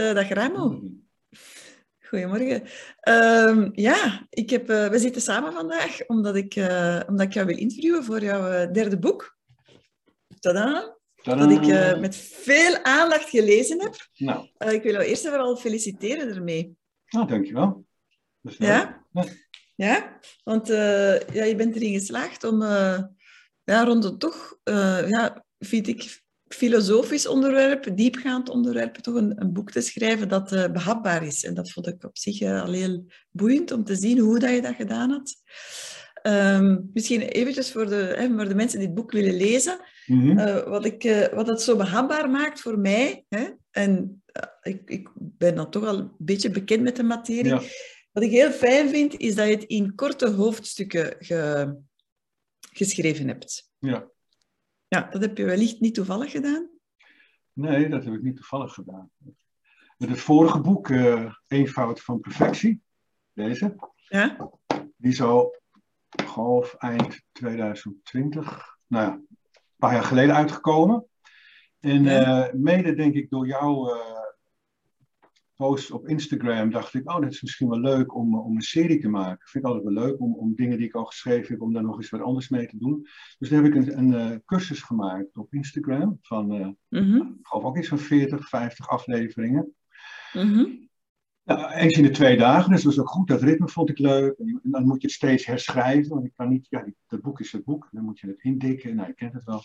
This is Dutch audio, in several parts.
Uh, dag Ramo. Goedemorgen. Uh, ja, ik heb, uh, we zitten samen vandaag omdat ik, uh, omdat ik jou wil interviewen voor jouw derde boek. Tada! Tadaa. Dat ik met veel aandacht gelezen heb. Nou. ik wil jou eerst en vooral feliciteren ermee. Nou, dankjewel. Ja? ja? Ja, want ja, je bent erin geslaagd om ja, rond het toch, ja, vind ik, filosofisch onderwerp, diepgaand onderwerp, toch een, een boek te schrijven dat uh, behapbaar is. En dat vond ik op zich uh, al heel boeiend om te zien hoe dat je dat gedaan had. Um, misschien eventjes voor de, hè, voor de mensen die het boek willen lezen. Mm -hmm. uh, wat, ik, wat het zo behapbaar maakt voor mij, hè, en ik, ik ben dan toch al een beetje bekend met de materie. Ja. Wat ik heel fijn vind, is dat je het in korte hoofdstukken ge, geschreven hebt. Ja. Ja, dat heb je wellicht niet toevallig gedaan? Nee, dat heb ik niet toevallig gedaan. Met het vorige boek, uh, Eenvoud van Perfectie, deze, ja? die zou half eind 2020, nou ja, een paar jaar geleden uitgekomen. En ja. uh, mede denk ik door jou uh, post op Instagram dacht ik, oh, dat is misschien wel leuk om, om een serie te maken. Vind ik altijd wel leuk om, om dingen die ik al geschreven heb, om daar nog eens wat anders mee te doen. Dus dan heb ik een, een uh, cursus gemaakt op Instagram van, uh, mm -hmm. ik geloof ook iets van 40, 50 afleveringen. Mm -hmm. nou, eens in de twee dagen, dus dat was ook goed. Dat ritme vond ik leuk. En dan moet je het steeds herschrijven, want ik kan niet, ja, dat boek is het boek. Dan moet je het indikken, nou, je kent het wel.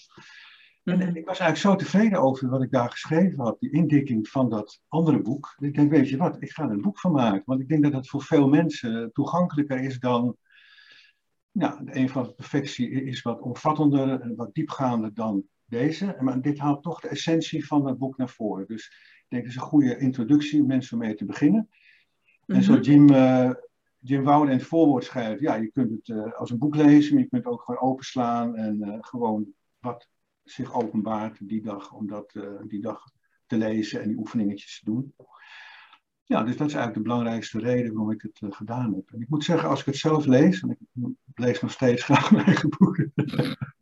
En ik was eigenlijk zo tevreden over wat ik daar geschreven had, die indikking van dat andere boek. Ik denk, weet je wat, ik ga er een boek van maken. Want ik denk dat het voor veel mensen toegankelijker is dan. Ja, een van de perfectie is wat omvattender en wat diepgaander dan deze. Maar dit haalt toch de essentie van het boek naar voren. Dus ik denk, het is een goede introductie om mensen mee te beginnen. En zo Jim, uh, Jim Wouden in het voorwoord schrijft, ja, je kunt het uh, als een boek lezen, maar je kunt het ook gewoon openslaan en uh, gewoon wat zich openbaart die dag, om dat uh, die dag te lezen en die oefeningetjes te doen. Ja, dus dat is eigenlijk de belangrijkste reden waarom ik het uh, gedaan heb. En ik moet zeggen, als ik het zelf lees, en ik lees nog steeds graag mijn eigen boeken.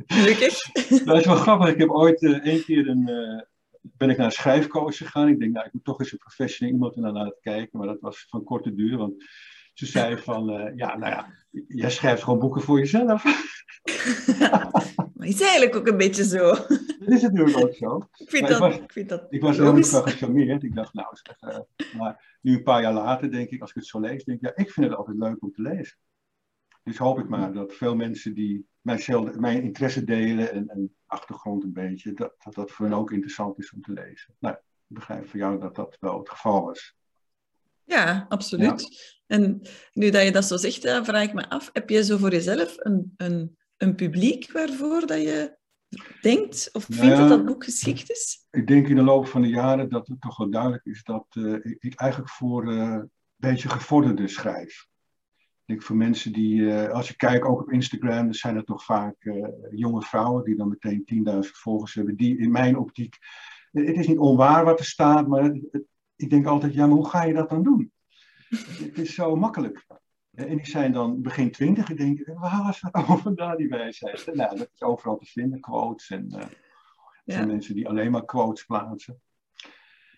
Gelukkig. dat is wel grappig. Ik heb ooit uh, één keer een, ben ik naar een schrijfcoach gegaan. Ik denk, nou, ik moet toch eens een professioneel iemand naar laten kijken. Maar dat was van korte duur, want ze zei van, ja, nou ja, jij schrijft gewoon boeken voor jezelf. maar is eigenlijk ook een beetje zo. Dat is natuurlijk ook zo. Ik vind, dat, ik was, ik vind dat Ik was helemaal wel gecharmeerd. Ik dacht, nou, zeg, uh, maar nu een paar jaar later denk ik, als ik het zo lees, denk ik, ja, ik vind het altijd leuk om te lezen. Dus hoop ik maar dat veel mensen die mijn, mijn interesse delen en, en achtergrond een beetje, dat, dat dat voor hen ook interessant is om te lezen. Nou, ik begrijp van jou dat dat wel het geval is. Ja, absoluut. Ja. En nu dat je dat zo zegt, dan vraag ik me af, heb je zo voor jezelf een, een, een publiek waarvoor dat je denkt of vindt nou ja, dat dat boek geschikt is? Ik denk in de loop van de jaren dat het toch wel duidelijk is dat uh, ik eigenlijk voor uh, een beetje gevorderde schrijf. Ik denk voor mensen die, uh, als je kijkt ook op Instagram, dan zijn er toch vaak jonge vrouwen die dan meteen 10.000 volgers hebben, die in mijn optiek, het is niet onwaar wat er staat, maar het, het, ik denk altijd, ja, maar hoe ga je dat dan doen? het is zo makkelijk. En die zijn dan begin twintig. Ik denk, waar halen ze allemaal vandaan, die wijsheid? Nou, dat is overal te vinden, quotes. En uh, ja. zijn mensen die alleen maar quotes plaatsen.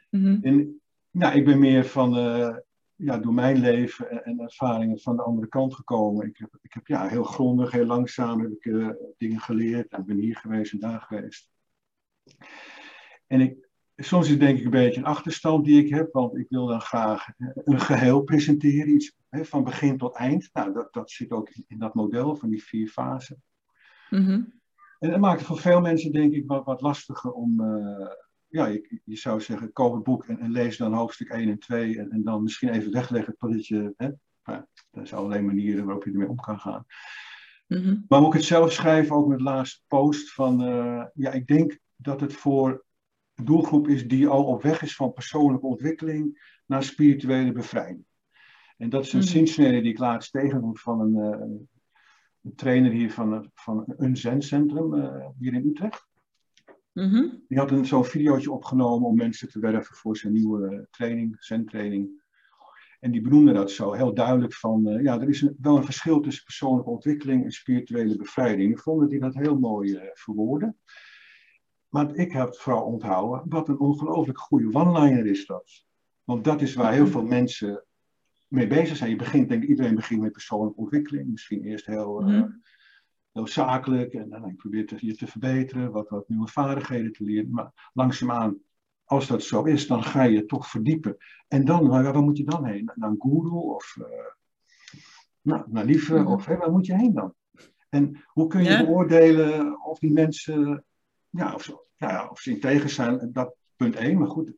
Mm -hmm. En nou, ik ben meer van, uh, ja, door mijn leven en, en, ervaringen van de andere kant gekomen. Ik heb, ik heb ja, heel grondig, heel langzaam heb ik uh, dingen geleerd. En ben hier geweest en daar geweest. En ik, soms is denk ik een beetje een achterstand die ik heb, want ik wil dan graag een geheel presenteren, iets hè, van begin tot eind. Nou, dat, dat zit ook in dat model van die vier fasen. Mm -hmm. En dat maakt het voor veel mensen denk ik wat, wat lastiger om, uh, ja, je, je, zou zeggen, koop het boek en, en, lees dan hoofdstuk 1 en 2 en, en dan misschien even wegleggen totdat je, hè, nou, er zijn allerlei manieren waarop je ermee om kan gaan. Mm -hmm. Maar moet ik het zelf schrijven, ook met laatste post, van uh, ja, ik denk dat het voor doelgroep is die al op weg is van persoonlijke ontwikkeling naar spirituele bevrijding. En dat is een mm zinsnede die ik laatst tegenkom van een, uh, een, trainer hier van, van een zencentrum uh, hier in Utrecht. Mm -hmm. Die had een, zo'n videootje opgenomen om mensen te werven voor zijn nieuwe training, zentraining. En die benoemde dat zo heel duidelijk van, uh, ja, er is een, wel een verschil tussen persoonlijke ontwikkeling en spirituele bevrijding. Ik vond dat hij dat heel mooi verwoordde. Maar ik heb vooral onthouden, wat een ongelooflijk goede one-liner is dat. Want dat is waar heel veel mensen mee bezig zijn. Je begint, denk ik, iedereen begint met persoonlijke ontwikkeling. Misschien eerst heel, uh, heel zakelijk en dan probeert je te verbeteren, wat, wat nieuwe vaardigheden te leren. Maar langzaamaan, als dat zo is, dan ga je toch verdiepen. En dan, waar, waar moet je dan heen? Naar een guru of uh, nou, naar liefde? Mhm. Of hey, waar moet je heen dan? En hoe kun je beoordelen of die mensen, ja, of, zo, ja, of ze integer zijn, dat punt één, maar goed.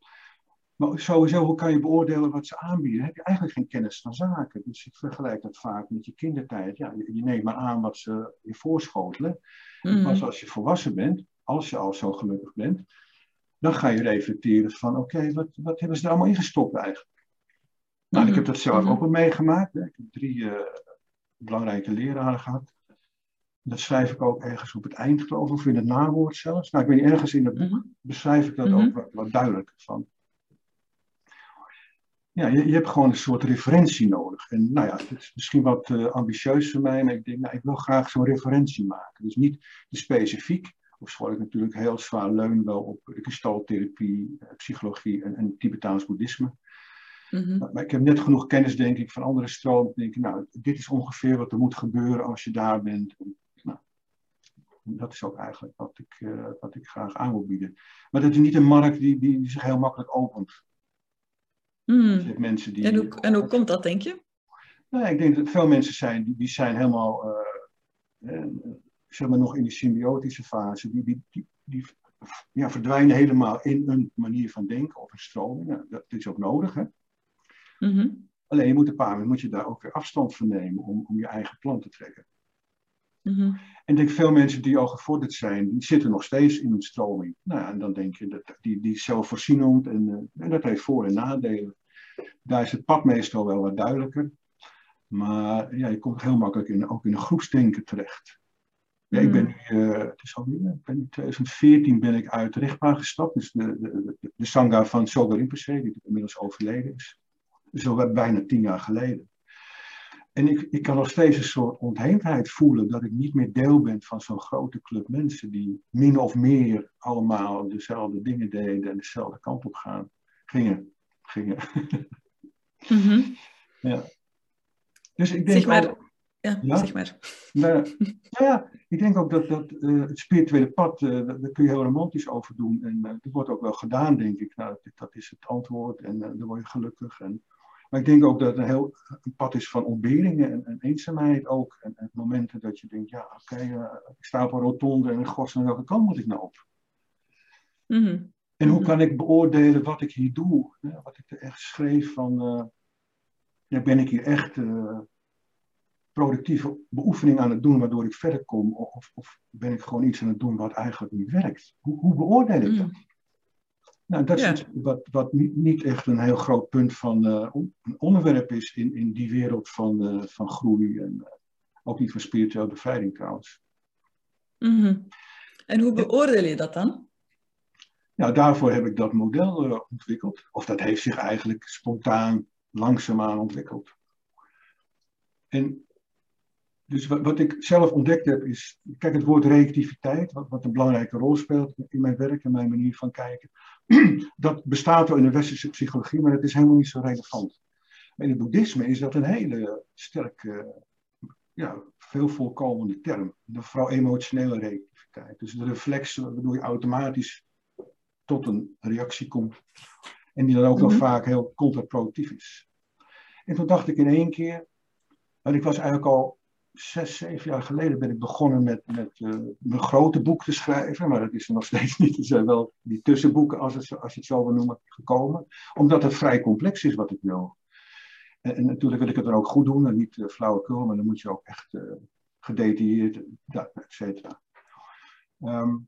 Maar sowieso, hoe kan je beoordelen wat ze aanbieden? Heb je eigenlijk geen kennis van zaken. Dus ik vergelijk dat vaak met je kindertijd. Ja, je, neemt maar aan wat ze je voorschotelen. Mm Pas als je volwassen bent, als je al zo gelukkig bent, dan ga je reflecteren van oké, wat, wat hebben ze er allemaal ingestopt eigenlijk? Nou, ik mhm. heb dat zelf mhm. ook wel meegemaakt. Hè. Ik heb drie uh, belangrijke leraren gehad. Dat schrijf ik ook ergens op het eind, geloof ik, of in het nawoord zelfs. Nou, ik weet niet, ergens in het boek mhm. beschrijf ik dat ook wat, wat duidelijker van. Ja, je, je, hebt gewoon een soort referentie nodig. En nou ja, het is misschien wat uh, ambitieus voor mij, maar ik denk, nou, ik wil graag zo'n referentie maken. Dus niet te specifiek, of school ik natuurlijk heel zwaar leun wel op de gestaltherapie, eh, psychologie en, en Tibetaans boeddhisme. Mhm. maar, ik heb net genoeg kennis, denk ik, van andere stromen. Denk ik, nou, dit is ongeveer wat er moet gebeuren als je daar bent. Dat is ook eigenlijk wat ik, uh, wat ik graag aan wil bieden. Maar dat is niet een markt die, die, zich heel makkelijk opent. Mm. Mensen die, en, hoe, en hoe komt dat, denk je? Nou, ik denk dat veel mensen zijn, die, die zijn helemaal, uh, zeg maar nog in die symbiotische fase, die, die, die, die ja, verdwijnen helemaal in een manier van denken of een stroming. Nou, dat is ook nodig, hè? Mm Alleen je moet een paar moet je daar ook weer afstand van nemen om, om je eigen plan te trekken. Mm En ik denk veel mensen die al gevorderd zijn, die zitten nog steeds in een stroming. Nou ja, en dan denk je, dat, die, die zelfvoorzienend en, uh, en dat heeft voor- en nadelen. Daar is het pad meestal wel wat duidelijker. Maar ja, je komt heel makkelijk in, ook in een groepsdenken terecht. Ja, ik ben nu, uh, het is alweer, ik ben in 2014 ben ik uit Richtbaan gestapt. Dus de, de, de, de Sangha van Soga Rinpoche, die inmiddels overleden is. Zo bijna tien jaar geleden. En ik, ik kan nog steeds een soort ontheemdheid voelen dat ik niet meer deel ben van zo'n grote club mensen die min of meer allemaal dezelfde dingen deden en dezelfde kant op gaan, gingen. gingen. Mm ja. Dus ik denk zeg maar, ook, ja, ja, zeg maar. Nou, ja, ik denk ook dat, dat uh, het spirituele pad, uh, daar kun je heel romantisch over doen. En uh, dat wordt ook wel gedaan, denk ik. Nou, dat, dat is het antwoord en dan word je gelukkig. En maar ik denk ook dat het een heel een pad is van ontberingen en, en eenzaamheid ook. En, en, momenten dat je denkt, ja, oké, okay, uh, ik sta op een rotonde en god, naar welke kant moet ik nou op? Mm -hmm. En hoe mhm. kan ik beoordelen wat ik hier doe? Hè? Wat ik er echt schreef van, uh, ja, ben ik hier echt uh, productieve beoefening aan het doen waardoor ik verder kom? Of, of, ben ik gewoon iets aan het doen wat eigenlijk niet werkt? Hoe, hoe beoordeel ik dat? Mm. Nou, dat is wat, wat niet, niet, echt een heel groot punt van uh, een onderwerp is in, in die wereld van, uh, van groei en uh, ook niet van spirituele bevrijding trouwens. Mm -hmm. En hoe beoordeel je dat dan? Nou, daarvoor heb ik dat model ontwikkeld. Of dat heeft zich eigenlijk spontaan langzaamaan ontwikkeld. En dus wat, wat, ik zelf ontdekt heb is, kijk het woord reactiviteit, wat, wat, een belangrijke rol speelt in mijn werk en mijn manier van kijken. Dat bestaat wel in de westerse psychologie, maar het is helemaal niet zo relevant. In het boeddhisme is dat een hele sterke, ja, veel voorkomende term. De vooral emotionele reactiviteit. Dus de reflex waardoor je automatisch tot een reactie komt. En die dan ook wel mhm. vaak heel contraproductief is. En toen dacht ik in één keer, want ik was eigenlijk al zes, zeven jaar geleden ben ik begonnen met, met uh, mijn grote boek te schrijven. Maar dat is er nog steeds niet. Er zijn wel die tussenboeken, als, het, als je het zo wil noemen, gekomen. Omdat het vrij complex is wat ik wil. En, en natuurlijk wil ik het dan ook goed doen. En niet uh, flauwekul, maar dan moet je ook echt uh, gedetailleerd, ja, et cetera. Um,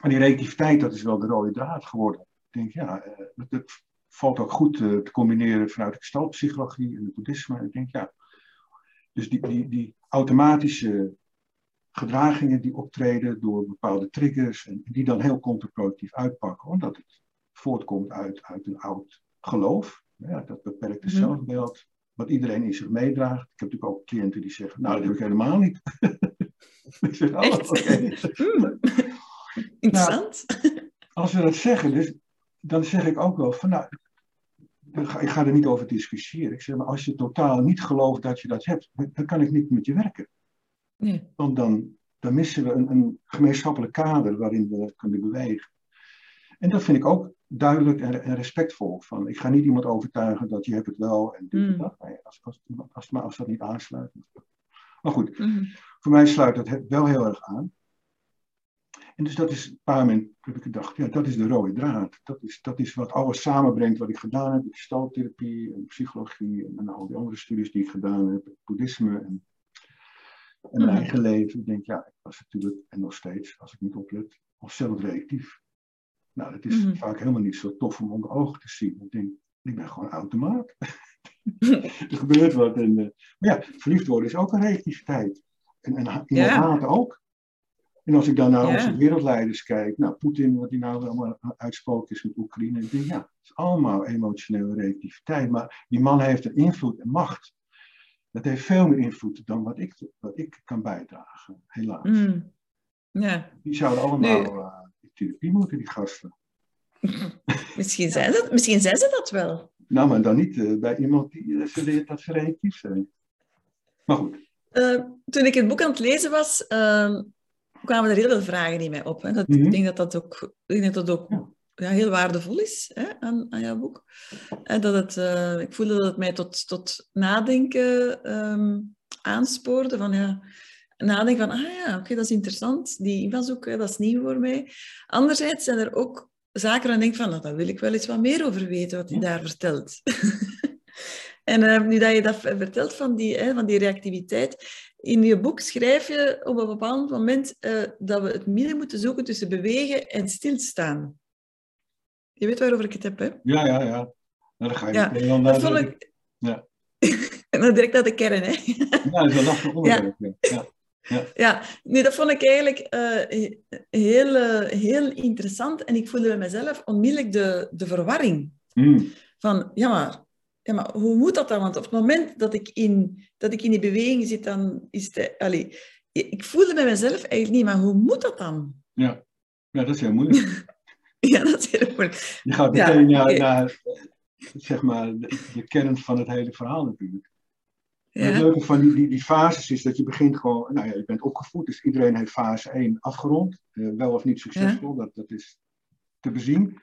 en die reactiviteit, dat is wel de rode draad geworden. Ik denk, ja, dat, valt ook goed te combineren vanuit de gestaltpsychologie en het boeddhisme. Ik denk, ja, dus die, die, die automatische gedragingen die optreden door bepaalde triggers en die dan heel contraproductief uitpakken, omdat het voortkomt uit, uit een oud geloof, ja, dat beperkte mm zelfbeeld, wat iedereen in zich meedraagt. Ik heb natuurlijk ook cliënten die zeggen, nou dat heb ik helemaal niet. ik zeg, oh, oké. Hmm. Interessant. Nou, als we dat zeggen, dus, dan zeg ik ook wel van, nou, ik ga er niet over discussiëren. Ik zeg maar, als je totaal niet gelooft dat je dat hebt, dan kan ik niet met je werken. Nee. Want dan, dan missen we een, een gemeenschappelijk kader waarin we kunnen bewegen. En dat vind ik ook duidelijk en, en respectvol. Van, ik ga niet iemand overtuigen dat je hebt het wel en dit en Mm. dat. Nee, als, als, als, maar als dat niet aansluit. Maar goed, Mhm. voor mij sluit dat wel heel erg aan. En dus dat is, op een paar moment heb ik gedacht, ja, dat is de rode draad. Dat is, dat is wat alles samenbrengt wat ik gedaan heb. De gestalttherapie en psychologie en, al die andere studies die ik gedaan heb. Boeddhisme en, en mijn Mhm. eigen leven. Ik denk, ja, ik was natuurlijk, en nog steeds, als ik niet oplet, al zelfreactief. Nou, dat is Mhm. vaak helemaal niet zo tof om onder ogen te zien. Ik denk, ik ben gewoon automaat. er gebeurt wat. En, eh, maar ja, verliefd worden is ook een reactiviteit. En, en ha- iemand Ja. haten ook. En als ik dan naar Ja. onze wereldleiders kijk, nou, Poetin, wat hij nou allemaal uitsproken is met Oekraïne, ik denk, ja, het is allemaal emotionele reactiviteit. Maar die man heeft een invloed en macht. Dat heeft veel meer invloed dan wat ik, wat ik kan bijdragen, helaas. Mm. Ja, Die zouden allemaal eh, in therapie moeten, die gasten. misschien zijn, ze, misschien zijn ze dat wel. Nou, maar dan niet eh, bij iemand die leert dat ze reactief zijn. Maar goed. Toen ik het boek aan het lezen was, eh, kwamen er heel veel vragen in mij op. Hè. Dat, Mhm. Ik denk dat dat ook, ik denk dat dat ook Ja. ja, heel waardevol is hè, aan, aan jouw boek. En dat het, eh, ik voelde dat het mij tot, tot nadenken ehm, aanspoorde. Van, ja, nadenken van, ah ja, oké, dat is interessant. Die invalshoek, dat is nieuw voor mij. Anderzijds zijn er ook zaken waar ik denk van, nou, daar wil ik wel eens wat meer over weten, wat hij daar vertelt. en eh, nu dat je dat vertelt van die, hè, van die reactiviteit, in je boek schrijf je op een bepaald moment eh, dat we het midden moeten zoeken tussen bewegen en stilstaan. Je weet waarover ik het heb, hè? Ja, ja, ja. Nou, dan ga je Ja, Dat vond ik... Ja. en dan direct naar de kern, hè? Ja, dat is een lastig onderwerp. Ja. Ja. Ja, nee, dat vond ik eigenlijk eh, heel, eh, heel interessant. En ik voelde bij mezelf onmiddellijk de, de verwarring. Mm. Van, ja maar, ja, maar hoe moet dat dan? Want op het moment dat ik in, dat ik in die beweging zit, dan is het... Allee, ik voelde bij mezelf eigenlijk niet, maar hoe moet dat dan? Ja. ja, dat is heel moeilijk. Ja, dat is heel moeilijk. Je gaat Ja, meteen naar, zeg maar, de, de kern van het hele verhaal natuurlijk. Het leuke van die, die, die fases is dat je begint gewoon, nou ja, je bent opgevoed, dus iedereen heeft fase 1 afgerond. Eh, wel of niet succesvol, dat, dat is te bezien.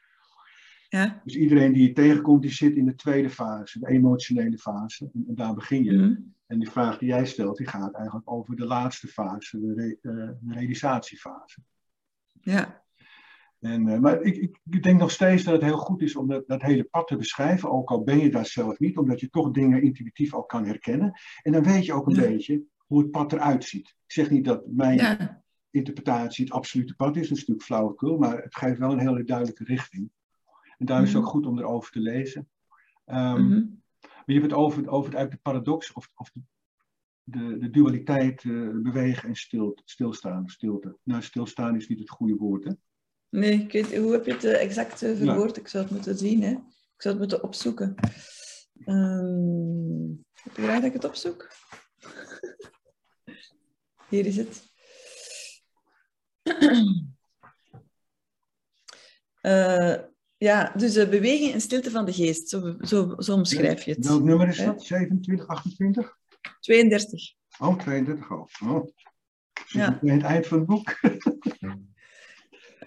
Ja. Dus iedereen die je tegenkomt, die zit in de tweede fase, de emotionele fase. En, en daar begin je. Mhm. En die vraag die jij stelt, die gaat eigenlijk over de laatste fase, de, re- eh, de realisatiefase. ja. En, eh, maar ik, ik, ik denk nog steeds dat het heel goed is om dat, dat hele pad te beschrijven, ook al ben je daar zelf niet, omdat je toch dingen intuïtief al kan herkennen. En dan weet je ook een Ja. beetje hoe het pad eruit ziet. Ik zeg niet dat mijn ja. interpretatie het absolute pad is, dat is natuurlijk flauwekul, maar het geeft wel een hele duidelijke richting. En daarom is het Mhm. ook goed om erover te lezen. Ehm, Mhm. Maar je hebt het over, over uit de paradox of, of de, de, de dualiteit eh, bewegen en stil, stilstaan. Stilte. Nou, stilstaan is niet het goede woord, hè? Nee, ik weet, hoe heb je het eh, exact eh, verwoord? Ik zou het moeten zien, hè. Ik zou het moeten opzoeken. Ehm heb je dat ik het opzoek? Hier is het. Eh, ja, dus de beweging en stilte van de geest, zo, zo, zo omschrijf je het. Welk nummer is dat? 27, 28? 32. Oh, 32 al. Oh. Ja. ja. het eind van het boek?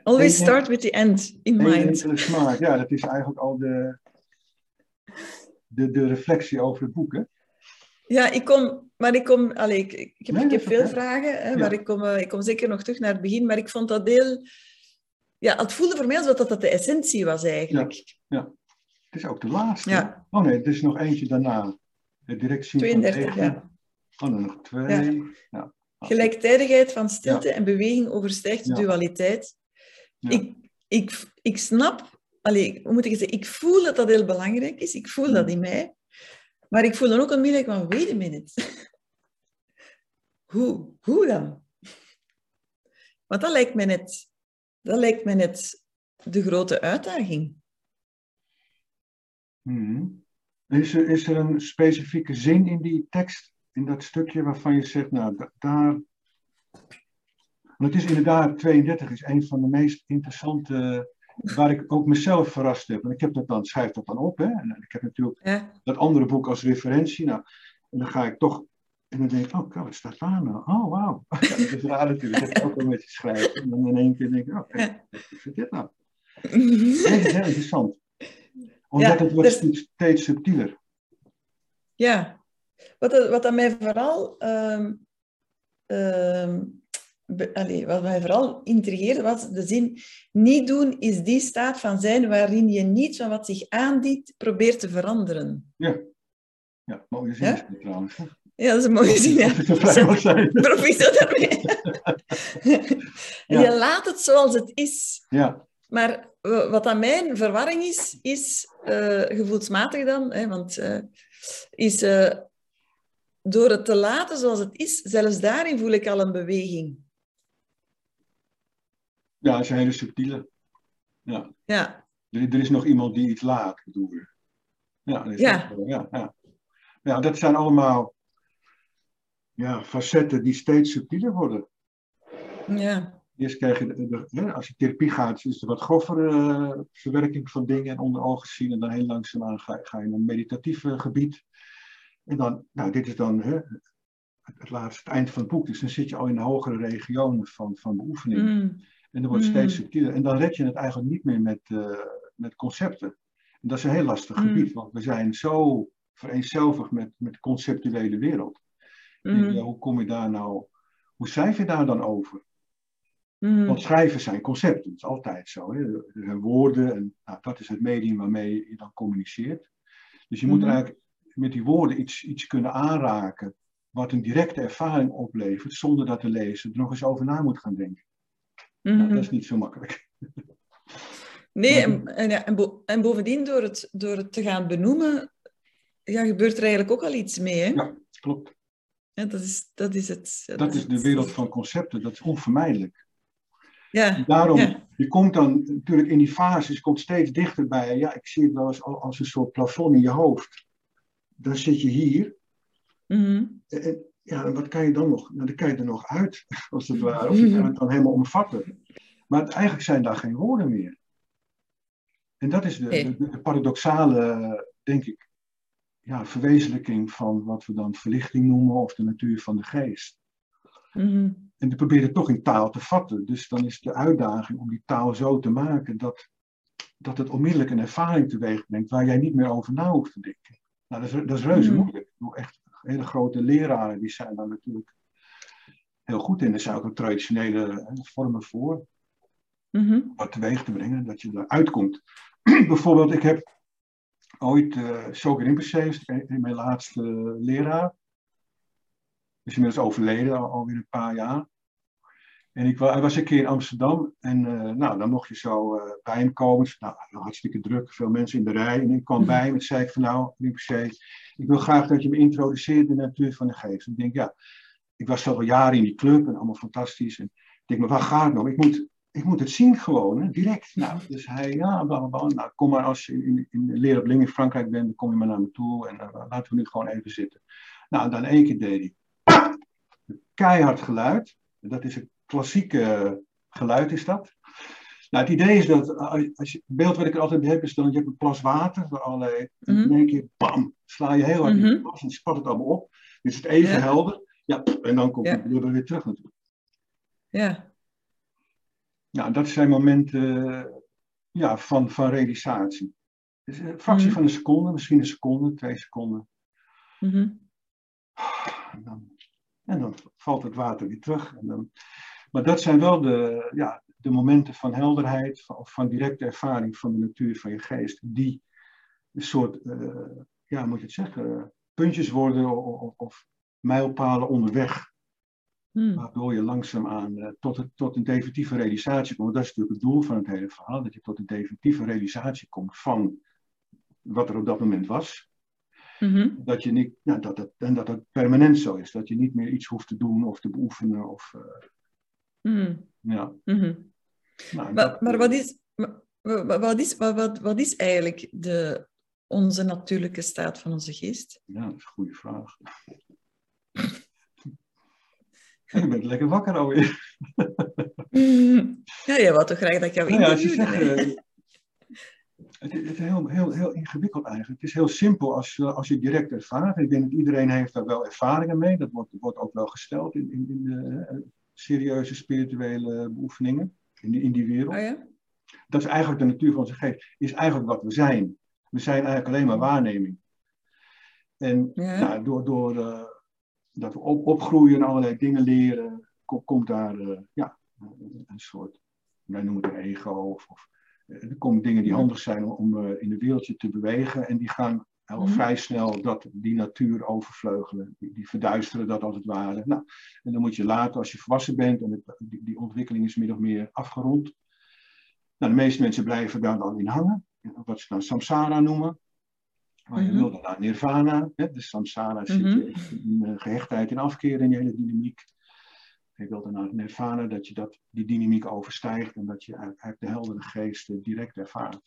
Always start with the end in mind. smaak. Ja, dat is eigenlijk al de, de, de reflectie over het boek, hè? Ja, ik kom, maar ik kom, allee, ik, ik heb, Nee, ik heb veel vragen, hè, Ja. maar ik kom, eh, ik kom zeker nog terug naar het begin. Maar ik vond dat heel, ja, het voelde voor mij alsof dat, dat de essentie was eigenlijk. Het is ook de laatste. Ja. Oh nee, er is nog eentje daarna. Het direct zien van 32, tegen. ja. Oh, dan nog twee. Ja. Gelijktijdigheid van stilte en beweging overstijgt de Ja. dualiteit. Ja. Ik, ik, ik snap, allee, hoe moet ik het zeggen, ik voel dat dat heel belangrijk is. Ik voel dat in mij. Maar ik voel dan ook onmiddellijk van, wait a minute. hoe? Hoe dan? Want dat lijkt mij net, dat lijkt mij net de grote uitdaging. Mhm. Is, er, is er een specifieke zin in die tekst, in dat stukje waarvan je zegt, nou, da- daar. Want het is inderdaad, 32 is een van de meest interessante waar ik ook mezelf verrast heb. En ik heb dat dan, schrijf dat dan op. Hè? En ik heb natuurlijk dat andere boek als referentie. Nou, en dan ga ik toch. En dan denk ik, oh, daar nou? Oh, wauw. Ja, dat is raar natuurlijk. Dat ik ook een beetje schrijven. En dan in één keer denk ik, oh, wat is dit nou? dat is heel interessant. Omdat het wordt dus... steeds subtieler. Ja. Wat, wat aan mij vooral... Uh, uh, wat mij vooral intrigeerde was de zin niet doen is die staat van zijn waarin je niets van wat zich aandient probeert te veranderen. Ja, ja mooie zin ja? trouwens. Ja, dat is een mooie zin. Ja. Proficiat daarmee. ja. Je laat het zoals het is. Ja. Maar wat aan mijn verwarring is, is uh, gevoelsmatig dan, hè, want uh, is uh, door het te laten zoals het is, zelfs daarin voel ik al een beweging. Ja, dat is een hele subtiele. Ja. ja. Er, er is nog iemand die iets laat, bedoel. Ja, dat ja. ja, ja. ja, dat zijn allemaal ja, facetten die steeds subtieler worden. Ja. Eerst krijg je, de, als je therapie gaat, is er wat grovere uh, verwerking van dingen en onder ogen zien. En dan heel langzaamaan ga, ga je in een meditatief gebied. En dan, nou, dit is dan hè, het, laatste, het eind van het boek. Dus dan zit je al in de hogere regionen van, van beoefening. Mm. En dat wordt steeds mm. subtieler. En dan red je het eigenlijk niet meer met, uh, met concepten. En dat is een heel lastig mm. gebied, want we zijn zo vereenzelvigd met, met de conceptuele wereld. Mm. Ja, hoe kom je daar nou, hoe schrijf je daar dan over? Mm. Want schrijven zijn concepten, dat is altijd zo. Hè? Er zijn woorden en nou, dat is het medium waarmee je dan communiceert. Dus je moet mm-hmm. eigenlijk met die woorden iets, iets kunnen aanraken wat een directe ervaring oplevert, zonder dat de lezer er nog eens over na moet gaan denken. Nou, dat is mhm. niet zo makkelijk. Nee, en, en, en, bovendien door het, door het te gaan benoemen, ja, gebeurt er eigenlijk ook al iets mee. Hè? Ja, klopt. Ja, dat, is, dat is het. Dat, is de wereld van concepten, dat is onvermijdelijk. Ja, daarom, je komt dan natuurlijk in die fase, je komt steeds dichterbij. Ja, ik zie het wel eens als een soort plafond in je hoofd. Dan zit je hier. Mm ja, wat kan je dan nog? Nou, dan kan je er nog uit, als het ware. Of je kan het dan helemaal omvatten. Maar eigenlijk zijn daar geen woorden meer. En dat is de, de, de paradoxale, denk ik, ja, verwezenlijking van wat we dan verlichting noemen of de natuur van de geest. Mm En die proberen het toch in taal te vatten. Dus dan is de uitdaging om die taal zo te maken dat, dat het onmiddellijk een ervaring teweeg brengt waar jij niet meer over na hoeft te denken. Nou, dat is, dat is reuze mm moeilijk. Echt hele grote leraren, die zijn daar natuurlijk heel goed in. Er zijn ook traditionele vormen voor. Mm Wat teweeg te brengen, dat je eruit komt. Bijvoorbeeld, ik heb ooit uh, Shogun Rinpoche, in mijn laatste leraar. Is inmiddels overleden, al, alweer een paar jaar. En ik hij was een keer in Amsterdam en uh, nou, dan mocht je zo uh, bij hem komen. Nou, hartstikke druk, veel mensen in de rij. En ik kwam mhm. bij hem en zei ik van nou, Rinpoche, ik wil graag dat je me introduceert in de natuur van de geest. ik denk, ja, ik was al jaren in die club en allemaal fantastisch. En ik denk, maar waar gaat het nou? Ik moet, ik moet het zien gewoon, hè, direct. Nou, dus hij, ja, blablabla. Nou, kom maar als je in, in, in Leer op Ling in Frankrijk bent, dan kom je maar naar me toe. En uh, laten we nu gewoon even zitten. Nou, dan één keer deed hij keihard geluid. Dat is het klassieke geluid is dat. Nou, het idee is dat, eh, als je, het beeld wat ik er altijd heb, is dan je hebt een plas water, waar allerlei, mm in één keer, bam, sla je heel hard in de mhm. plas en spat het allemaal op. Dus het even helder, ja, en dan komt ja. het weer terug natuurlijk. Ja. Nou, dat zijn momenten ja, van, van realisatie. Dus een fractie mhm. van een seconde, misschien een seconde, twee seconden. Mhm. en, dan, en dan valt het water weer terug. En dan, maar dat zijn wel de, ja, de momenten van helderheid of van directe ervaring van de natuur van je geest, die een soort, uh, ja, moet je het zeggen, puntjes worden of, of mijlpalen onderweg. Hmm. Waardoor je langzaamaan uh, tot, het, tot een definitieve realisatie komt. Dat is natuurlijk het doel van het hele verhaal, dat je tot een definitieve realisatie komt van wat er op dat moment was. Mm Dat je niet, ja, dat het, en dat het permanent zo is, dat je niet meer iets hoeft te doen of te beoefenen. Of, uh, mm. ja. Mm maar, maar wat, is, wat, is, wat, wat is eigenlijk de, onze natuurlijke staat van onze geest? Ja, dat is een goede vraag. Je bent lekker wakker alweer. ja, je wou toch graag dat ik jou nou ja, ze zeggen, Het is heel, heel, heel ingewikkeld eigenlijk. Het is heel simpel als, als je direct ervaart. Ik denk dat iedereen heeft daar wel ervaringen mee. Dat wordt, wordt ook wel gesteld in, in, in de serieuze spirituele beoefeningen in die, in die wereld. Oh ja? Dat is eigenlijk de natuur van onze geest. Is eigenlijk wat we zijn. We zijn eigenlijk alleen maar waarneming. En Ja. nou, door, door dat we op, opgroeien en allerlei dingen leren, kom, komt daar uh, ja, een soort, wij noemen het een ego, of, of er komen dingen die handig zijn om, uh, in de wereldje te bewegen en die gaan al mm. vrij snel dat, die natuur overvleugelen. Die, die, verduisteren dat als het ware. Nou, en dan moet je later, als je volwassen bent en het, die, die, ontwikkeling is min of meer afgerond. Nou, de meeste mensen blijven daar dan in hangen. Wat ze dan samsara noemen. Maar je mm -hmm. wil dan naar nirvana. Hè? De samsara zit mm -hmm. in uh, gehechtheid en afkeer in die hele dynamiek. Je wil dan naar nirvana, dat je dat, die dynamiek overstijgt en dat je uit, uit de heldere geest uh, direct ervaart.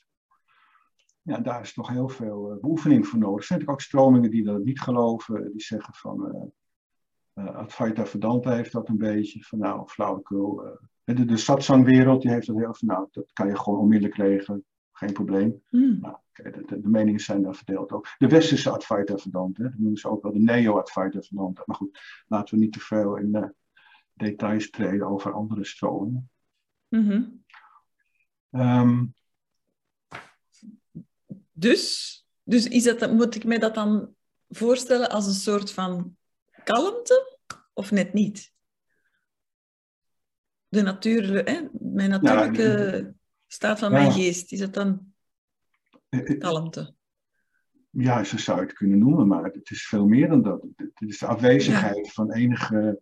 Ja, daar is toch heel veel beoefening voor nodig. Er zijn natuurlijk ook stromingen die dat niet geloven. Die zeggen van, uh, Advaita Vedanta heeft dat een beetje. Van nou, flauwekul. de, de satsangwereld die heeft dat heel van, nou, dat kan je gewoon onmiddellijk regelen. Geen probleem. Mm. Nou, de, de, de, meningen zijn daar verdeeld ook. De westerse Advaita Vedanta, dat noemen ze ook wel de Neo-Advaita Vedanta. Maar goed, laten we niet te veel in uh, details treden over andere stromingen. Mm -hmm. um, dus, dus is dat, moet ik mij dat dan voorstellen als een soort van kalmte of net niet? De natuur, hè? mijn natuurlijke staat van ja. mijn geest, is dat dan kalmte? Ja, zo zou je het kunnen noemen, maar het is veel meer dan dat. Het is de afwezigheid ja. van enige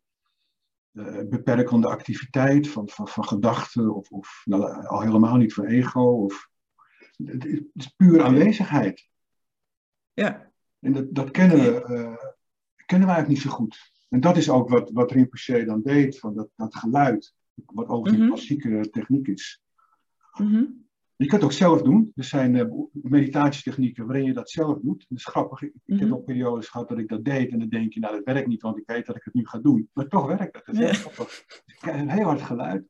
uh, beperkende activiteit, van, van, van gedachten, of, of nou, al helemaal niet van ego, of het is puur aanwezigheid. Ja. En dat, dat kennen, we, uh, kennen we eigenlijk niet zo goed. En dat is ook wat, wat Rinpoche dan deed, van dat, dat geluid, wat over die mm -hmm. klassieke techniek is. Mm -hmm. Je kunt het ook zelf doen. Er zijn uh, meditatietechnieken waarin je dat zelf doet. Dat is grappig. Ik, heb ook periodes gehad dat ik dat deed. En dan denk je, nou dat werkt niet, want ik weet dat ik het nu ga doen. Maar toch werkt het. Dat is heel grappig. Een heel hard geluid.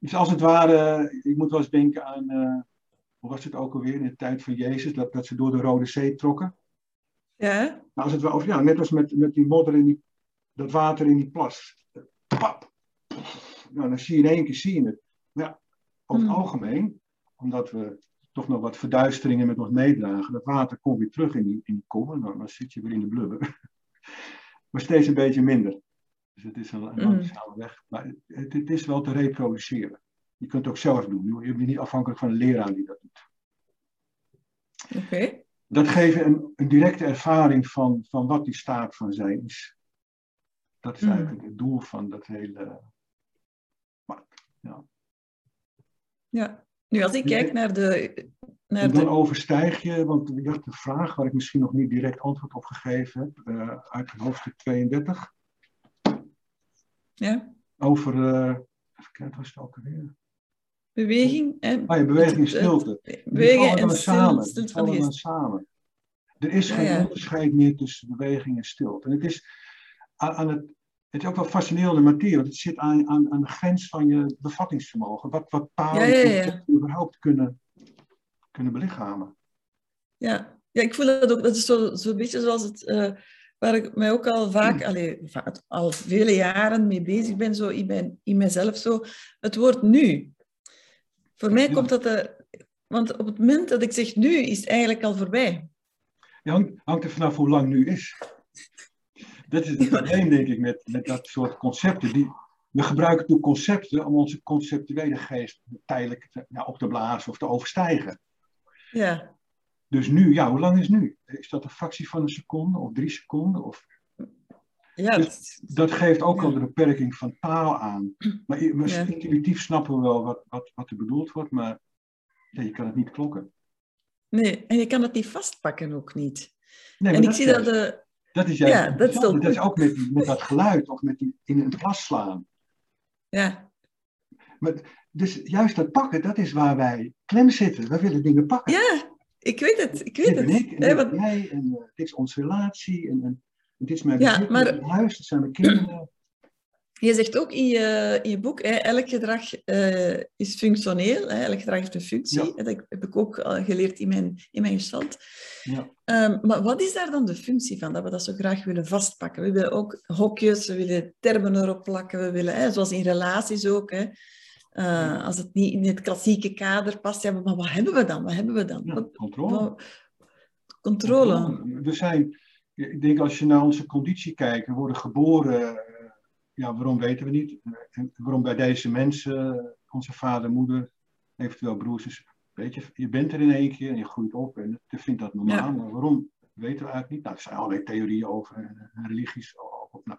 Dus als het ware, ik moet wel eens denken aan... Uh, hoe was het ook alweer in de tijd van Jezus, dat, dat ze door de Rode Zee trokken? Ja. Nou, als het wel, ja, net als met, met die modder in die, dat water in die plas. Pap! Nou, dan zie je in één keer zie je het. Maar ja, over het mm. algemeen, omdat we toch nog wat verduisteringen met ons meedragen, dat water komt weer terug in die, in die kom, en dan, dan zit je weer in de blubber. maar steeds een beetje minder. Dus het is een, een langzame mm. weg. Maar het, het is wel te reproduceren. Je kunt het ook zelf doen. Je bent niet afhankelijk van een leraar die dat doet. Oké. Okay. Dat geeft een, een, directe ervaring van, van wat die staat van zijn is. Dat is mm. eigenlijk het doel van dat hele. Maar, ja. ja, nu als ik kijk naar de. Naar dan de... overstijg je, want je had een vraag waar ik misschien nog niet direct antwoord op gegeven heb, uh, uit hoofdstuk 32. Ja. Over. Uh, even kijken, was het ook alweer? Beweging en... Oh ja, beweging en stilte. Beweging en samen. stilte van samen. Er is geen ja, ja. onderscheid meer tussen beweging en stilte. En het is, aan het, het is ook wel fascinerende materie, want het zit aan, aan, aan de grens van je bevattingsvermogen. Wat, wat talen ja, überhaupt kunnen, kunnen belichamen. Ja. ja, ik voel dat ook. Dat is zo'n zo beetje zoals het... Uh, waar ik mij ook al vaak, allee, al vele jaren mee bezig ben, zo in, mijn, in mezelf, zo, het woord nu. Voor mij komt dat, de, want op het moment dat ik zeg nu, is het eigenlijk al voorbij. Ja, hangt, hangt er vanaf hoe lang nu is. Dat is het probleem, denk ik, met, met dat soort concepten. Die, we gebruiken toen concepten om onze conceptuele geest tijdelijk te, ja, op te blazen of te overstijgen. Ja. Dus nu, ja, hoe lang is nu? Is dat een fractie van een seconde of drie seconden? Of... Ja, dus dat geeft ook al de beperking van taal aan. Maar we, ja. intuïtief snappen we wel wat, wat, wat er bedoeld wordt, maar ja, je kan het niet klokken. Nee, en je kan het niet vastpakken ook niet. Nee, en ik zie dat de... Dat is ja, dat is, dat is ook met, met dat geluid of met die in een glas slaan. Ja. Maar, dus juist dat pakken, dat is waar wij klem zitten. We willen dingen pakken. Ja, ik weet het. Ik weet dit het. En ik, en nee, jij, en uh, dit is onze relatie. En, en dit is mijn ja, maar... huis, zijn mijn kinderen. Je zegt ook in je, in je boek, hè, elk gedrag uh, is functioneel, hè, elk gedrag heeft een functie. Ja. Dat heb ik ook geleerd in mijn, in mijn gestalt. Ja. Um, maar wat is daar dan de functie van, dat we dat zo graag willen vastpakken? We willen ook hokjes, we willen termen erop plakken, we willen, hè, zoals in relaties ook, hè, uh, als het niet in het klassieke kader past, ja, maar wat hebben we dan? Wat hebben we dan? Ja, controle. Wat, controle. controle. We zijn, ik denk als je naar onze conditie kijkt, we worden geboren ja, waarom weten we niet. En waarom bij deze mensen, onze vader, moeder, eventueel broers, is, weet je, je bent er in één keer en je groeit op en je vindt dat normaal. Maar waarom weten we eigenlijk niet? Nou, er zijn allerlei theorieën over en, religies. Of, nou.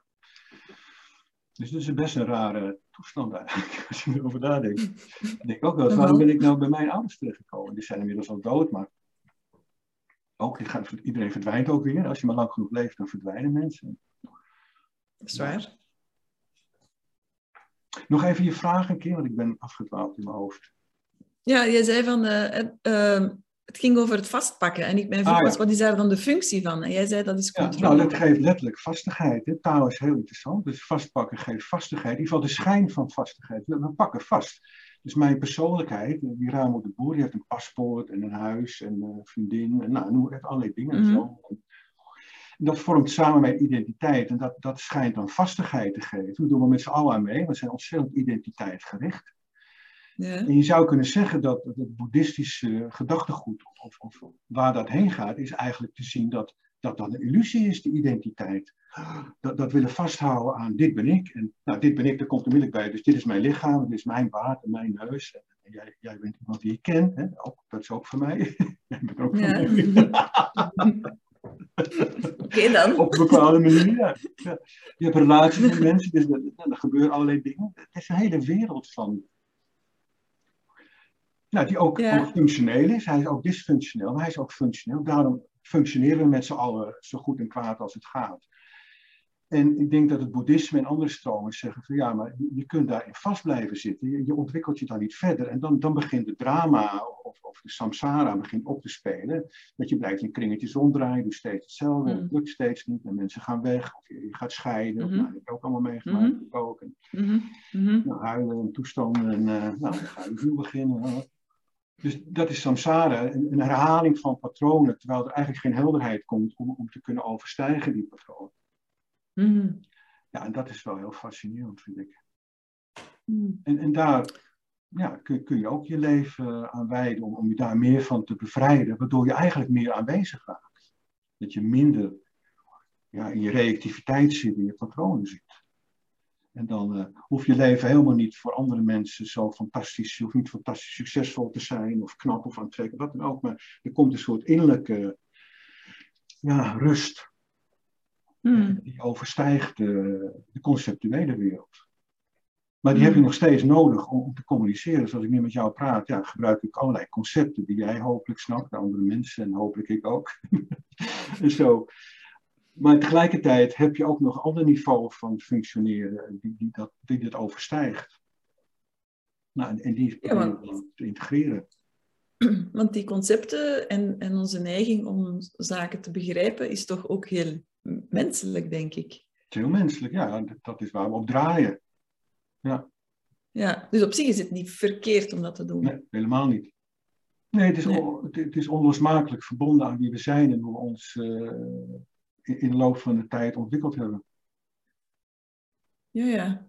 Dus dat is best een rare toestand eigenlijk, als je erover nadenkt. Ik denk ook wel, waarom ben ik nou bij mijn ouders terechtgekomen? Die zijn inmiddels al dood, maar ook, iedereen verdwijnt ook weer. Als je maar lang genoeg leeft, dan verdwijnen mensen. Dat is waar. Nog even je vraag een keer, want ik ben afgedwaald in mijn hoofd. Ja, jij zei van, uh, uh, het ging over het vastpakken. En ik ben vroeg, ah, wat is daar dan de functie van? En jij zei dat is controle. Ja, nou, dat geeft letterlijk vastigheid. Hè. Taal is heel interessant. Dus vastpakken geeft vastigheid. In ieder geval de schijn van vastigheid. We, pakken vast. Dus mijn persoonlijkheid, die Ramo de Boer, die heeft een paspoort en een huis en een vriendin. En nou, even allerlei dingen. Mm zo dat vormt samen mijn identiteit en dat, dat schijnt dan vastigheid te geven. We doen we met z'n allen aan mee, we zijn ontzettend identiteitgericht. Ja. En je zou kunnen zeggen dat het boeddhistische gedachtegoed, of, of, waar dat heen gaat, is eigenlijk te zien dat dat dan een illusie is, de identiteit. Dat, dat willen vasthouden aan dit ben ik. En nou, dit ben ik, daar komt onmiddellijk bij. Dus dit is mijn lichaam, dit is mijn baard en mijn neus. En jij, jij bent iemand die ik ken. Hè? Ook, dat is ook voor mij. jij bent ook voor ja. mij. Oké dan. Op een bepaalde manier, ja. Je hebt relaties met mensen, dus er, er gebeuren allerlei dingen. Het is een hele wereld van... Nou, die ook, ook, functioneel is. Hij is ook dysfunctioneel, maar hij is ook functioneel. Daarom functioneren we met z'n allen zo goed en kwaad als het gaat. En ik denk dat het boeddhisme en andere stromen zeggen van ja, maar je kunt daarin vast blijven zitten. Je, je ontwikkelt je dan niet verder. En dan, dan begint het drama of, of de samsara begint op te spelen. Dat je blijft in kringetjes ronddraaien, doet steeds hetzelfde. Mm. Het lukt steeds niet en mensen gaan weg. Of je, gaat scheiden. Mm -hmm. nou, dat heb ik ook allemaal meegemaakt. Mm -hmm. ook. En, -hmm. nou, huilen en toestanden. En uh, nou, dan ga je opnieuw beginnen. Dus dat is samsara, een, een herhaling van patronen. Terwijl er eigenlijk geen helderheid komt om, om te kunnen overstijgen die patronen. Mm. Ja, en dat is wel heel fascinerend, vind ik. Mm. En, en daar ja, kun, kun je ook je leven aan wijden om, om je daar meer van te bevrijden, waardoor je eigenlijk meer aanwezig raakt. Dat je minder ja, in je reactiviteit zit, in je patronen zit. En dan uh, hoeft je leven helemaal niet voor andere mensen zo fantastisch, je hoeft niet fantastisch succesvol te zijn of knap of aantrekkelijk, wat dan ook. Maar er komt een soort innerlijke ja, rust Hmm. Die overstijgt de, de, conceptuele wereld. Maar die heb je hmm. nog steeds nodig om, te communiceren. Dus als ik nu met jou praat, ja, gebruik ik allerlei concepten die jij hopelijk snapt, de andere mensen en hopelijk ik ook. en zo. Maar tegelijkertijd heb je ook nog een ander niveau van functioneren die, die, dat, die dat overstijgt. Nou, en, die ja, te integreren. Want die concepten en, en onze neiging om zaken te begrijpen is toch ook heel menselijk, denk ik. Heel menselijk, ja. Dat is waar we op draaien. Ja. Ja, dus op zich is het niet verkeerd om dat te doen. Nee, helemaal niet. Nee, het is, het is onlosmakelijk verbonden aan wie we zijn en hoe we ons uh, in, de loop van de tijd ontwikkeld hebben. Ja, ja.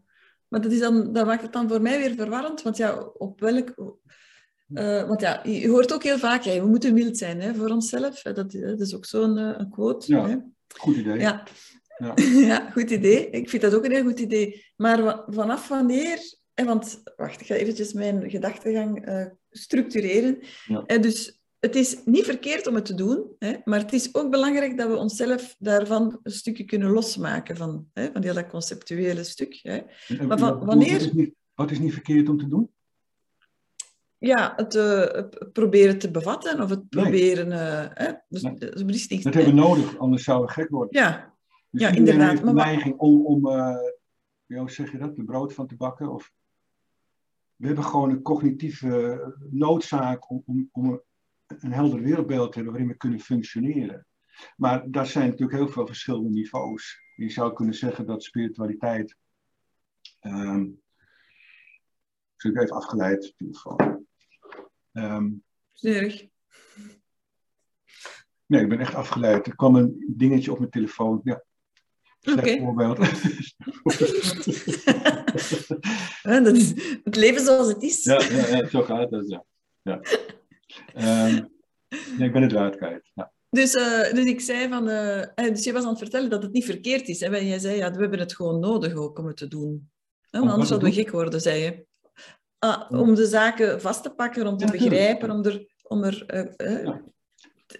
Maar dat, is dan, dat maakt het dan voor mij weer verwarrend, want ja, op welk... Uh, want ja, je hoort ook heel vaak, ja, we moeten mild zijn hè, voor onszelf. Dat, dat is ook zo'n uh, quote. Ja. Hè? Goed idee. Ja. Ja. ja, goed idee. Ik vind dat ook een heel goed idee. Maar vanaf wanneer... Want, wacht, ik ga eventjes mijn gedachtegang uh, structureren. Ja. Uh, dus het is niet verkeerd om het te doen, hè, maar het is ook belangrijk dat we onszelf daarvan een stukje kunnen losmaken, van, hè, van dat conceptuele stuk. Hè. maar van, wanneer... Wat is, niet, wat is niet verkeerd om te doen? Ja, het, uh, proberen te bevatten of het proberen. Uh, hè? Dus, nee. dat hebben we nodig, anders zouden we gek worden. Ja, dus ja inderdaad. Heeft de neiging om, om uh, hoe zeg je dat, de brood van te bakken. Of... We hebben gewoon een cognitieve noodzaak om, om, om een helder wereldbeeld te hebben waarin we kunnen functioneren. Maar daar zijn natuurlijk heel veel verschillende niveaus. Je zou kunnen zeggen dat spiritualiteit Um, dus ik even afgeleid, telefoon. Um, Nee, ik ben echt afgeleid. Er kwam een dingetje op mijn telefoon. Ja. Oké. voorbeeld. dat is het leven zoals het is. Ja, ja, ja zo gaat het. Ja. ja. Um, nee, ik ben het waard kwijt. Ja. Dus, uh, dus ik zei van... Uh, dus je was aan het vertellen dat het niet verkeerd is. Hè? Jij zei, ja, we hebben het gewoon nodig ook om het te doen. Hè? Anders zouden we gek worden, zei je. Ah, om de zaken vast te pakken, om te begrijpen, om er, om er uh, ja.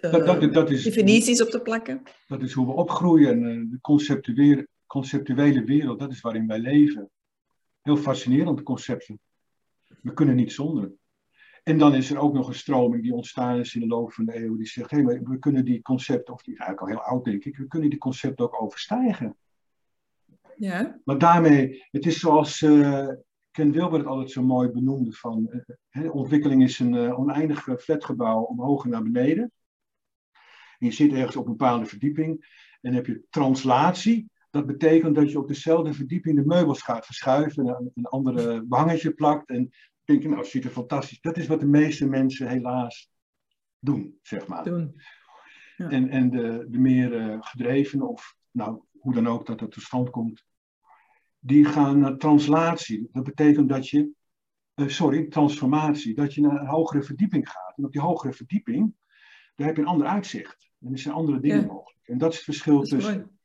dat, dat, dat is, definities op te plakken. Dat is hoe we opgroeien. De conceptuele, conceptuele wereld, dat is waarin wij leven. Heel fascinerende concepten. We kunnen niet zonder. En dan is er ook nog een stroming die ontstaan is in de loop van de eeuw, die zegt, hé, hey, we kunnen die concepten, of die is eigenlijk al heel oud denk ik, we kunnen die concepten ook overstijgen. Ja. Maar daarmee, het is zoals uh, Ken Wilber het altijd zo mooi benoemde, van uh, ontwikkeling is een uh, oneindig flatgebouw omhoog en naar beneden. En je zit ergens op een bepaalde verdieping en heb je translatie. Dat betekent dat je op dezelfde verdieping de meubels gaat verschuiven en een andere behangetje plakt en denk je, nou, ziet er fantastisch. Dat is wat de meeste mensen helaas doen, zeg maar. Doen. Ja. En, en de, de meer gedreven, of nou, hoe dan ook dat dat tot stand komt, die gaan naar translatie. Dat betekent dat je, uh, sorry, transformatie, dat je naar een hogere verdieping gaat. En op die hogere verdieping, daar heb je een ander uitzicht. En er zijn andere dingen ja. mogelijk. En dat is het verschil tussen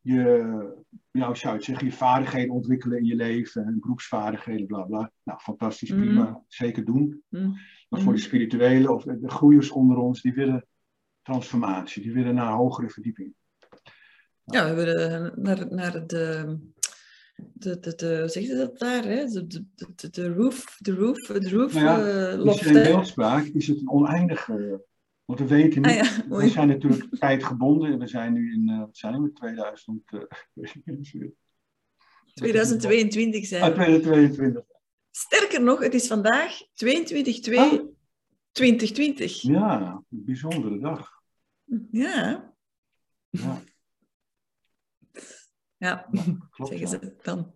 je, ja, zou het zeggen, je vaardigheden ontwikkelen in je leven, en beroepsvaardigheden, bla bla. Nou, fantastisch, mm. prima, zeker doen. Mm. Maar voor de spirituele of de groeiers onder ons, die willen transformatie, die willen naar een hogere verdieping. Ja, we willen naar, naar de, de, de, de, zeg je dat daar, hè? De, de, de, de roof, de roof, de roof nou ja, uh, loft, In beeldspraak is het een oneindige want we weten niet, ah, ja, we zijn natuurlijk tijdgebonden. We zijn nu in, uh, wat zijn we, 2000, uh, 2022 zijn we. Ah, 2022. Sterker nog, het is vandaag 22 2 ah. 2020. Ja, een bijzondere dag. Ja. Ja. Ja, klopt, zeggen ze dan.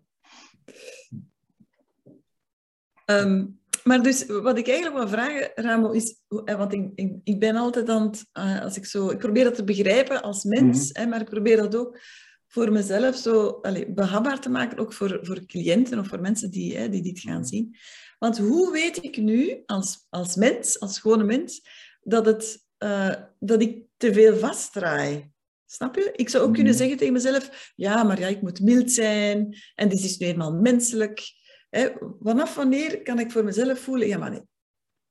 Um, maar dus wat ik eigenlijk wil vragen, Ramo, is... Eh, want ik, ik, ik ben altijd aan het... Uh, als ik, zo, ik probeer dat te begrijpen als mens, mm hè, maar ik probeer dat ook voor mezelf zo allez, behapbaar te maken, ook voor, voor cliënten of voor mensen die, hè, die dit gaan mhm. zien. Want hoe weet ik nu, als, als mens, als gewone mens, dat, het, uh, dat ik te veel vastdraai? Snap je? Ik zou ook kunnen mhm. zeggen tegen mezelf, ja, maar ja, ik moet mild zijn en dit is nu eenmaal menselijk. Hè, vanaf wanneer kan ik voor mezelf voelen, ja maar nee,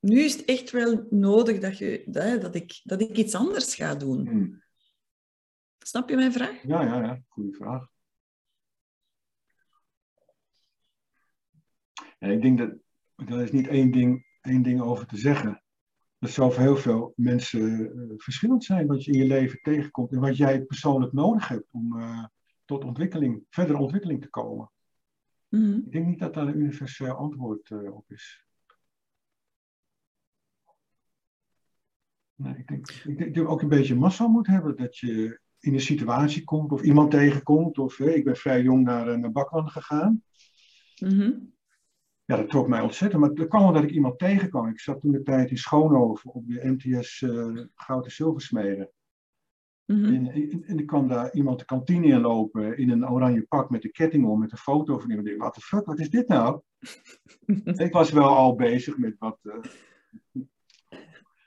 nu is het echt wel nodig dat, je, dat, dat, ik, dat ik iets anders ga doen. Hmm. Snap je mijn vraag? Ja, ja, ja. Goeie vraag. Ik denk dat er is niet één ding, één ding over te zeggen. Dat zal voor heel veel mensen uh, verschillend zijn wat je in je leven tegenkomt en wat jij persoonlijk nodig hebt om uh, tot ontwikkeling, verdere ontwikkeling te komen. Mhm. Ik denk niet dat daar een universeel antwoord uh, op is. Nee, ik, denk, ik denk dat je ook een beetje massa moet hebben dat je in een situatie komt of iemand tegenkomt. Of ik ben vrij jong naar een bakman gegaan. Mm Ja, dat trok mij ontzettend. Maar dat kwam omdat ik iemand tegenkwam. Ik zat toen de tijd in Schoonhoven op de MTS uh, eh, Goud en Zilversmeden. Mhm. en, en, er kwam daar iemand de kantine inlopen in een oranje pak met een ketting om, met een foto van iemand. Ik dacht, wat de fuck, wat is dit nou? ik was wel al bezig met wat. Uh...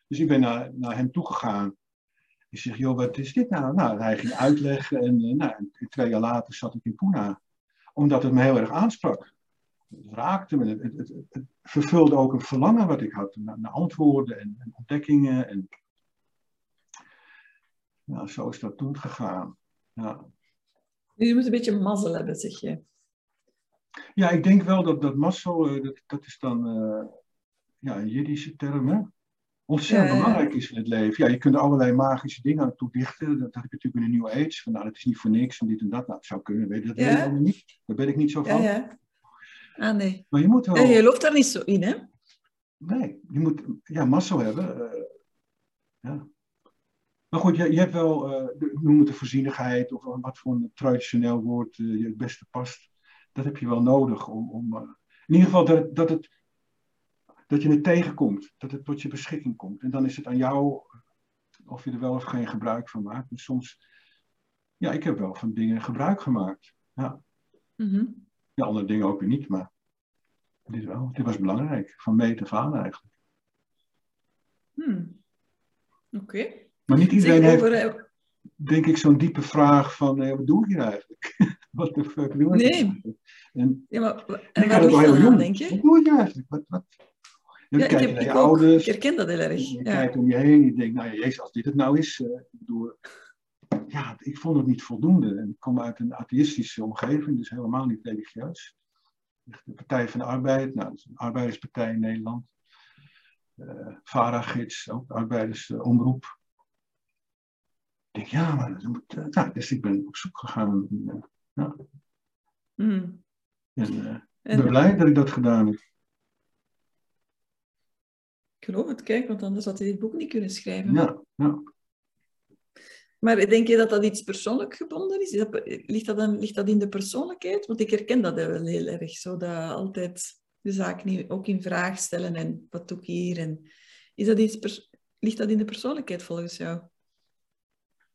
Dus ik ben naar, naar hem toegegaan. Ik zeg, joh, wat is dit nou? Nou, hij ging uitleggen en uh, nou, twee jaar later zat ik in Pune. Omdat het me heel erg aansprak. Het raakte me. Het, het, vervulde ook een verlangen wat ik had naar, antwoorden en, en ontdekkingen. En, nou, zo is dat toen gegaan. Ja. je moet een beetje mazzel hebben, zeg je. Ja, ik denk wel dat, dat mazzel, uh, dat, dat is dan uh, ja, een Jiddische term, hè? ontzettend belangrijk is in het leven. Ja, je kunt allerlei magische dingen aan toedichten. Dat heb je natuurlijk in de New Age. Van, nou, dat is niet voor niks en dit en dat. Nou, het zou kunnen, weet je, dat weet ik niet. Daar ben ik niet zo van. Ah, nee. Maar je moet wel... je loopt daar niet zo in, hè? Nee, je moet ja, mazzel hebben. Uh, ja. Maar goed, je, je hebt wel, uh, noem het de voorzienigheid of wat voor een traditioneel woord uh, je het beste past. dat heb je wel nodig om, om uh, in ieder geval dat, dat, het, dat je het tegenkomt, dat het tot je beschikking komt. En dan is het aan jou of je er wel of geen gebruik van maakt. Dus soms, ja, ik heb wel van dingen gebruik gemaakt. Ja. Mm Ja, andere dingen ook weer niet, maar dit wel. Dit was belangrijk, van meet af aan eigenlijk. Hmm. Oké. Maar niet iedereen heeft, eh, denk ik, zo'n diepe vraag van, eh, wat doe ik hier eigenlijk? wat de fuck doe ik Nee. En, ja, maar en waar ligt dat aan, denk je? Wat doe ik eigenlijk? Wat, wat? ja, ik, heb, ik, ook, ik herken dat heel erg. Je ja. kijkt om je heen en je denkt, nou ja, jezus, als dit het nou is, uh, ik bedoel, ja, ik vond het niet voldoende. En ik kom uit een atheïstische omgeving, dus helemaal niet religieus. De Partij van de Arbeid, nou, dat is een arbeiderspartij in Nederland. Uh, VARA-gids, ook arbeidersomroep. ik denk, ja, maar dat moet, uh, nou, dus ik ben op zoek gegaan. Uh, ja. mm. En ik ben blij dat ik dat gedaan heb. Ik geloof het, kijk, want anders had hij dit boek niet kunnen schrijven. Ja, ja. Maar denk je dat dat iets persoonlijk gebonden is? ligt, dat dan, ligt dat in de persoonlijkheid? Want ik herken dat wel heel erg, zo dat altijd de zaak niet ook in vraag stellen en wat doe ik hier? En is dat iets ligt dat in de persoonlijkheid volgens jou?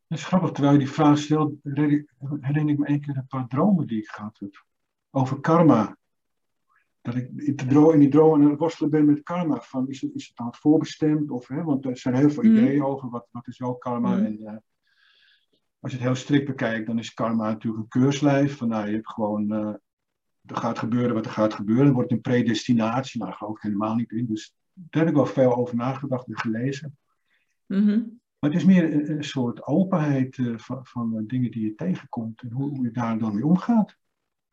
Dat is grappig, terwijl je die vraag stelt, herinner ik me een keer een paar dromen die ik gehad heb. Over karma. Dat ik in die dromen aan het worstelen ben met karma. Van, is, het, is het dan voorbestemd? Of, hè, want er zijn heel veel mm. ideeën over wat, wat is jouw karma. Mm. En, uh, als je het heel strikt bekijkt, dan is karma natuurlijk een keurslijf. Van, nou, je hebt gewoon, uh, er gaat gebeuren wat er gaat gebeuren. Er wordt een predestinatie, maar daar geloof ik helemaal niet in. Dus daar heb ik wel veel over nagedacht en gelezen. Mm-hmm. Maar het is meer een, een soort openheid uh, van, van uh, dingen die je tegenkomt en hoe, hoe, je daar dan mee omgaat.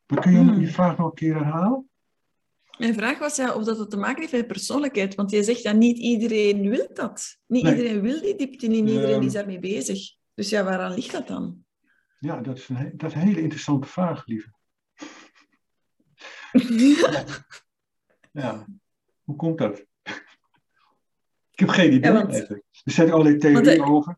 Maar kun je mm. je vraag nog een keer herhalen? Mijn vraag was ja, of dat te maken heeft met persoonlijkheid. Want je zegt ja, niet iedereen wil dat. Niet nee. iedereen wil die diepte, niet iedereen um, is daarmee bezig. Dus ja, waaraan ligt dat dan? Ja, dat is een, dat is een hele interessante vraag, lieve. ja. ja. Hoe komt dat? Ik heb geen idee ja, want, eigenlijk. Er zijn allerlei theorieën over.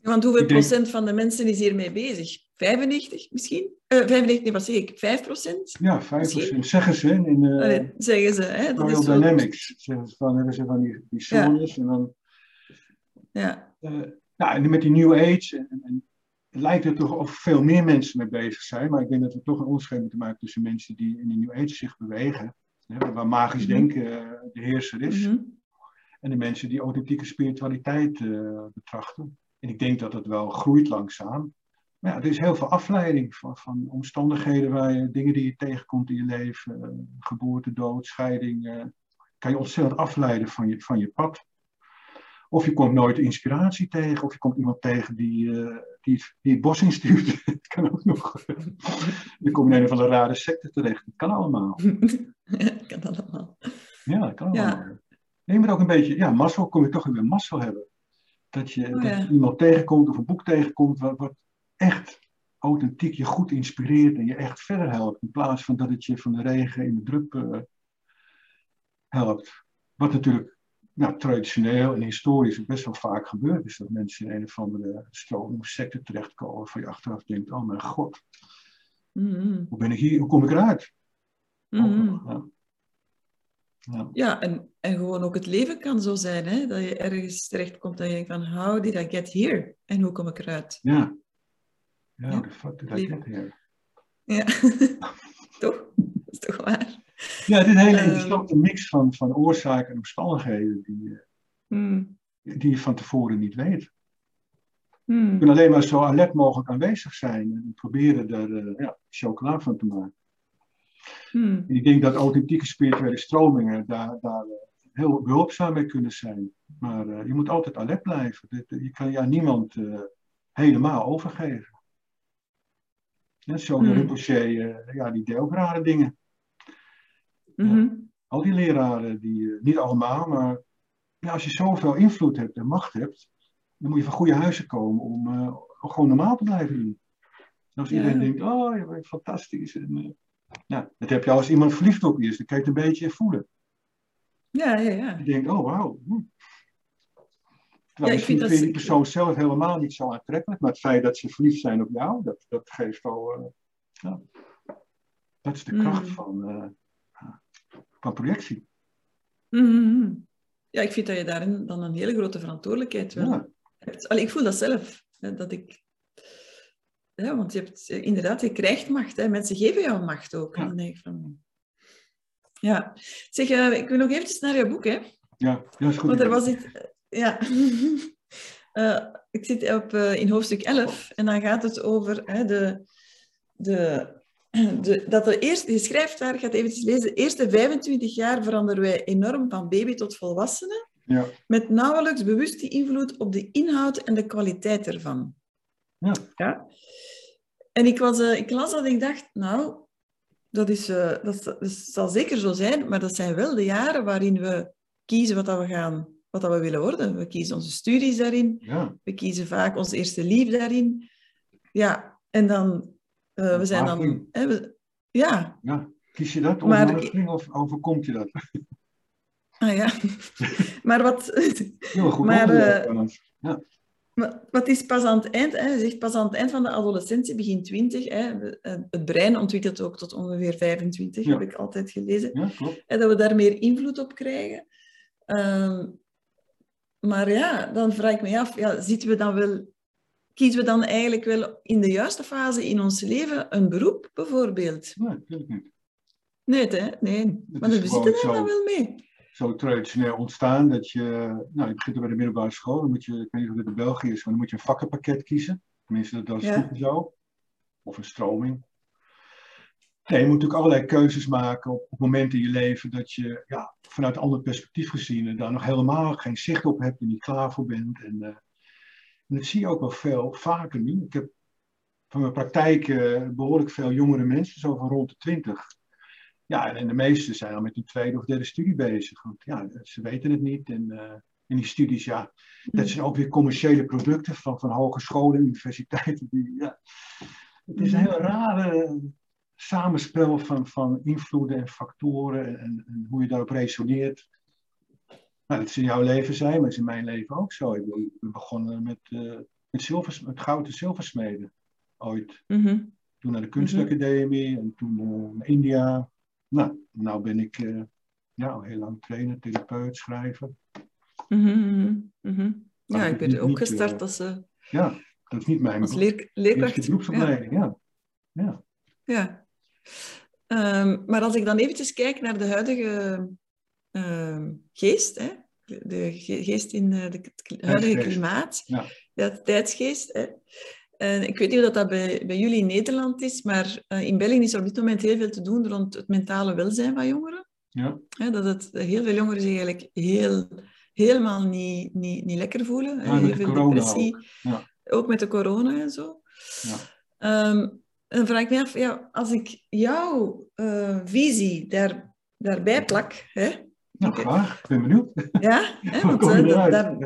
Want hoeveel procent van de mensen is hiermee bezig? 95 misschien? Uh, 95, nee, wat zeg ik? 5 procent? Ja, 5 procent. Zeggen ze in uh, Allee, zeggen ze, hè? Dat is Dynamics. Zeggen ze van, hebben ze van die, die zones ja. en dan... Ja. Uh, nou, en met die New Age en, en, lijkt het toch of veel meer mensen mee bezig zijn, maar ik denk dat we toch een onderscheid moeten maken tussen mensen die in de New Age zich bewegen, hè, waar magisch mm -hmm. denken de heerser is, mm -hmm. en de mensen die authentieke spiritualiteit uh, betrachten. En ik denk dat het wel groeit langzaam. Maar ja, er is heel veel afleiding van, van omstandigheden waar je, dingen die je tegenkomt in je leven, uh, geboorte, dood, scheiding, uh, kan je ontzettend afleiden van je, van je pad. Of je komt nooit inspiratie tegen, of je komt iemand tegen die, uh, die, die het bos instuurt. Het kan ook nog. je komt in een van de rare secten terecht. Het kan allemaal. Kan allemaal. Ja, het kan allemaal. Nee, maar ook een beetje, ja, mazzel kom je toch weer mazzel hebben. Dat je, oh, ja. dat je iemand tegenkomt of een boek tegenkomt wat, wat echt authentiek je goed inspireert en je echt verder helpt. In plaats van dat het je van de regen in de drup uh, helpt. Wat natuurlijk nou, traditioneel en historisch best wel vaak gebeurt, is dat mensen in een of andere stroom of secte terechtkomen van je achteraf denkt, oh mijn god, mm-hmm. hoe ben ik hier, hoe kom ik eruit? Mm-hmm. ja. Ja, ja en, en gewoon ook het leven kan zo zijn, hè? dat je ergens terechtkomt en je denkt van, how did I get here? En hoe kom ik eruit? Ja, ja, ja. the fuck did I get here? Ja, toch? Dat is toch waar? Ja, het is een hele ehm. interessante mix van, van oorzaken en omstandigheden die, mm. die je van tevoren niet weet. Mm. Je kunt alleen maar zo alert mogelijk aanwezig zijn en proberen er uh, ja, chocola van te maken. Mm. En ik denk dat authentieke spirituele stromingen daar, daar uh, heel behulpzaam mee kunnen zijn. Maar uh, je moet altijd alert blijven. Je kan je aan niemand helemaal overgeven. Net zo de Mm. Rinpoche, ja, die deed ook rare dingen. Mm-hmm. Al die leraren, die, uh, niet allemaal, maar ja, als je zoveel invloed hebt en macht hebt, dan moet je van goede huizen komen om uh, gewoon normaal te blijven doen. En als iedereen Ja. denkt, oh, je bent fantastisch. En, uh, nou, dat heb je als iemand verliefd op je is, dan kan je het een beetje voelen. Ja, ja, ja. Je denkt, oh, wauw. Hm. Ja, ik vind dat die persoon zelf helemaal niet zo aantrekkelijk, maar het feit dat ze verliefd zijn op jou, dat, dat geeft al... eh, ja. Dat is de kracht van, van projectie. Mm Ja, ik vind dat je daarin dan een hele grote verantwoordelijkheid wel ja. hebt. Allee, ik voel dat zelf. Hè, dat ik... Ja, want je hebt inderdaad, je krijgt macht. Hè. Mensen geven jou macht ook. Ja. denk ik van... Ja. Zeg, uh, ik wil nog eventjes naar je boek, hè. Ja, dat is goed. Want er was iets... Ja. uh, ik zit op, in hoofdstuk 11 en dan gaat het over de, de, de, dat de eerste, je schrijft daar, gaat even lezen, de eerste 25 jaar veranderen wij enorm van baby tot volwassene, ja. met nauwelijks bewuste invloed op de inhoud en de kwaliteit ervan. Ja. ja? En ik, was, uh, ik las dat en ik dacht, nou, dat, is, uh, dat, dat zal zeker zo zijn, maar dat zijn wel de jaren waarin we kiezen wat dat we gaan wat dat we willen worden. We kiezen onze studies daarin. Ja. We kiezen vaak ons eerste lief daarin. Ja, en dan... Uh, we zijn dan... Hè, we, ja. ja. Kies je dat maar, of overkomt je dat? Ah ja. maar wat... Heel goed maar, uh, ja. Wat is pas aan het eind, hè? je zegt pas aan het eind van de adolescentie, begin 20, hè? het brein ontwikkelt ook tot ongeveer 25, ja. heb ik altijd gelezen. Ja, klopt. En dat we daar meer invloed op krijgen. Um, maar ja, dan vraag ik me af, ja, zitten we dan wel, kiezen we dan eigenlijk wel in de juiste fase in ons leven een beroep, bijvoorbeeld? Nee, natuurlijk niet. Nee, hè? nee. Maar we zitten er dan wel mee. Zo traditioneel ontstaan dat je, nou, je begint bij de middelbare school, dan moet je, ik weet niet of het in België is, maar dan moet je een vakkenpakket kiezen. Tenminste, dat is ja. zo. Of een stroming. Nee, je moet natuurlijk allerlei keuzes maken op, op momenten in je leven dat je ja, vanuit een ander perspectief gezien daar nog helemaal geen zicht op hebt en niet klaar voor bent. En, uh, en dat zie je ook wel veel vaker nu. Ik heb van mijn praktijk uh, behoorlijk veel jongere mensen, zo van rond de twintig. Ja, en de meesten zijn al met een tweede of derde studie bezig. Want ja, ze weten het niet. En, uh, en die studies, ja, dat zijn ook weer commerciële producten van, van hogescholen, universiteiten. Die, ja. Het is een hele rare samenspel van, van invloeden en factoren en, en, hoe je daarop resoneert. Nou, dat is in jouw leven zijn, maar dat is in mijn leven ook zo. Ik ben begonnen met, uh, met, zilvers, met goud en zilversmeden ooit. Mm -hmm. Toen naar de kunstacademie en toen uh, naar India. Nou, nou ben ik uh, ja, al heel lang trainer, therapeut, schrijver. Mm -hmm. Mm -hmm. Ja, ik ben ook gestart als... ja, dat is niet mijn als leer, leerkracht. beroepsopleiding, ja. ja. ja. Um, maar als ik dan eventjes kijk naar de huidige uh, geest, hè, de geest in de, het huidige klimaat, ja. de tijdsgeest. Hè. En ik weet niet of dat bij, bij jullie in Nederland is, maar uh, in België is er op dit moment heel veel te doen rond het mentale welzijn van jongeren. Ja. Hè, dat het, heel veel jongeren zich eigenlijk heel, helemaal niet, niet, niet lekker voelen. Ja, heel veel depressie. Ook. Ja. ook met de corona en zo. Ja. Um, dan vraag ik me af, ja, als ik jouw uh, visie daar, daarbij plak... Hè, nou, graag. Ik ben benieuwd. Ja, hè, want uh, dat, daar...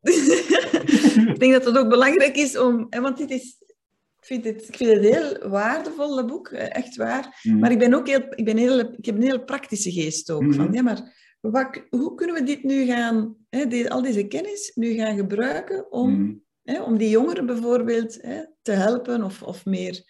ik denk dat het ook belangrijk is om... Hè, want dit is... Ik vind, het, ik vind het een heel waardevol, boek, echt waar. Mm. Maar ik, ben ook heel, ik, ben heel, ik heb een heel praktische geest ook. Van, ja, maar wat, hoe kunnen we dit nu gaan... Hè, die, al deze kennis nu gaan gebruiken om, Mm. hè, om die jongeren bijvoorbeeld hè, te helpen of, of meer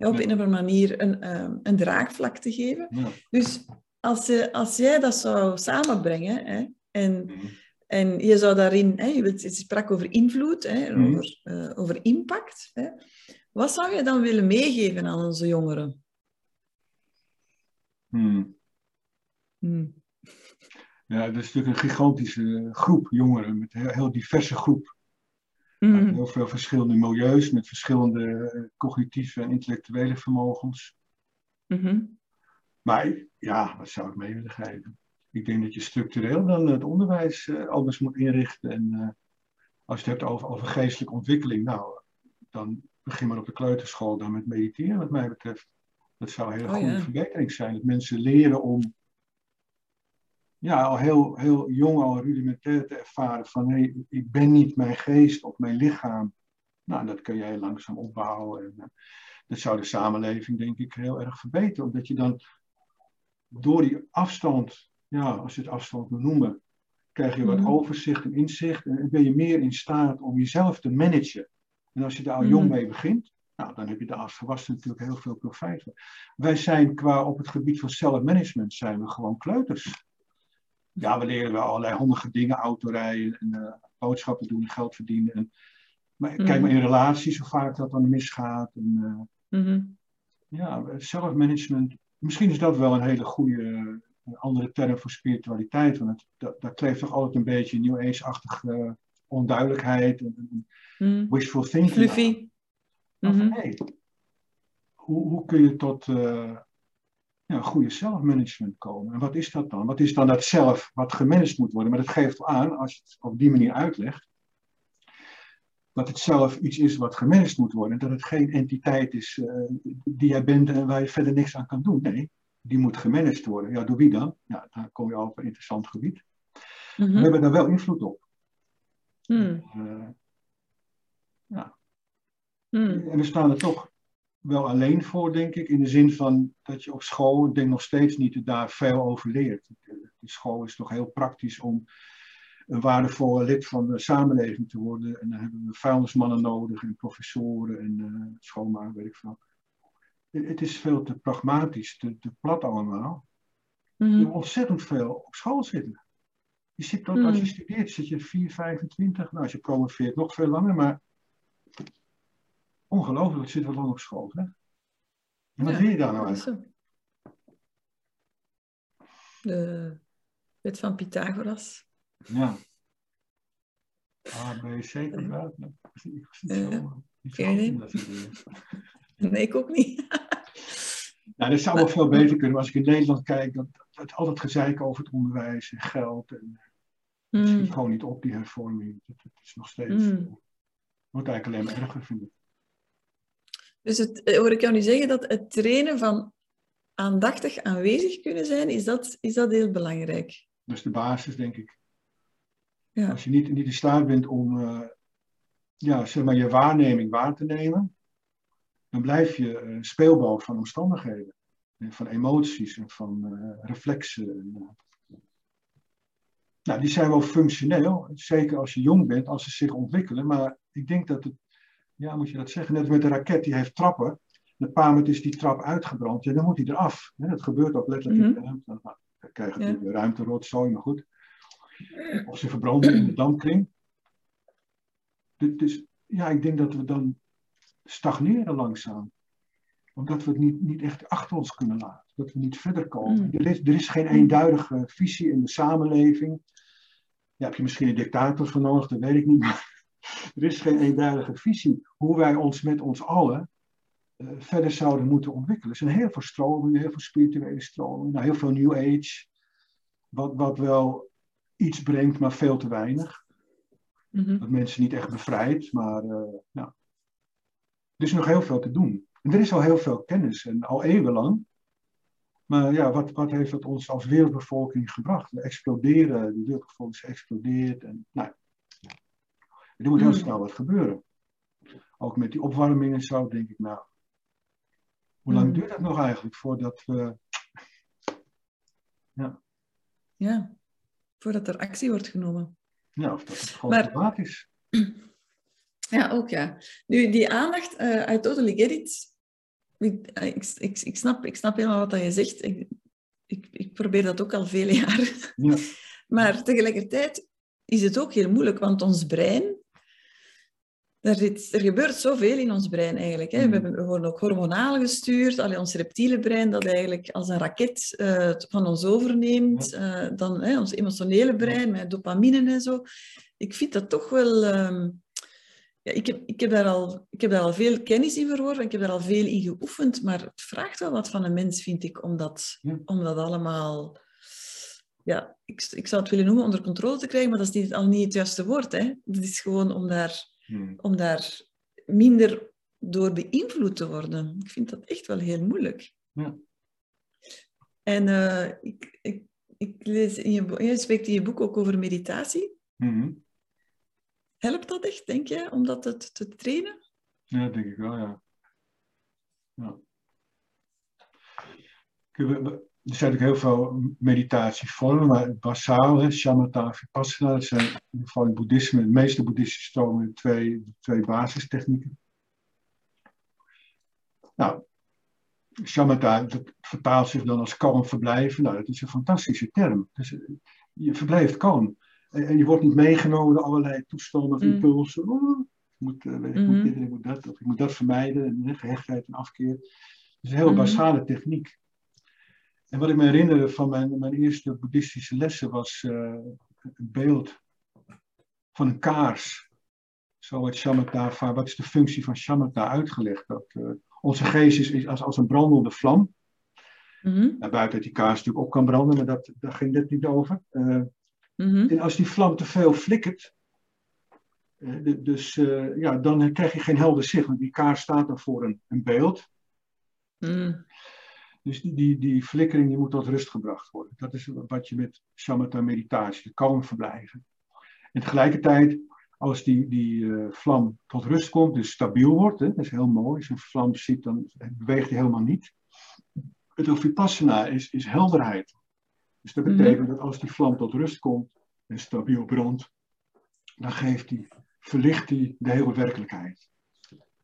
ja, op een of andere manier een, ehm, een draagvlak te geven. Ja. Dus als, je, als jij dat zou samenbrengen hè, en, Mm. en je zou daarin, hè, je, sprak over invloed, hè, en Mhm. over, eh, over impact. Hè, wat zou je dan willen meegeven aan onze jongeren? Mm. Hmm. Ja, dat is natuurlijk een gigantische groep jongeren, met een heel, heel diverse groep. Mhm. heel veel verschillende milieus, met verschillende eh, cognitieve en intellectuele vermogens. Mhm. Maar ja, wat zou ik mee willen geven? Ik denk dat je structureel dan het onderwijs eh, anders moet inrichten. En eh, als je het hebt over, over geestelijke ontwikkeling, nou, dan begin maar op de kleuterschool dan met mediteren, wat mij betreft. Dat zou een hele Oh, goede ja. verbetering zijn. Dat mensen leren om ja, al heel, heel jong al rudimentair te ervaren van hé, ik ben niet mijn geest of mijn lichaam. Nou, dat kun jij langzaam opbouwen. En, eh, dat zou de samenleving denk ik heel erg verbeteren. Omdat je dan door die afstand, ja, als je het afstand moet noemen, krijg je wat Mhm. overzicht en inzicht. En ben je meer in staat om jezelf te managen. En als je daar al jong Mhm. mee begint, Nou, dan heb je daar als volwassene natuurlijk heel veel profijt van. Wij zijn qua op het gebied van self-management zijn we gewoon kleuters. Ja, we leren wel allerlei handige dingen, autorijden en uh, boodschappen doen, geld verdienen. En, maar kijk maar mhm. in relaties hoe vaak dat dan misgaat. En, uh, mm Ja, self-management, misschien is dat wel een hele goede een andere term voor spiritualiteit. Want het, dat, daar kleeft toch altijd een beetje New Age-achtige onduidelijkheid en, mm. wishful thinking. Fluffy. Mm hoe, hoe kun je tot uh, ja, goede zelfmanagement komen? En wat is dat dan? Wat is dan dat zelf wat gemanaged moet worden? Maar dat geeft aan, als je het op die manier uitlegt, dat het zelf iets is wat gemanaged moet worden. Dat het geen entiteit is uh, die jij bent en waar je verder niks aan kan doen. Nee, die moet gemanaged worden. Ja, door wie dan? Ja, dan kom je op een interessant gebied. Mhm. We hebben daar wel invloed op. Mm. ja. Mm. En we staan er toch wel alleen voor, denk ik, in de zin van dat je op school, ik denk nog steeds niet, daar veel over leert. De school is toch heel praktisch om een waardevolle lid van de samenleving te worden. En dan hebben we vuilnismannen nodig en professoren en uh, schoonmaken, weet ik veel het is veel te pragmatisch, te, te plat allemaal. Mm. Je moet ontzettend veel op school zitten. Je zit tot, als je mhm. studeert, zit je 4, 25. Nou, als je promoveert, nog veel langer, maar ongelooflijk, zit wel lang op school. Hè? En wat ja, je daar nou eigenlijk? De wet van Pythagoras. Ja. A, B, C, kwadraat. Ik Nee, ik ook niet. nou, dat zou wel veel beter kunnen. Maar als ik in Nederland kijk, dat, het altijd gezeik over het onderwijs en geld. En, Het schiet hmm. gewoon niet op, die hervorming. Het, is nog steeds... Mm. wordt eigenlijk alleen maar erger, vind ik. Dus het, eh, hoor ik jou nu zeggen dat het trainen van aandachtig aanwezig kunnen zijn, is dat, is dat heel belangrijk? Dat is de basis, denk ik. Ja. Als je niet, niet in staat bent om uh, ja, zeg maar je waarneming waar te nemen, dan blijf je een eh, speelbal van omstandigheden, van emoties en van uh, reflexen. Eh. Nou, die zijn wel functioneel, zeker als je jong bent, als ze zich ontwikkelen. Maar ik denk dat het, ja, moet je dat zeggen, net met de raket, die heeft trappen. Een paar moment is die trap uitgebrand, ja, dan moet hij eraf. Dat gebeurt ook letterlijk in de ruimte. Dan krijgen je ja. ruimte rotzooi, maar goed. Of ze verbranden in de dampkring. Dus ja, ik denk dat we dan stagneren langzaam. Omdat we het niet, niet echt achter ons kunnen laten. Dat we niet verder komen. Mm. Er, is, er is geen eenduidige visie in de samenleving. Ja, heb je misschien een dictator voor nodig, dat weet ik niet. Maar er is geen eenduidige visie hoe wij ons met ons allen uh, verder zouden moeten ontwikkelen. Er zijn heel veel stromingen, heel veel spirituele stromingen, nou, heel veel New Age. Wat, wat wel iets brengt, maar veel te weinig. Mm Dat mensen niet echt bevrijdt, maar uh, ja, er is nog heel veel te doen. En er is al heel veel kennis, en al eeuwenlang. Maar ja, wat, wat heeft het ons als wereldbevolking gebracht? We exploderen, de wereldbevolking explodeert. En, nou, er moet heel hmm. snel wat gebeuren. Ook met die opwarming en zo, denk ik, nou, hoe lang hmm. duurt dat nog eigenlijk voordat we. Ja. ja, voordat er actie wordt genomen. Ja, of dat het gewoon maar, is. Ja, ook ja. Nu, die aandacht, uh, I totally get it. Ik, eh, ik, ik, ik, snap, ik snap helemaal wat je zegt. Ik, ik, ik probeer dat ook al vele jaren. Ja. Maar tegelijkertijd is het ook heel moeilijk, want ons brein... Er, er gebeurt zoveel in ons brein eigenlijk. Hè. We, mm. we worden ook hormonaal gestuurd. Allee, ons reptiele brein dat eigenlijk als een raket uh, van ons overneemt. Uh, dan hè, ons emotionele brein met dopamine en zo. Ik vind dat toch wel... Uh, ja, ik, heb, ik, heb daar al, ik heb daar al veel kennis in verworven, ik heb daar al veel in geoefend, maar het vraagt wel wat van een mens, vind ik, om dat, om dat allemaal... Ja, ik, ik zou het willen noemen onder controle te krijgen, maar dat is niet, al niet het juiste woord. Hè? Het is gewoon om daar, hmm. om daar minder door beïnvloed te worden. Ik vind dat echt wel heel moeilijk. Ja. En uh, ik, ik, ik lees in je, je spreekt in je boek ook over meditatie. Mm Helpt dat echt, denk je, om dat te, te trainen? Ja, denk ik wel, ja. ja. Er zijn natuurlijk heel veel meditatievormen, maar basaal, hè, shamatha, vipassana, dat zijn in ieder geval in boeddhisme, de meeste boeddhistische stromen, twee, twee basistechnieken. Nou, shamatha dat vertaalt zich dan als kalm verblijven. Nou, dat is een fantastische term. Dus, je verblijft kalm. En, en, je wordt niet meegenomen door allerlei toestanden of impulsen. Oh, ik, moet, uh, ik moet dit en ik moet dat, of ik moet dat vermijden. En gehechtheid en afkeer. Het is een heel basale techniek. En wat ik me herinner van mijn, mijn eerste boeddhistische lessen was uh, een beeld van een kaars. Zo wordt shamatha, wat is de functie van shamatha uitgelegd? Dat uh, onze geest is, is als, als een brandende vlam. Mm -hmm. buiten die kaars natuurlijk op kan branden, maar dat, daar ging dit niet over. Uh, mm -hmm. En als die vlam te veel flikkert, dus ja, dan krijg je geen helder zicht, want die kaars staat dan voor een, een beeld. Mm. Dus die, die, die flikkering die moet tot rust gebracht worden. Dat is wat je met shamatha meditatie, kalm verblijven. En tegelijkertijd, als die, die uh, vlam tot rust komt, dus stabiel wordt, hè, dat is heel mooi. Als je een vlam ziet, dan beweegt hij helemaal niet. Het vipassana is, is helderheid. Dus dat betekent dat als die vlam tot rust komt en stabiel brandt, dan geeft die, verlicht die de hele werkelijkheid.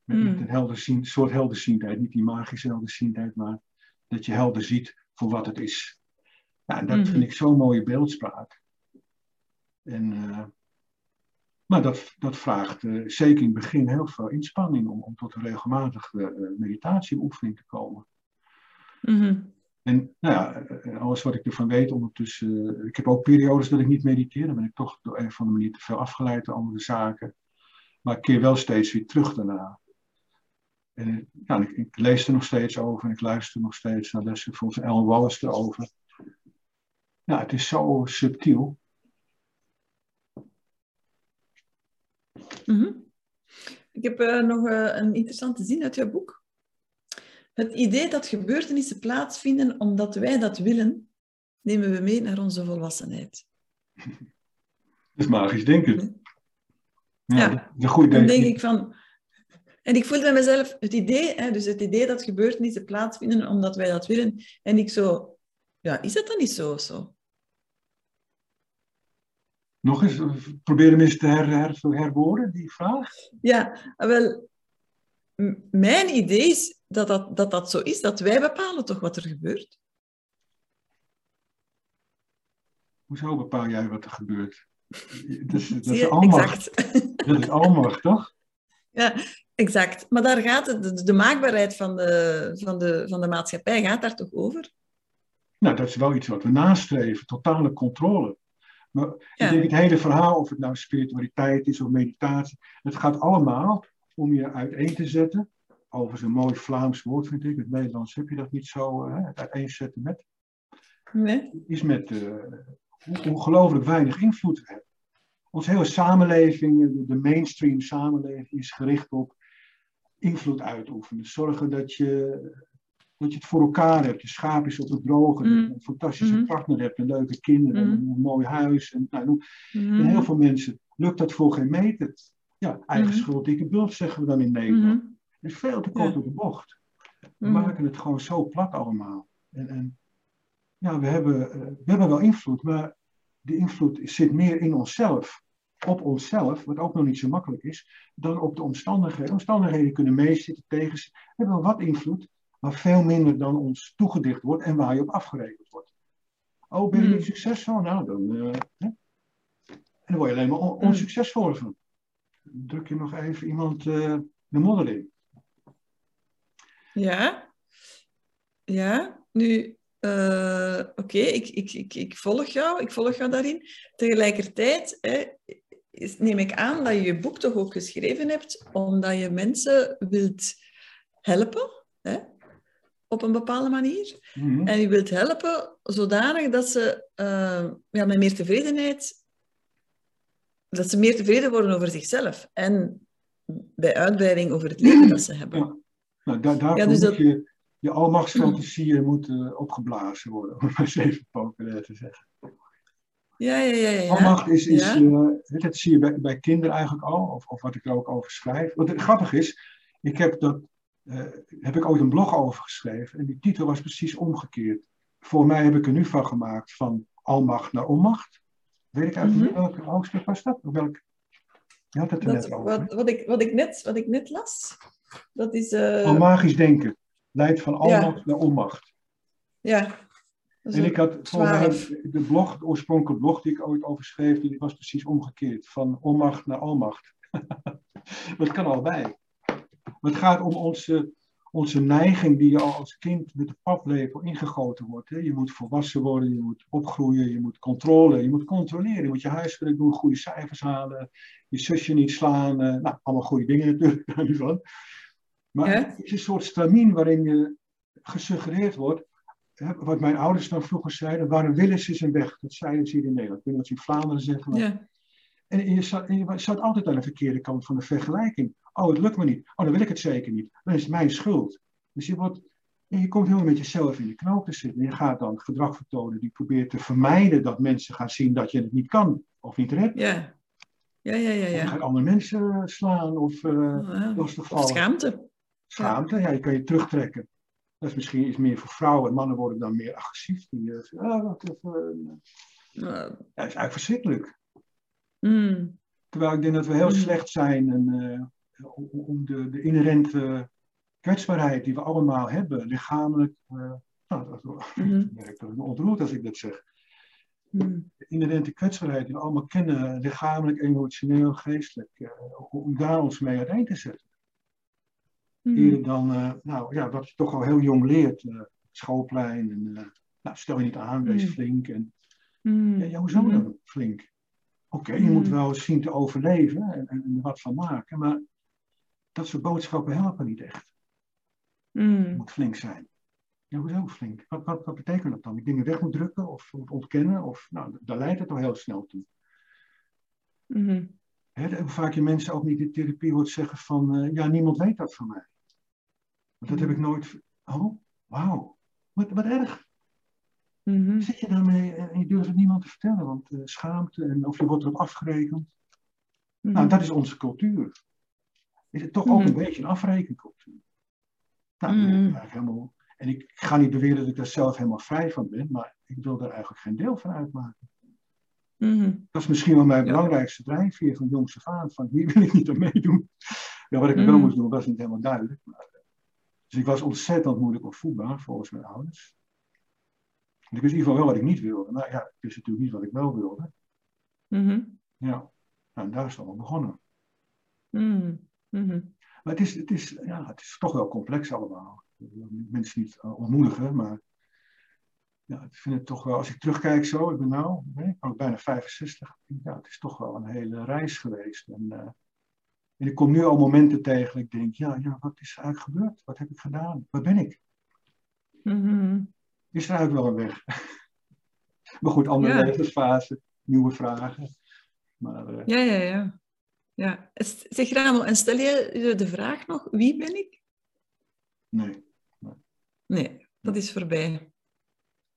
Met, met een helder soort helderziendheid, niet die magische helderziendheid, maar dat je helder ziet voor wat het is. En dat vind ik zo'n mooie beeldspraak. En, uh, maar dat, dat vraagt uh, zeker in het begin heel veel inspanning om, om tot een regelmatige uh, meditatieoefening te komen. Mm-hmm. En nou ja, alles wat ik ervan weet ondertussen. ik heb ook periodes dat ik niet mediteer. Dan ben ik toch door een of andere manier te veel afgeleid door andere zaken. Maar ik keer wel steeds weer terug daarna. En ja, ik, ik, lees er nog steeds over en ik luister nog steeds naar lessen. Volgens Ellen Wallace erover. Ja, het is zo subtiel. Mm -hmm. Ik heb uh, nog uh, een interessante zin uit jouw boek. Het idee dat gebeurtenissen plaatsvinden omdat wij dat willen, nemen we mee naar onze volwassenheid. Dat is magisch denken. Ja, ja. Dat is een goed denken. Dan denk ik van, en ik voelde bij mezelf het idee, hè, dus het idee dat gebeurtenissen plaatsvinden omdat wij dat willen. En ik zo, ja, is dat dan niet zo? zo? Nog eens, probeer hem eens te her, her, herwoorden, die vraag. Ja, wel, mijn idee is dat dat, dat dat zo is, dat wij bepalen toch wat er gebeurt. Hoezo bepaal jij wat er gebeurt? Dat is, dat is almacht. Exact. Dat is almacht, toch? Ja, Exact. Maar daar gaat het, de, de maakbaarheid van de, van, de, van de maatschappij gaat daar toch over? Nou, dat is wel iets wat we nastreven, totale controle. Maar ik denk het hele verhaal, of het nou spiritualiteit is of meditatie, het gaat allemaal om je uiteen te zetten. Overigens een mooi Vlaams woord vind ik. In het Nederlands heb je dat niet zo, hè? het uiteenzetten met. Nee. Is met uh, ongelooflijk weinig invloed hebben. Onze hele samenleving, de mainstream samenleving, is gericht op invloed uitoefenen. Zorgen dat je, dat je het voor elkaar hebt. Je schaap is op het droge. Mm. Een fantastische mm. partner hebt. Een leuke kinderen. Mm. Een mooi huis. En, nou, mm. en heel veel mensen lukt dat voor geen meter. Ja, eigen schuld, dikke bult zeggen we dan in Nederland. Het is veel te kort op de bocht. We maken het gewoon zo plat allemaal. En, en ja, we hebben, eh, we hebben wel invloed, maar die invloed zit meer in onszelf op onszelf, wat ook nog niet zo makkelijk is, dan op de omstandigheden. Omstandigheden kunnen meezitten, tegenzitten, hebben wel wat invloed, maar veel minder dan ons toegedicht wordt en waar je op afgerekend wordt. Oh, ben je niet hmm. succesvol? Nou, dan, uh, hè? En dan word je alleen maar on hmm. onsuccesvol van. Druk je nog even iemand uh, de modder in. Ja. Ja, nu, uh, oké, okay, ik, ik, ik, ik volg jou, ik volg jou daarin. Tegelijkertijd hè, neem ik aan dat je je boek toch ook geschreven hebt omdat je mensen wilt helpen, hè? op een bepaalde manier. Mhm. En je wilt helpen zodanig dat ze uh, ja, met meer tevredenheid, dat ze meer tevreden worden over zichzelf en bij uitbreiding over het leven dat ze hebben. Ja. Nou, daar, daarvoor ja, dus moet dat... je, je almachtsfantasieën moeten opgeblazen worden, om het maar eens even populair te zeggen. Ja, ja, ja. ja. Almacht is, is uh, dat zie je bij, bij kinderen eigenlijk al, of, of wat ik er ook over schrijf. Wat grappig is, ik heb, dat, uh, heb ik ooit een blog over geschreven en die titel was precies omgekeerd. Voor mij heb ik er nu van gemaakt van almacht naar onmacht. Weet ik eigenlijk mm -hmm. welk hoofdstuk was dat? Of welk... Je had het er dat, net over. Wat, wat, ik, wat, ik net, wat ik net las, dat is... Uh... Al magisch denken. leidt van almacht naar onmacht. Ja. En ik had volgens de blog, de oorspronkelijke blog die ik ooit over schreef, die was precies omgekeerd. Van onmacht naar almacht. dat kan allebei. Maar het gaat om onze, onze neiging die je al als kind met de paplepel ingegoten wordt. Hè. Je moet volwassen worden, je moet opgroeien, je moet controle, je moet controleren. Je moet je huiswerk doen, goede cijfers halen, je zusje niet slaan. Uh, nou, allemaal goede dingen natuurlijk, daar niet van. Maar het is een soort stramien waarin je gesuggereerd wordt, wat mijn ouders dan vroeger zeiden, waar een wil is, is een weg. Dat zeiden ze hier in Nederland. Ik weet niet wat ze in Vlaanderen zeggen. Maar... Ja. En je zat, je zat, altijd aan de verkeerde kant van de vergelijking. Oh, het lukt me niet. Oh, dan wil ik het zeker niet. Dan is het mijn schuld. Dus je, wordt, je komt helemaal met jezelf in de knoop te zitten. En je gaat dan gedrag vertonen die probeert te vermijden dat mensen gaan zien dat je het niet kan of niet redt. Ja. Ja, ja, ja, ja. je gaat andere mensen slaan of uh, ja. lastigvallen. Of schaamte. Schaamte, ja. je kan je terugtrekken. Dat is misschien iets meer voor vrouwen. Mannen worden dan meer agressief. Die zeggen, ah, wat even. Uh, ja, dat is eigenlijk verschrikkelijk. Mm. Terwijl ik denk dat we heel mm. slecht zijn en, uh, om de, de inherente kwetsbaarheid die we allemaal hebben, lichamelijk. Uh, nou, dat, mm-hmm. ik me ontroerd als ik dat zeg. Mm. De inherente kwetsbaarheid die we allemaal kennen, lichamelijk, emotioneel, geestelijk, om daar ons mee uiteen te zetten. Mm. Eerder dan, nou ja, wat je toch al heel jong leert, schoolplein, en, nou, stel je niet aan, wees mm. flink. En, ja, ja, hoezo dan flink? Oké, je moet wel zien te overleven en, en, er wat van maken, maar dat soort boodschappen helpen niet echt. Je moet flink zijn. Ja, hoezo flink? Wat, wat, wat betekent dat dan? Ik dingen weg moet drukken of ontkennen? Of, nou, daar leidt het al heel snel toe. Mm hoe vaak je mensen ook niet in therapie hoort zeggen van, uh, ja, niemand weet dat van mij. Want dat heb ik nooit... Oh, wauw. Wat, wat erg. Mm Zit je daarmee en je durft het niemand te vertellen, want uh, schaamte en of je wordt erop afgerekend. Mm Nou, dat is onze cultuur. Is het toch ook een mhm. beetje een afrekencultuur? Nou, mm helemaal, en ik ga niet beweren dat ik daar zelf helemaal vrij van ben, maar ik wil daar eigenlijk geen deel van uitmaken. Mhm. Dat is misschien wel mijn belangrijkste drijfveer van jongs af aan, van hier wil ik niet aan meedoen. Ja, wat ik wel mhm. moest doen, was niet helemaal duidelijk. Maar, eh, dus ik was ontzettend moeilijk op voetbal, volgens mijn ouders. Ik wist in ieder geval wel wat ik niet wilde. Maar ja, ik wist natuurlijk niet wat ik wel wilde. Mm Ja, nou, en daar is het allemaal begonnen. Mm Maar het is, het, is, ja, het is toch wel complex allemaal. Ik wil mensen niet uh, ontmoedigen, maar ja, ik vind het toch wel, als ik terugkijk zo, ik ben nou, ik ben bijna 65, ja, het is toch wel een hele reis geweest. En, uh, en ik kom nu al momenten tegen, ik denk, ja, ja, wat is er eigenlijk gebeurd? Wat heb ik gedaan? Waar ben ik? Mm is er eigenlijk wel een weg. maar goed, andere ja. levensfase, nieuwe vragen. Maar, uh... Ja, ja, ja. ja. Zeg Ramo, en stel je de vraag nog, wie ben ik? Nee. Nee, nee dat is voorbij.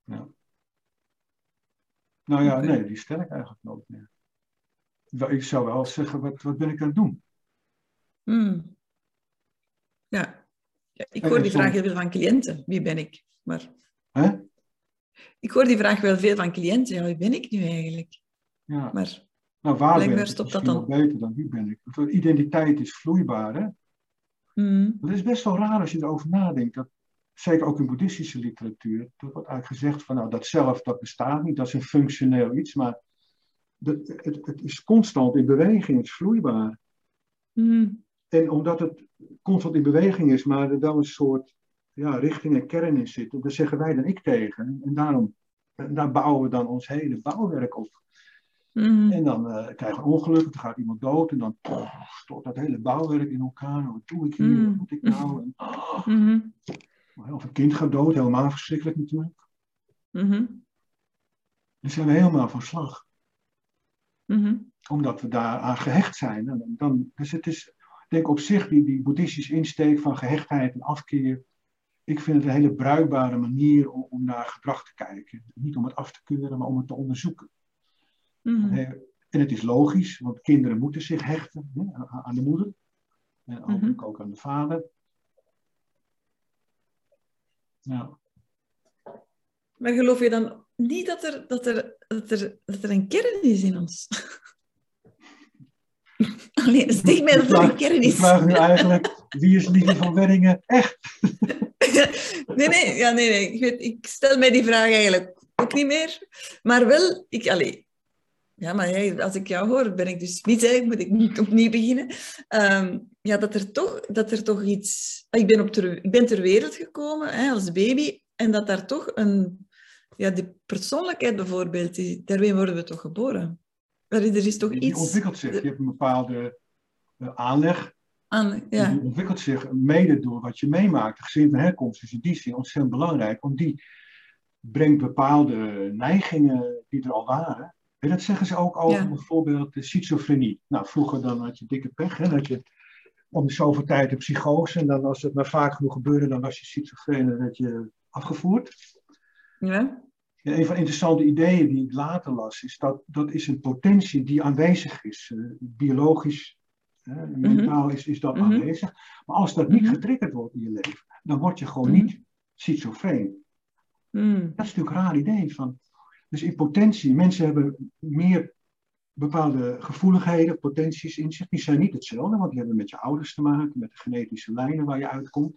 Ja. Nou ja, nee, die stel ik eigenlijk nooit meer. Ik zou wel zeggen, wat, wat ben ik aan het doen? Hmm. Ja. ja. ik hoor die vraag heel veel van cliënten. Wie ben ik? Maar? Ik hoor die vraag wel veel van cliënten. Ja, wie ben ik nu eigenlijk? Ja. Maar nou, waar ben ik? stopt dat dan? beter dan wie ben ik. Want identiteit is vloeibaar, hè? Mm. Dat is best wel raar als je erover nadenkt. Dat, zeker ook in boeddhistische literatuur. Er wordt eigenlijk gezegd van, nou, dat zelf, dat bestaat niet. Dat is een functioneel iets. Maar dat, het, het is constant in beweging. Het is vloeibaar. Mm. En omdat het constant in beweging is, maar er wel een soort ja, richting en kern in zitten. Daar zeggen wij dan ik tegen. En daarom daar bouwen we dan ons hele bouwwerk op. Mm. En dan uh, krijgen we ongeluk, dan gaat iemand dood en dan stort dat hele bouwwerk in elkaar. Wat doe ik hier? Mm. Wat moet ik nou? En, oh, mm-hmm. Of een kind gaat dood, helemaal verschrikkelijk natuurlijk. Dan zijn we helemaal van slag. Omdat we daar aan gehecht zijn. En dan, dus het is, denk op zich, die, die boeddhistische insteek van gehechtheid en afkeer ik vind het een hele bruikbare manier om, om, naar gedrag te kijken. Niet om het af te keuren, maar om het te onderzoeken. Mm En het is logisch, want kinderen moeten zich hechten hè, aan de moeder. En mm ook aan de vader. Ja. Maar geloof je dan niet dat er, dat er, dat er, dat er een kern is in ons? Alleen, mij dat een kern is. Ik vraag nu eigenlijk, wie is Lieve van Werringen echt? nee, nee, ja, nee, nee. Ik, weet, ik stel mij die vraag eigenlijk ook niet meer. Maar wel, ik, allee, ja, maar hey, als ik jou hoor, ben ik dus niet, hè, moet ik niet opnieuw beginnen. Um, ja, dat er toch, dat er toch iets... Ik ben, op ter, ik ben ter wereld gekomen hè, als baby en dat daar toch een... Ja, die persoonlijkheid bijvoorbeeld, die, daarmee worden we toch geboren. Er is toch iets... Die ontwikkelt zich. Je hebt een bepaalde uh, aanleg. Aan, ja. Die ontwikkelt zich mede door wat je meemaakt. De gezin van herkomst is in die zin ontzettend belangrijk, want die brengt bepaalde neigingen die er al waren en dat zeggen ze ook over bijvoorbeeld de schizofrenie. Nou, vroeger dan had je dikke pech, hè, dat je om de zoveel tijd een psychose. En dan als het maar vaak genoeg gebeurde, dan was je schizofreen en werd je afgevoerd. Ja. Een van de interessante ideeën die ik later las, is dat dat is een potentie die aanwezig is. Uh, biologisch, uh, mentaal is, is dat mm aanwezig. Maar als dat niet mm getriggerd wordt in je leven, dan word je gewoon mhm. niet schizofreen. Mm. Dat is natuurlijk een raar idee. Van, dus in potentie, mensen hebben meer bepaalde gevoeligheden, potenties in zich. Die zijn niet hetzelfde, want die hebben met je ouders te maken, met de genetische lijnen waar je uitkomt.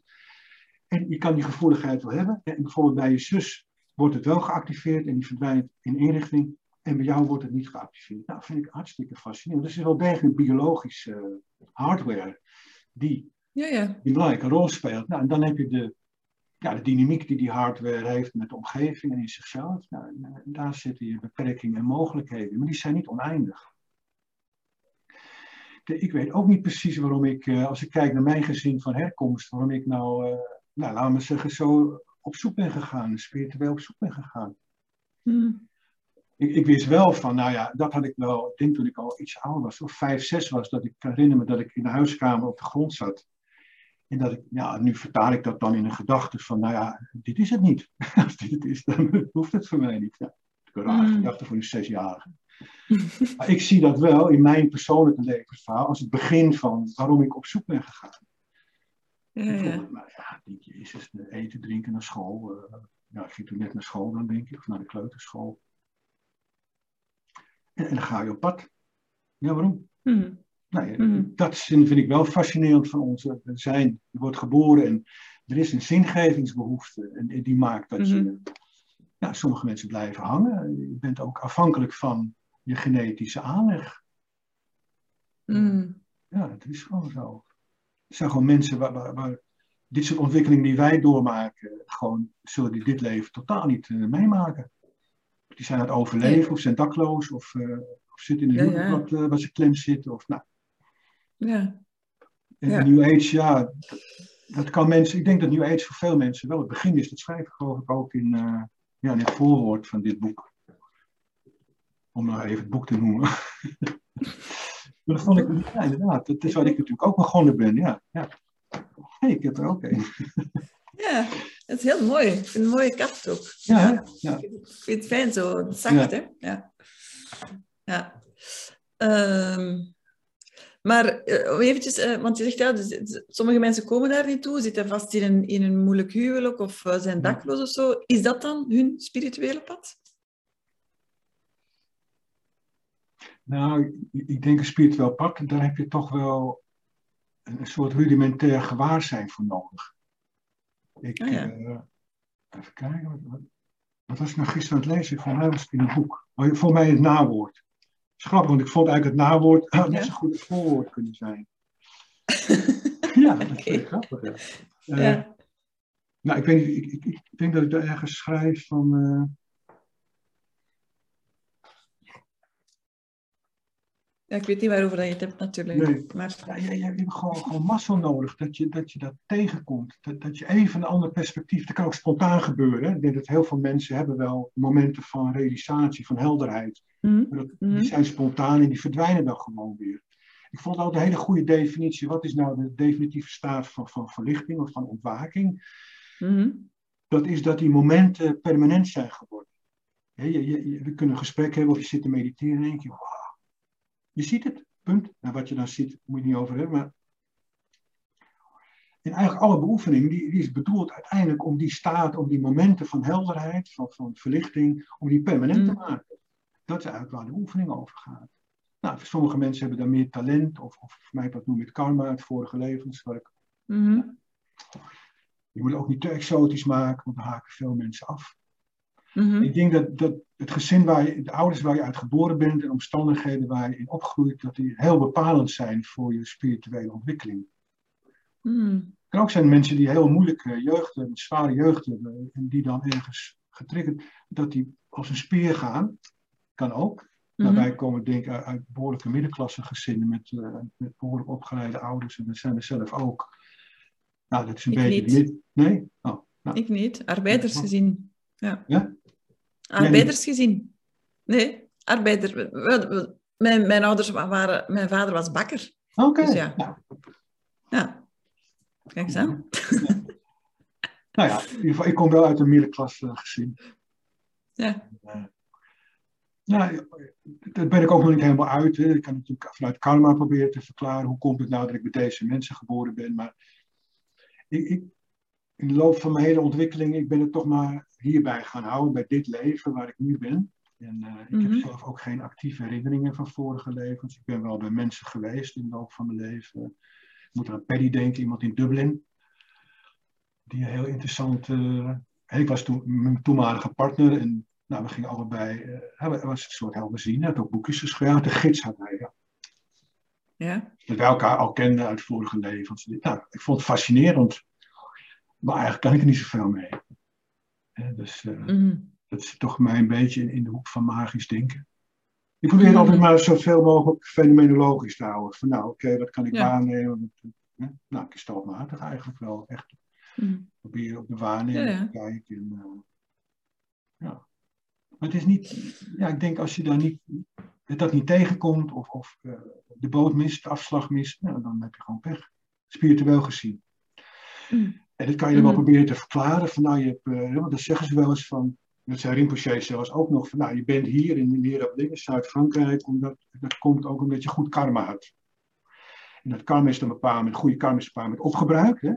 En je kan die gevoeligheid wel hebben. En bijvoorbeeld bij je zus wordt het wel geactiveerd en die verdwijnt in inrichting. En bij jou wordt het niet geactiveerd. Nou, dat vind ik hartstikke fascinerend. Dus er is wel degelijk biologische hardware die, ja, ja. die een belangrijke rol speelt. Nou, en dan heb je de ja, de dynamiek die die hardware heeft met de omgeving en in zichzelf, nou, daar zitten je beperkingen en mogelijkheden. Maar die zijn niet oneindig. Ik weet ook niet precies waarom ik, eh, als ik kijk naar mijn gezin van herkomst, waarom ik nou, uh, nou laten we zeggen, zo op zoek ben gegaan, spiritueel op zoek ben gegaan. Hmm. Ik, ik, wist wel van, nou ja, dat had ik wel, ik denk toen ik al iets ouder was, of vijf, zes was, dat ik herinner me dat ik in de huiskamer op de grond zat. En dat ik, ja, nu vertaal ik dat dan in een gedachte van, nou ja, dit is het niet. Als dit het is, dan hoeft het voor mij niet. Ja, een mm. gedachte voor een zesjarige. maar ik zie dat wel in mijn persoonlijke levensverhaal als het begin van waarom ik op zoek ben gegaan. Ja, ja. Nou ja, denk je, is het eten, drinken naar school. Uh, ja, ik ging toen net naar school dan, denk ik, of naar de kleuterschool. En, en dan ga je op pad. Ja, waarom? Mm. Nou, mhm. Dat vind ik wel fascinerend van ons. We zijn, je wordt geboren en er is een zingevingsbehoefte. En die maakt dat je. Mhm. Ja, sommige mensen blijven hangen. Je bent ook afhankelijk van je genetische aanleg. Mhm. Ja, dat is gewoon zo. Zijn gewoon mensen waar, waar, waar, dit soort ontwikkelingen die wij doormaken, gewoon zullen die dit leven totaal niet uh, meemaken. Die zijn aan het overleven, of zijn dakloos, of, uh, of zitten in een ja, ja. Wat, uh, waar ze klem zitten. Of, nou, ja. En. New Age, ja, dat kan mensen, ik denk dat New Age voor veel mensen wel het begin is. Dat schrijf ik geloof ik ook in, ja, in het voorwoord van dit boek. Om nou even het boek te noemen. maar dat vond ik, ja, inderdaad, dat is wat ik natuurlijk ook begonnen ben, ja. ja. Hey, ik heb er ook een. ja, het is heel mooi. Ik vind een mooie kaft ook. Ja, ja. Ik vind het fijn zo, zacht, hè? Ja. Ja. Um, maar uh, eventjes, uh, want je zegt ja, dus, sommige mensen komen daar niet toe, zitten vast in een, in een moeilijk huwelijk of uh, zijn dakloos of zo. Is dat dan hun spirituele pad? Nou, ik denk een spiritueel pad, daar heb je toch wel een, soort rudimentair gewaarzijn voor nodig. Ik, oh ja. even kijken, wat, wat, was ik nou gisteren aan het lezen? Van mij was het in een boek. Oh, voor mij het nawoord is grappig, want ik vond eigenlijk het nawoord uh, net zo goed voorwoord kunnen zijn. ja, dat is okay. grappig. Ja. Uh, ja. Nou, ik, weet niet, ik, ik, ik, denk dat ik daar ergens schrijf van. Uh... Ja, ik weet niet waarover je het hebt natuurlijk. Nee. Maar... Ja, je, je, hebt gewoon, gewoon massa nodig dat je dat, je dat tegenkomt. Dat, dat je even een ander perspectief. Dat kan ook spontaan gebeuren. Ik denk dat heel veel mensen hebben wel momenten van realisatie, van helderheid. Mm Die mhm. zijn spontaan en die verdwijnen dan gewoon weer. Ik vond ook een hele goede definitie. Wat is nou de definitieve staat van, van verlichting of van ontwaking? Mm Dat is dat die momenten permanent zijn geworden. je, je, we kunnen een gesprek hebben of je zit te mediteren en denk je, wow, je ziet het, punt. Nou, wat je dan ziet, moet je niet over hebben, maar en eigenlijk alle beoefening, die, die, is bedoeld uiteindelijk om die staat, om die momenten van helderheid, van, van verlichting, om die permanent te mhm. maken. Dat is eigenlijk waar de oefening over gaat. Nou, sommige mensen hebben daar meer talent, of, of voor mij wat noem ik karma uit vorige levens. Waar ik, mm -hmm. je moet het ook niet te exotisch maken, want dan haken veel mensen af. Mhm. Ik denk dat, dat het gezin waar je, de ouders waar je uit geboren bent en omstandigheden waar je in opgroeit, dat die heel bepalend zijn voor je spirituele ontwikkeling. Mhm. Het kan ook zijn mensen die heel moeilijke jeugd hebben, zware jeugd hebben, en die dan ergens getriggerd, dat die als een speer gaan. Kan ook. Mhm. wij komen denk ik uit, uit behoorlijke middenklasse gezinnen met, eh, met behoorlijk opgeleide ouders en dat zijn er zelf ook. Nou, dat is een Ik beetje... niet. Nee? Oh, nou. Ik niet. Arbeidersgezin. Ja. Ja? Arbeidersgezin. Nee, arbeider. we- we- we- Mijn, mijn ouders wa- waren... Mijn vader was bakker. Oké. Dus ja. Nou, Ja. Kijk eens aan. nou ja, in ieder geval, ik kom wel uit een middenklasse gezin. Ja. Nou, daar ben ik ook nog niet helemaal uit. Hè. Ik kan natuurlijk vanuit karma proberen te verklaren hoe komt het nou dat ik met deze mensen geboren ben. Maar ik, ik, in de loop van mijn hele ontwikkeling, ik ben het toch maar hierbij gaan houden, bij dit leven waar ik nu ben. En eh, ik Mhm. heb zelf ook geen actieve herinneringen van vorige levens. Ik ben wel bij mensen geweest in de loop van mijn leven. Ik moet aan Paddy denken, iemand in Dublin. Die een heel interessant... eh, ik was toen mijn toenmalige partner en nou, we gingen allebei... eh, hij was een soort helderzien, hij had ook boekjes geschreven. De gids had hij, ja. Ja. Dat wij elkaar al kenden uit vorige levens. Nou, ik vond het fascinerend. Maar eigenlijk kan ik er niet zoveel mee. Dus eh, Mhm. dat is toch mij een beetje in, in de hoek van magisch denken. Ik probeer Mhm. altijd maar zoveel mogelijk fenomenologisch te houden. Van nou, oké, wat kan ik Ja. waarnemen? Wat, hè? Nou, ik is stelmatig eigenlijk wel. Echt Mhm. proberen op de waarneming Ja, ja. te kijken. En, eh, ja. Maar het is niet, ja, ik denk als je daar niet, dat niet tegenkomt of, of eh, de boot mist, de afslag mist, nou, dan heb je gewoon pech. Spiritueel gezien. En dat kan je dan wel Mhm. proberen te verklaren. Van, nou, je hebt, eh, want dat zeggen ze wel eens van, dat zei Rinpoche zelfs ook nog, van, nou, je bent hier in Lerablingen, Zuid-Frankrijk, omdat dat komt ook omdat je goed karma had. En dat karma is dan bepaald moment, goede karma is bepaald met opgebruik. Hè?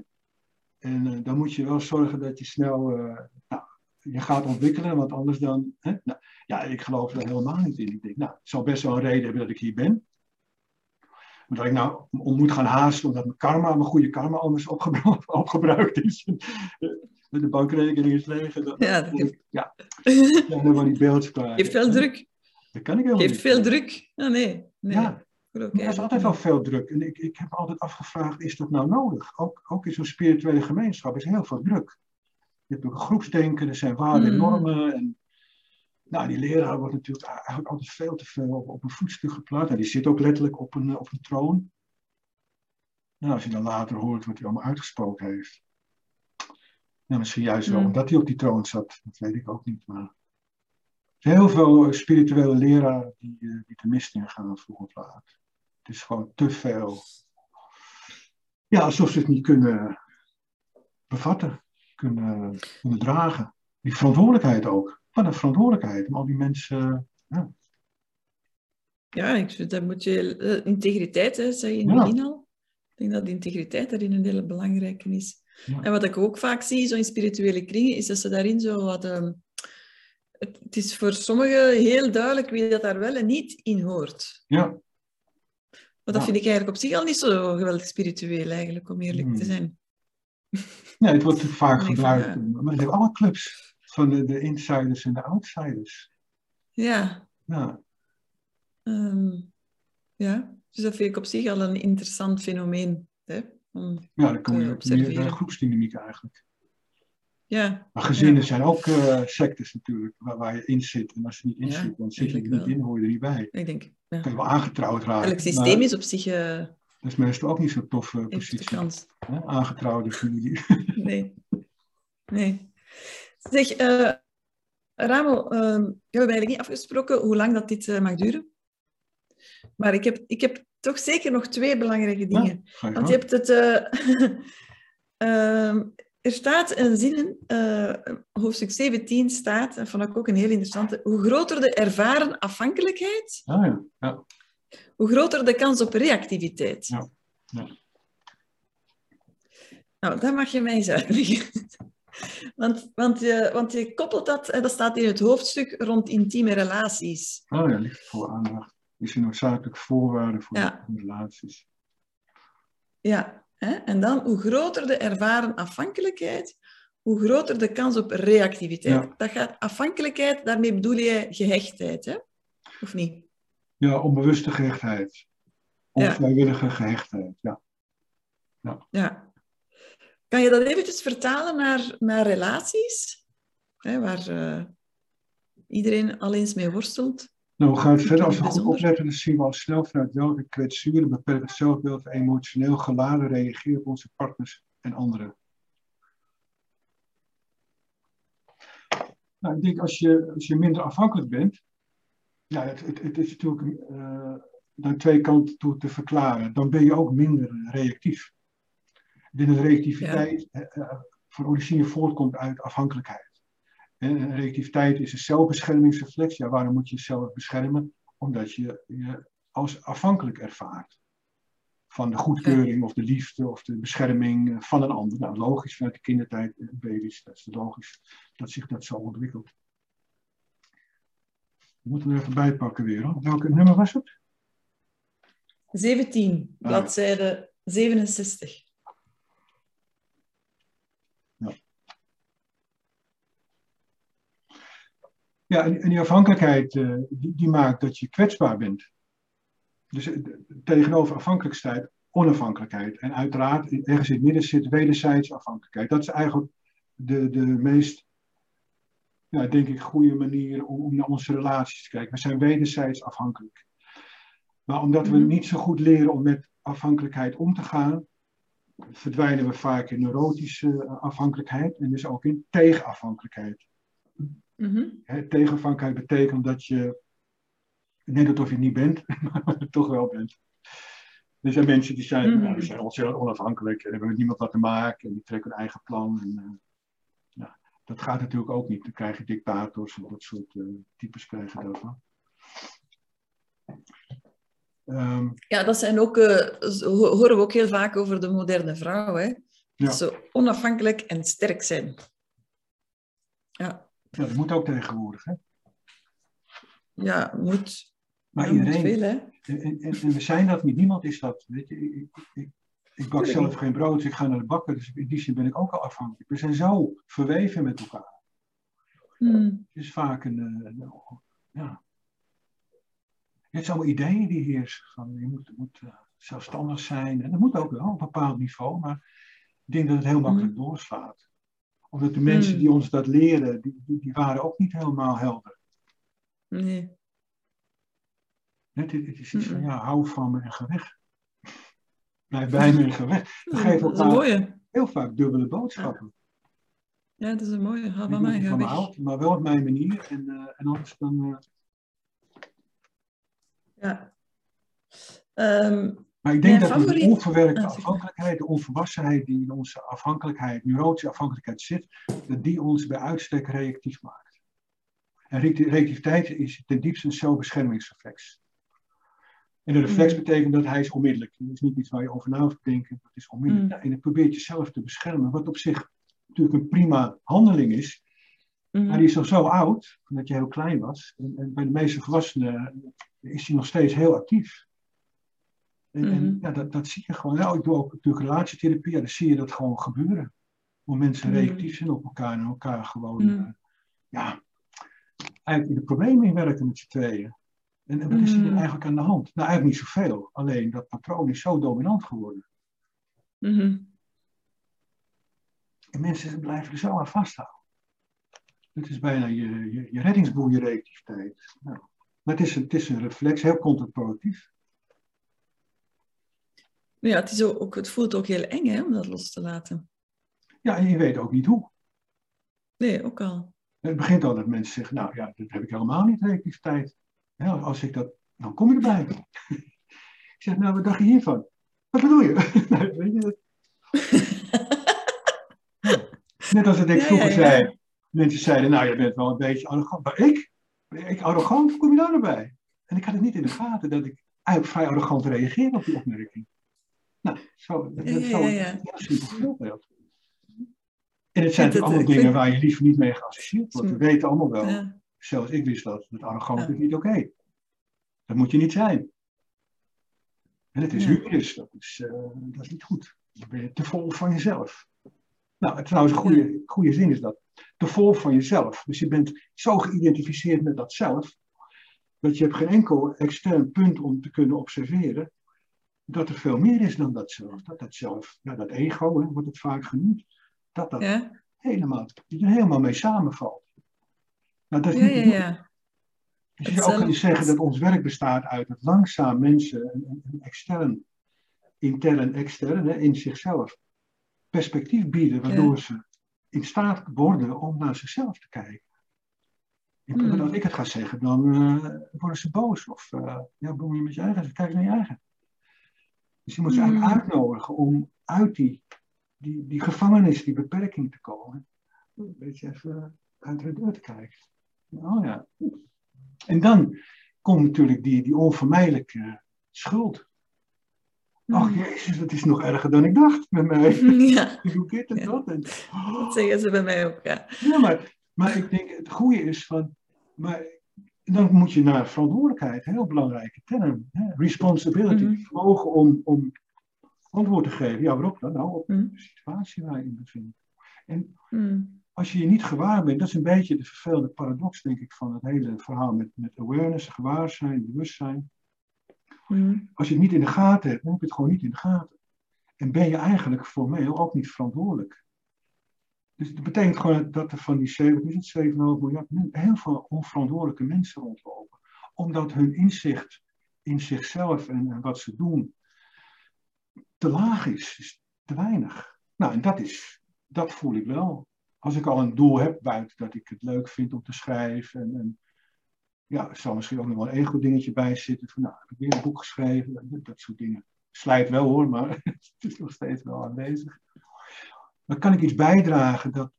En eh, dan moet je wel zorgen dat je snel eh, nou, je gaat ontwikkelen, want anders dan. Hè? Nou, ja, ik geloof er helemaal niet in. Ik denk, nou, het zal best wel een reden hebben dat ik hier ben. Maar dat ik nou om moet gaan haasten omdat mijn karma, mijn goede karma, anders opgebru- opgebruikt is. de bankrekening is leeg. Dat, Ja, dat heeft- ja, ja, dan die beeldspraak. Geeft veel druk. Dat kan ik helemaal Geeft niet. veel druk. Ah, nee. nee. Ja, er is altijd wel veel druk. En ik, ik heb altijd afgevraagd, is dat nou nodig? Ook, ook in zo'n spirituele gemeenschap is heel veel druk. Je hebt ook een groepsdenken, er zijn waarden en Mhm. normen. En, nou, die leraar wordt natuurlijk eigenlijk altijd veel te veel op, op een voetstuk geplaatst. En die zit ook letterlijk op een, eh, op een troon. Nou, als je dan later hoort wat hij allemaal uitgesproken heeft. Nou, misschien juist wel Mhm. omdat hij op die troon zat. Dat weet ik ook niet. Maar er zijn heel veel eh, spirituele leraren die, eh, die de mist ingaan vroeg of laat. Het is gewoon te veel. Ja, alsof ze het niet kunnen bevatten, kunnen, kunnen dragen. Die verantwoordelijkheid ook. Wat een verantwoordelijkheid om al die mensen. Ja, Ja, ik vind dat moet je... eh, integriteit, hè, zei je in Ja. het begin al. Ik denk dat integriteit daarin een hele belangrijke is. Ja. En wat ik ook vaak zie, zo in spirituele kringen, is dat ze daarin zo wat... ehm, het, het is voor sommigen heel duidelijk wie dat daar wel en niet in hoort. ja, Maar dat Ja. vind ik eigenlijk op zich al niet zo geweldig spiritueel, eigenlijk, om eerlijk te Hmm. zijn. nee, het wordt vaak van, gebruikt. ja. Maar er zijn alle clubs van de, de insiders en de outsiders. Ja, Ja, ehm, ja. Dus dat vind ik op zich al een interessant fenomeen. Hè? Om, ja dan kom je op uh, groepsdynamiek eigenlijk. ja, Maar gezinnen Ja. zijn ook eh, sectes natuurlijk, waar, waar je in zit. En als je niet in Ja, zit, dan zit je er niet wel. in, hoor je er niet bij. ik denk... Ja. kan je wel aangetrouwd raken. Elk maar systeem is op zich... eh, Dat is meestal ook niet zo'n toffe de positie. Aangetrouwde familie. Nee. Nee. Zeg, eh ehm, we hebben eigenlijk niet afgesproken hoe lang dat dit eh, mag duren. Maar ik heb, ik heb toch zeker nog twee belangrijke dingen. Want je hebt het... eh, ehm, er staat een zin in, hoofdstuk 17 staat, en vond ik ook een heel interessante, hoe groter de ervaren afhankelijkheid, Ah, ja. Ja. hoe groter de kans op reactiviteit. Ja, ja. Nou, dat mag je mij eens uitleggen. Want, want, je, want je koppelt dat, en dat staat in het hoofdstuk rond intieme relaties. Oh ja, liefde voor aandacht is een noodzakelijke voorwaarde voor Ja. relaties. Ja, Hè? En dan, hoe groter de ervaren afhankelijkheid, hoe groter de kans op reactiviteit. Dat gaat afhankelijkheid, daarmee bedoel je gehechtheid, hè? of niet? Ja, onbewuste gehechtheid. Onvrijwillige gehechtheid, ja. ja. Ja. Kan je dat eventjes vertalen naar, naar relaties? Hè, waar uh, iedereen al eens mee worstelt? Nou, we gaan verder. Als we goed opletten, dan zien we al snel vanuit welke kwetsuren, beperkt zelfbeeld emotioneel geladen reageren op onze partners en anderen. Nou, ik denk als je, als je minder afhankelijk bent, ja, het, het, het is natuurlijk uh, naar twee kanten toe te verklaren. Dan ben je ook minder reactief. De reactiviteit ja. uh, van origine voortkomt uit afhankelijkheid. En reactiviteit is een zelfbeschermingsreflex. Ja, waarom moet je jezelf beschermen? Omdat je je als afhankelijk ervaart. Van de goedkeuring of de liefde of de bescherming van een ander. Nou, logisch vanuit de kindertijd, baby's, dat is logisch dat zich dat zo ontwikkelt. We moeten er even bij pakken weer. Hoor. Welke nummer was het? 17, bladzijde 67. Ja, en, die afhankelijkheid uh, die, die, maakt dat je kwetsbaar bent. Dus uh, tegenover afhankelijkheid, onafhankelijkheid. En uiteraard, ergens in het midden zit wederzijds afhankelijkheid. Dat is eigenlijk de, de meest, ja, denk ik, goede manier om, om naar onze relaties te kijken. We zijn wederzijds afhankelijk. Maar omdat we mhm. niet zo goed leren om met afhankelijkheid om te gaan, verdwijnen we vaak in neurotische eh, afhankelijkheid en dus ook in tegenafhankelijkheid. Mm tegenafhankelijkheid betekent dat je net alsof je niet bent, maar toch wel bent. Er zijn mensen die zijn, mm nou, die zijn ontzettend onafhankelijk en hebben met niemand wat te maken en die trekken hun eigen plan. En, uh, ja, dat gaat natuurlijk ook niet. Dan krijg je dictators en dat soort uh, types krijgen daarvan. Um, ja, dat zijn ook, uh, horen we ook heel vaak over de moderne vrouw. Hè? Ja. Zo onafhankelijk en sterk zijn. Ja. Ja, dat moet ook tegenwoordig, hè? Ja, moet. Maar iedereen. En, en, en, we zijn dat niet. Niemand is dat. Weet je, ik, ik, ik bak zelf geen brood, dus ik ga naar de bakker. Dus in die zin ben ik ook al afhankelijk. We zijn zo verweven met elkaar. Hmm. Het is vaak een, eh, een, ja. Het zijn allemaal ideeën die heersen. Van, je moet, moet uh, zelfstandig zijn. En dat moet ook wel op een bepaald niveau. Maar ik denk dat het heel makkelijk hmm. doorslaat omdat de mensen hmm. die ons dat leren, die, die, waren ook niet helemaal helder. Nee. Het, het is iets van, ja, hou van me en ga weg. Blijf bij me en ga weg. We geven elkaar heel vaak dubbele boodschappen. Ja, dat is een mooie. Hou van mij, ga weg. maar wel op mijn manier. En, uh, en anders dan... Uh... Ja. Um, maar ik denk dat de onverwerkte afhankelijkheid, de onvolwassenheid die in onze afhankelijkheid, neurotische afhankelijkheid zit, dat die ons bij uitstek reactief maakt. En reactiviteit is ten diepste een zelfbeschermingsreflex. En de reflex mm. betekent dat hij is onmiddellijk. Het is niet iets waar je over na hoeft te denken, het is onmiddellijk. Mm. en het probeert jezelf te beschermen, wat op zich natuurlijk een prima handeling is. Mm. Maar die is al zo oud, omdat je heel klein was. En, en bij de meeste volwassenen is hij nog steeds heel actief. En, en mhm. ja, dat, dat zie je gewoon. Nou, ik doe ook natuurlijk relatietherapie, ja, dan zie je dat gewoon gebeuren. Hoe mensen mm. reactief zijn op elkaar en elkaar gewoon, mm. uh, ja, eigenlijk in de problemen in werken met z'n tweeën. En, en wat is er eigenlijk aan de hand? Nou, eigenlijk niet zoveel. Alleen dat patroon is zo dominant geworden. En mensen blijven er zo aan vasthouden. Het is bijna je, je, je reddingsboei, je reactiviteit. Nou, maar het is, het is een reflex, heel contraproductief. Ja, het, is ook, het voelt ook heel eng hè, om dat los te laten. Ja, en je weet ook niet hoe. Nee, ook al. Het begint al dat mensen zeggen, nou ja, dat heb ik helemaal niet, reactiviteit. Ja, als ik dat, dan kom je erbij. ik zeg, nou, wat dacht je hiervan? Wat bedoel je? Weet je dat? Net als dat ik vroeger zei, mensen zeiden, nou, je bent wel een beetje arrogant. Maar ik? Ik arrogant? Hoe kom je daar? Nou en ik had het niet in de gaten dat ik eigenlijk vrij arrogant reageerde op die opmerking. Nou, zo, dat is zo ja, simpel voorbeeld. En het zijn allemaal dingen waar je liever niet mee geassocieerd wordt. We weten allemaal wel, zelfs ik wist dat, dat arrogant is niet oké. Dat moet je niet zijn. En het is hubris, dat is, uh, dat is niet goed. Dan ben je te vol van jezelf. Nou, trouwens, een goede, goede zin is dat. Te vol van jezelf. Dus je bent zo geïdentificeerd met dat zelf, dat je hebt geen enkel extern punt om te kunnen observeren dat er veel meer is dan dat zelf. Dat dat zelf, ja, dat ego, hè, wordt het vaak genoemd, dat dat Ja, helemaal, er helemaal mee samenvalt. Nou, dat is ja, niet ja. Dus je zou ook kunnen zeggen dat ons werk bestaat uit het langzaam mensen een, een- een extern, intern, extern, hè, in zichzelf perspectief bieden, waardoor ze in staat worden om naar zichzelf te kijken. In plaats van Hmm. Als ik het ga zeggen, dan eh, worden ze boos. Of uh, ja, bemoei je met je eigen, kijk naar je eigen. Dus je moet ze eigenlijk Hmm. uitnodigen om uit die, die, die gevangenis, die beperking te komen. Een beetje even uit de deur te kijken. Oh ja. En dan komt natuurlijk die, die onvermijdelijke schuld. Ach Hmm. jezus, dat is nog erger dan ik dacht met mij. Ja, doe dit en Ja. dat. En, dat zeggen ze bij mij ook, ja. ja, maar, maar ik denk, het goede is van, maar dan moet je naar verantwoordelijkheid, een heel belangrijke term. Hè? Responsibility, Mhm. vermogen om, om antwoord te geven. Ja, waarop dan? Nou, op Mhm. de situatie waar je in bevindt. En Hmm. als je je niet gewaar bent, dat is een beetje de vervelende paradox, denk ik, van het hele verhaal met, met awareness, gewaarzijn, bewustzijn. Hmm. Als je het niet in de gaten hebt, dan heb je het gewoon niet in de gaten. En ben je eigenlijk formeel ook niet verantwoordelijk. Dus dat betekent gewoon dat er van die 7, is het 7,5 miljard heel veel onverantwoordelijke mensen rondlopen. Omdat hun inzicht in zichzelf en, wat ze doen te laag is, is te weinig. Nou, en dat, is, dat voel ik wel. Als ik al een doel heb buiten dat ik het leuk vind om te schrijven. En, en ja, er zal misschien ook nog wel een ego-dingetje bij zitten. Van, nou, heb ik weer een boek geschreven? Dat, dat soort dingen. Slijt wel hoor, maar het is nog steeds wel aanwezig. Maar kan ik iets bijdragen dat,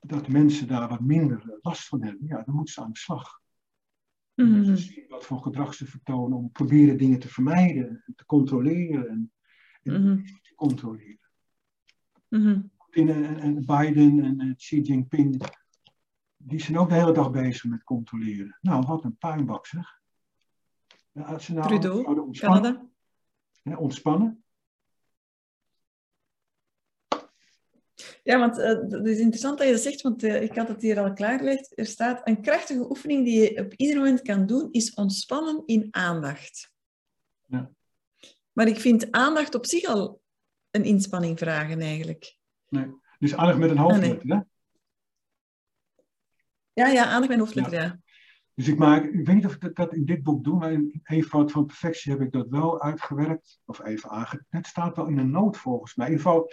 dat mensen daar wat minder eh, last van hebben? Ja, dan moeten ze aan de slag. Zien wat voor gedrag ze vertonen om proberen dingen te vermijden, en te controleren en, en Mhm. te controleren. Mhm. En, en Biden en Xi Jinping, die zijn ook de hele dag bezig met controleren. Nou, wat een puinbak zeg. Als ze nou Trudeau, ontspannen, Canada. hè, ontspannen. Ja, want eh, het is interessant dat je dat zegt, want eh, ik had het hier al klaargelegd. Er staat, een krachtige oefening die je op ieder moment kan doen, is ontspannen in aandacht. Ja. Maar ik vind aandacht op zich al een inspanning vragen, eigenlijk. Nee. Dus aandacht met een hoofdletter. hè? Ja, ja, aandacht met hoofdletter, ja. Dus ik maak, ik weet niet of ik dat, dat in dit boek doe, maar in Eenvoud van Perfectie heb ik dat wel uitgewerkt. Of even aange... Het staat wel in een noot volgens mij. In ieder geval,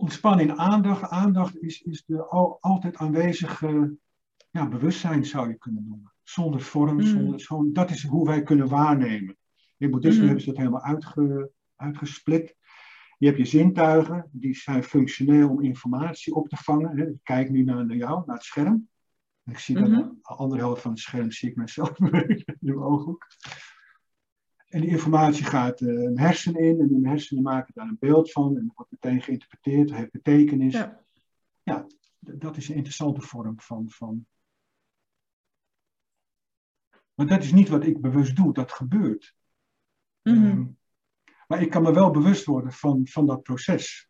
ontspanning in aandacht. Aandacht is, is de al, altijd aanwezige ja, bewustzijn, zou je kunnen noemen. Zonder vorm, Mm. zonder, zo, dat is hoe wij kunnen waarnemen. In boeddhisme Mhm. hebben ze dat helemaal uitge, uitgesplit. Je hebt je zintuigen, die zijn functioneel om informatie op te vangen. Hè. Ik kijk nu naar, naar jou, naar het scherm. Ik zie dan aan de andere helft van het scherm zie ik mezelf in mijn ooghoek. En die informatie gaat mijn hersenen in en die hersenen maken daar een beeld van en dat wordt meteen geïnterpreteerd, heeft betekenis. Ja. D- Dat is een interessante vorm van, van. Maar dat is niet wat ik bewust doe, dat gebeurt. Mhm. Ehm, maar ik kan me wel bewust worden van, van dat proces.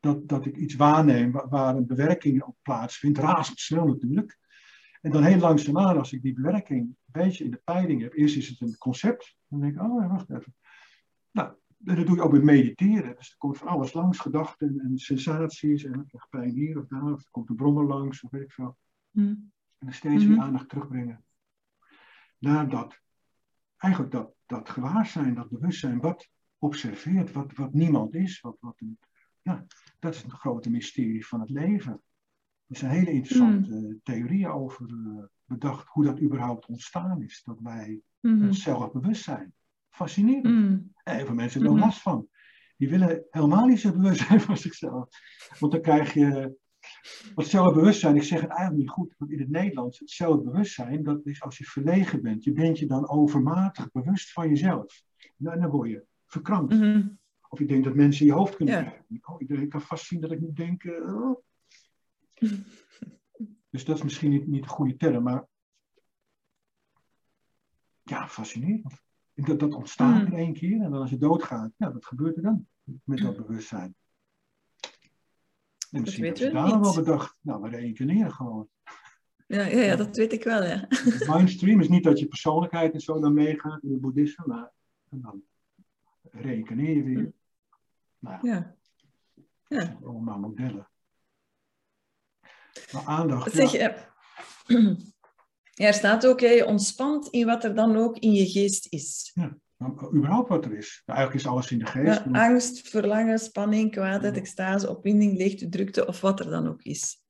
Dat, dat ik iets waarneem wa- waar een bewerking op plaatsvindt, razendsnel natuurlijk. En dan heel langzaamaan, als ik die bewerking een beetje in de peiling heb, eerst is het een concept, dan denk ik, oh wacht even. Nou, dat doe je ook met mediteren. Dus er komt van alles langs, gedachten en sensaties, en ik krijg pijn hier of daar, of er komt een brommer langs, of weet ik veel. Mhm. En dan steeds Mhm. weer aandacht terugbrengen naar dat, eigenlijk dat, dat gewaarzijn, dat bewustzijn, wat observeert, wat, wat niemand is. Wat, wat een, ja, dat is het grote mysterie van het leven. Er zijn hele interessante theorieën over eh, bedacht, hoe dat überhaupt ontstaan is, dat wij Mhm. een zelfbewust zijn. Fascinerend. Mhm. En heel veel mensen hebben er Mhm. last van. Die willen helemaal niet zo bewust zijn van zichzelf. Want dan krijg je. Wat zelfbewustzijn, ik zeg het eigenlijk niet goed, want in het Nederlands, het zelfbewustzijn, dat is als je verlegen bent. Je bent je dan overmatig bewust van jezelf. Nou, en dan word je verkrampt. Mhm. Of je denkt dat mensen in je hoofd kunnen Ja. kijken. Oh, iedereen kan vast zien dat ik niet denk. oh. Dus dat is misschien niet, niet de goede term, maar. Ja, fascinerend. En Dat, dat ontstaat Mm. in één keer en dan als je doodgaat, ja, wat gebeurt er dan met dat bewustzijn? En misschien heb je daar wel bedacht, nou, we reïncarneren gewoon. Ja, ja, ja, dat weet ik wel, ja. Mindstream is niet dat je persoonlijkheid en zo dan meegaat in het boeddhisme, maar dan reïncarneer je weer. Nou, ja. ja. Allemaal modellen. Maar aandacht. Zeg, ja. er staat ook, je ontspant in wat er dan ook in je geest is. Ja, überhaupt wat er is. eigenlijk is alles in de geest. Ja, angst, verlangen, spanning, kwaadheid, extase, opwinding, leegte, drukte of wat er dan ook is.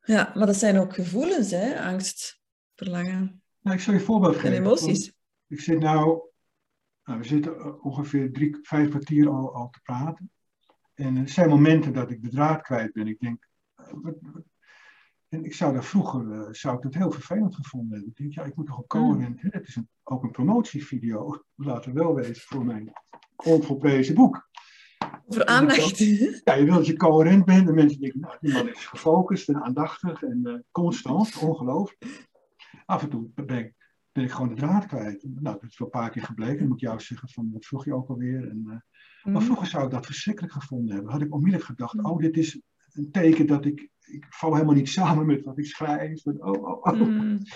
Ja, maar dat zijn ook gevoelens, hè? Angst, verlangen. Nou, ik zal je een voorbeeld geven. En emoties. Ik zit nou, nou, we zitten ongeveer drie, vijf kwartier al, al te praten. En er zijn momenten dat ik de draad kwijt ben. Ik denk, wat, en ik zou daar vroeger uh, zou ik dat heel vervelend gevonden hebben. Ik denk, ja, ik moet toch een coherent. Mm. Het is een, ook een promotievideo, laten we wel weten, voor mijn onvolprezen boek. Voor aandacht. Ja, je wilt dat je coherent bent. En mensen denken, nou, die man is gefocust en aandachtig en uh, constant, ongelooflijk. Af en toe ben ik, ben ik gewoon de draad kwijt. Nou, dat is wel een paar keer gebleken. Dan moet ik jou zeggen van, wat vroeg je ook alweer? En, uh, mm. Maar vroeger zou ik dat verschrikkelijk gevonden hebben. Had ik onmiddellijk gedacht, mm. oh, dit is een teken dat ik, ik val helemaal niet samen met wat ik schrijf. oh, oh, oh. Mm.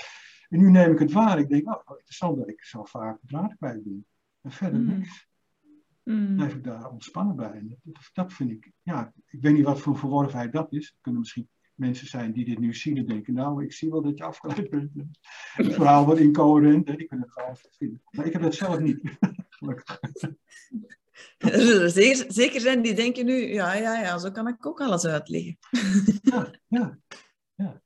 En nu neem ik het waar. Ik denk, oh, interessant dat ik zo vaak de draad kwijt ben. En verder niks mm. blijf ik daar ontspannen bij. En dat, dat, vind ik, ja, ik weet niet wat voor verworvenheid dat is. Er kunnen misschien mensen zijn die dit nu zien en denken, nou, ik zie wel dat je afgeleid bent. Het verhaal wordt incoherent, hè, die kunnen het gewoon vinden. Maar ik heb dat zelf niet, gelukkig. Er zullen zeker, zeker zijn die denken nu, ja, ja, ja, zo kan ik ook alles uitleggen. Ja, ja, ja.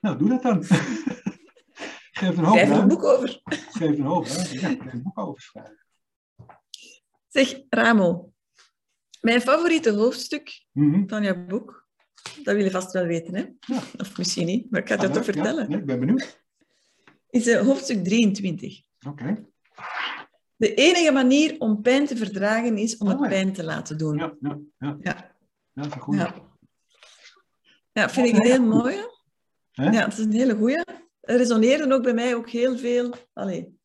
Nou, doe dat dan. Geef een hoop. Schrijf een boek over. Geef een hoop, hè. Ja, een boek over schrijven. Zeg, Ramo, mijn favoriete hoofdstuk mhm. van jouw boek, dat wil je vast wel weten, hè? Ja. Of misschien niet, maar ik ga het ah, toch vertellen. Ja, ik ben benieuwd. Is uh, hoofdstuk 23. Oké. De enige manier om pijn te verdragen is om het oh, pijn te laten doen. Ja, ja, ja. ja. dat is een. Ja. ja, vind ik een heel mooie. Ja, het is een hele goede. Er resoneerde ook bij mij ook heel veel. Allee,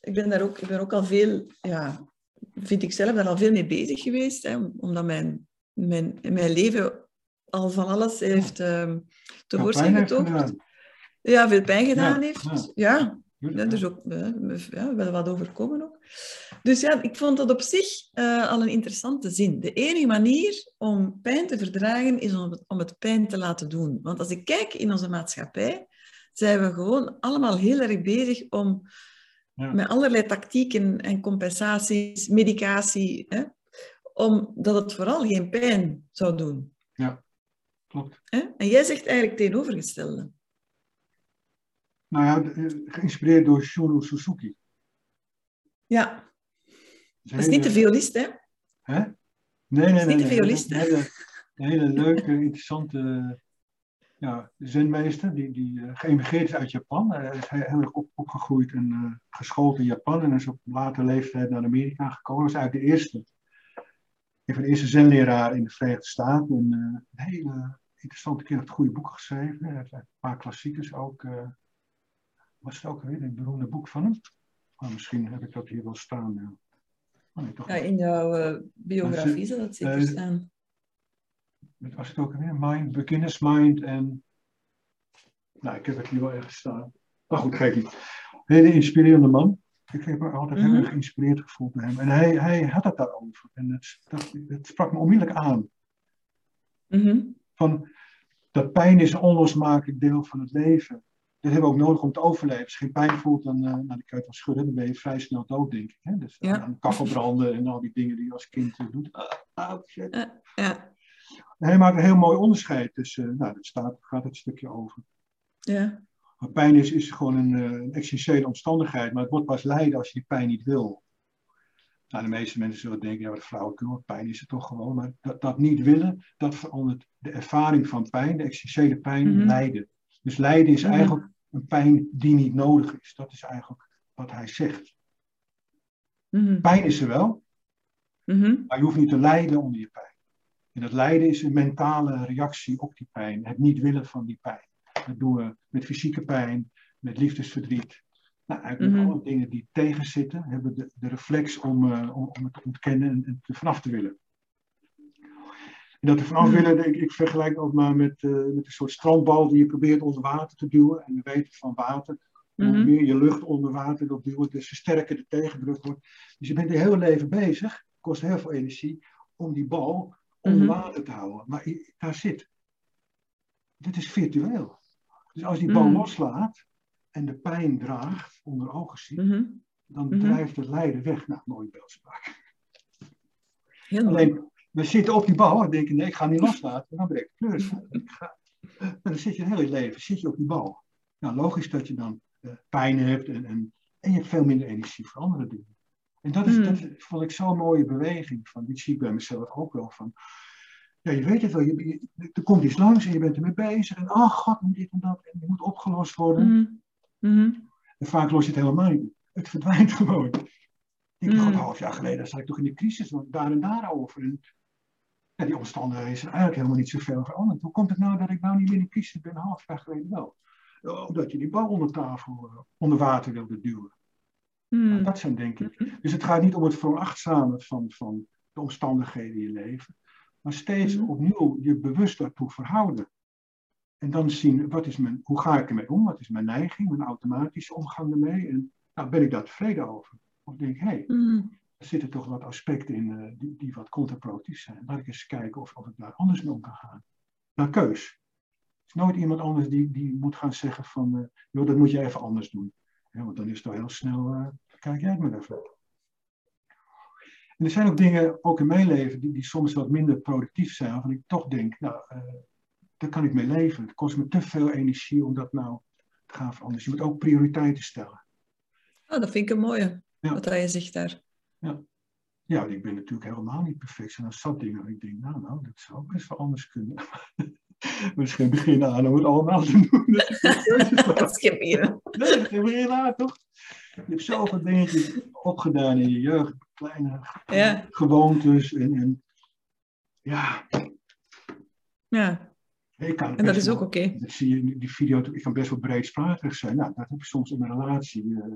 ik ben daar ook, ik ben ook al veel ja, vind ik zelf daar al veel mee bezig geweest. Hè, omdat mijn, mijn, mijn leven al van alles heeft uh, tevoorschijn getoond. Ja, veel pijn gedaan heeft. Ja, ja. dus ook ja, wel wat overkomen ook. Dus ja, ik vond dat op zich uh, al een interessante zin. De enige manier om pijn te verdragen is om het, om het pijn te laten doen. Want als ik kijk in onze maatschappij, zijn we gewoon allemaal heel erg bezig om met allerlei tactieken en compensaties, medicatie, hè, omdat het vooral geen pijn zou doen. Ja, klopt. Hè? En jij zegt eigenlijk tegenovergestelde. Nou ja, geïnspireerd door Shunu Suzuki. Ja. Dat is, niet de violist, hè? Hè? Nee, nee, nee. Is niet de violist, hè? Een hele, leuke, interessante ja, zenmeester die, die uh, geëmigreerd is uit Japan. Hij is heel erg op, opgegroeid en uh, geschoold in Japan en is op later leeftijd naar Amerika gekomen. Hij was eigenlijk de eerste, een van de eerste zenleraar in de Verenigde Staten. En, uh, een hele interessante keer, heeft goede boeken geschreven. Hij heeft een paar klassiekers ook. Was het ook weer een beroemde boek van hem? Oh, misschien heb ik dat hier wel staan. Ja. Oh, nee, ja, in jouw biografie zal dat zeker staan wat was het ook alweer? Mind, Beginner's Mind en... Nou, ik heb het hier wel ergens staan. Maar goed, geef niet. Hele inspirerende man. Ik heb me altijd heel mhm. erg geïnspireerd gevoeld door hem. En hij, hij had het daarover. En het, dat, het sprak me onmiddellijk aan. Mhm. Van, dat pijn is een onlosmakelijk deel van het leven. Dat hebben we ook nodig om te overleven. Als je geen pijn voelt, dan, uh, nou, dan kan je het wel schudden. Dan ben je vrij snel dood, denk ik. Hè? Dus ja. aan kachelbranden en al die dingen die je als kind uh, doet. Ah, shit. Uh, ja hij maakt een heel mooi onderscheid tussen, nou, daar staat, gaat het stukje over. Ja. Maar pijn is, is gewoon een, een essentiële omstandigheid, maar het wordt pas lijden als je die pijn niet wil. Nou, de meeste mensen zullen denken, ja, wat flauwekul, pijn is het toch gewoon. Maar dat, dat niet willen, dat verandert de ervaring van pijn, de essentiële pijn, mm lijden. Dus lijden is eigenlijk een pijn die niet nodig is. Dat is eigenlijk wat hij zegt. Mhm. Pijn is er wel, mhm. maar je hoeft niet te lijden onder je pijn. En dat lijden is een mentale reactie op die pijn. Het niet willen van die pijn. Dat doen we met fysieke pijn, met liefdesverdriet. Nou, eigenlijk mm alle dingen die tegenzitten, hebben de, de reflex om, uh, om, om, het te ontkennen en, en vanaf te willen. Dat er vanaf mm. willen, ik, ik vergelijk ook maar met, uh, met een soort strandbal die je probeert onder water te duwen. En we weten van water, hoe mm-hmm. meer je lucht onder water wilt duwen, des te sterker de tegendruk wordt. Dus je bent je hele leven bezig, kost heel veel energie, om die bal onder mm-hmm. water te houden. Maar daar zit, dit is virtueel. Dus als die bal mm. loslaat en de pijn draagt, onder ogen ziet, dan drijft het lijden weg. Nou, mooie beeldspraak. Alleen, we zitten op die bal en denken, nee, ik ga niet loslaten. En dan breekt de kleur. En dan zit je een heel leven zit je op die bal. Nou, logisch dat je dan uh, pijn hebt en, en, en, je hebt veel minder energie voor andere dingen. En dat, is, mm. dat vond ik zo'n mooie beweging. Van, die zie ik bij mezelf ook wel. Van, ja, je weet het wel, je, er komt iets langs en je bent ermee bezig. En oh god, dit en dat. En die moet opgelost worden. Mm. Mm-hmm. En vaak los je het helemaal niet. Het verdwijnt gewoon. Ik dacht, een half jaar geleden zat ik toch in de crisis, want daar en daar over. En ja, die omstandigheden zijn eigenlijk helemaal niet zoveel veranderd. Hoe komt het nou dat ik nou niet meer crisis ben, een half jaar geleden wel? Omdat je die bal onder tafel, uh, onder water wilde duwen. Mm. Nou, dat zijn denk ik. Mm-hmm. Dus het gaat niet om het veronachtzamen van, van de omstandigheden in je leven. Maar steeds mm-hmm. opnieuw je bewust daartoe verhouden. En dan zien, wat is mijn, hoe ga ik ermee om? Wat is mijn neiging, mijn automatische omgang ermee? En nou, ben ik daar tevreden over? Of denk ik, hé, hey, mm. Er zitten toch wat aspecten in uh, die, die, wat contraproductief zijn. Laat ik eens kijken of, of ik daar anders mee om kan gaan. Naar keus. Er is nooit iemand anders die, die moet gaan zeggen van, uh, joh, dat moet je even anders doen. Ja, want dan is het al heel snel, uh, kijk jij het maar even. En er zijn ook dingen, ook in mijn leven, die, die soms wat minder productief zijn. Waarvan ik toch denk, nou, daar kan ik mee leven. Het kost me te veel energie om dat nou te gaan veranderen. Dus je moet ook prioriteiten stellen. Oh, dat vind ik een mooie, wat hij zegt daar. Ja. ja, ik ben natuurlijk helemaal niet perfect. Er zijn zat dingen ik denk, nou, nou, dat zou best wel anders kunnen. Misschien beginnen aan om het allemaal te doen. dat is geen Nee, dat is geen aan, toch? Je hebt zoveel dingetjes opgedaan in je jeugd. Kleine ja. gewoontes en, en ja. Ja. en dat is ook oké. Okay. Dat zie je die video, ik kan best wel breedsprakig zijn. Nou, dat heb ik soms in mijn relatie. Uh,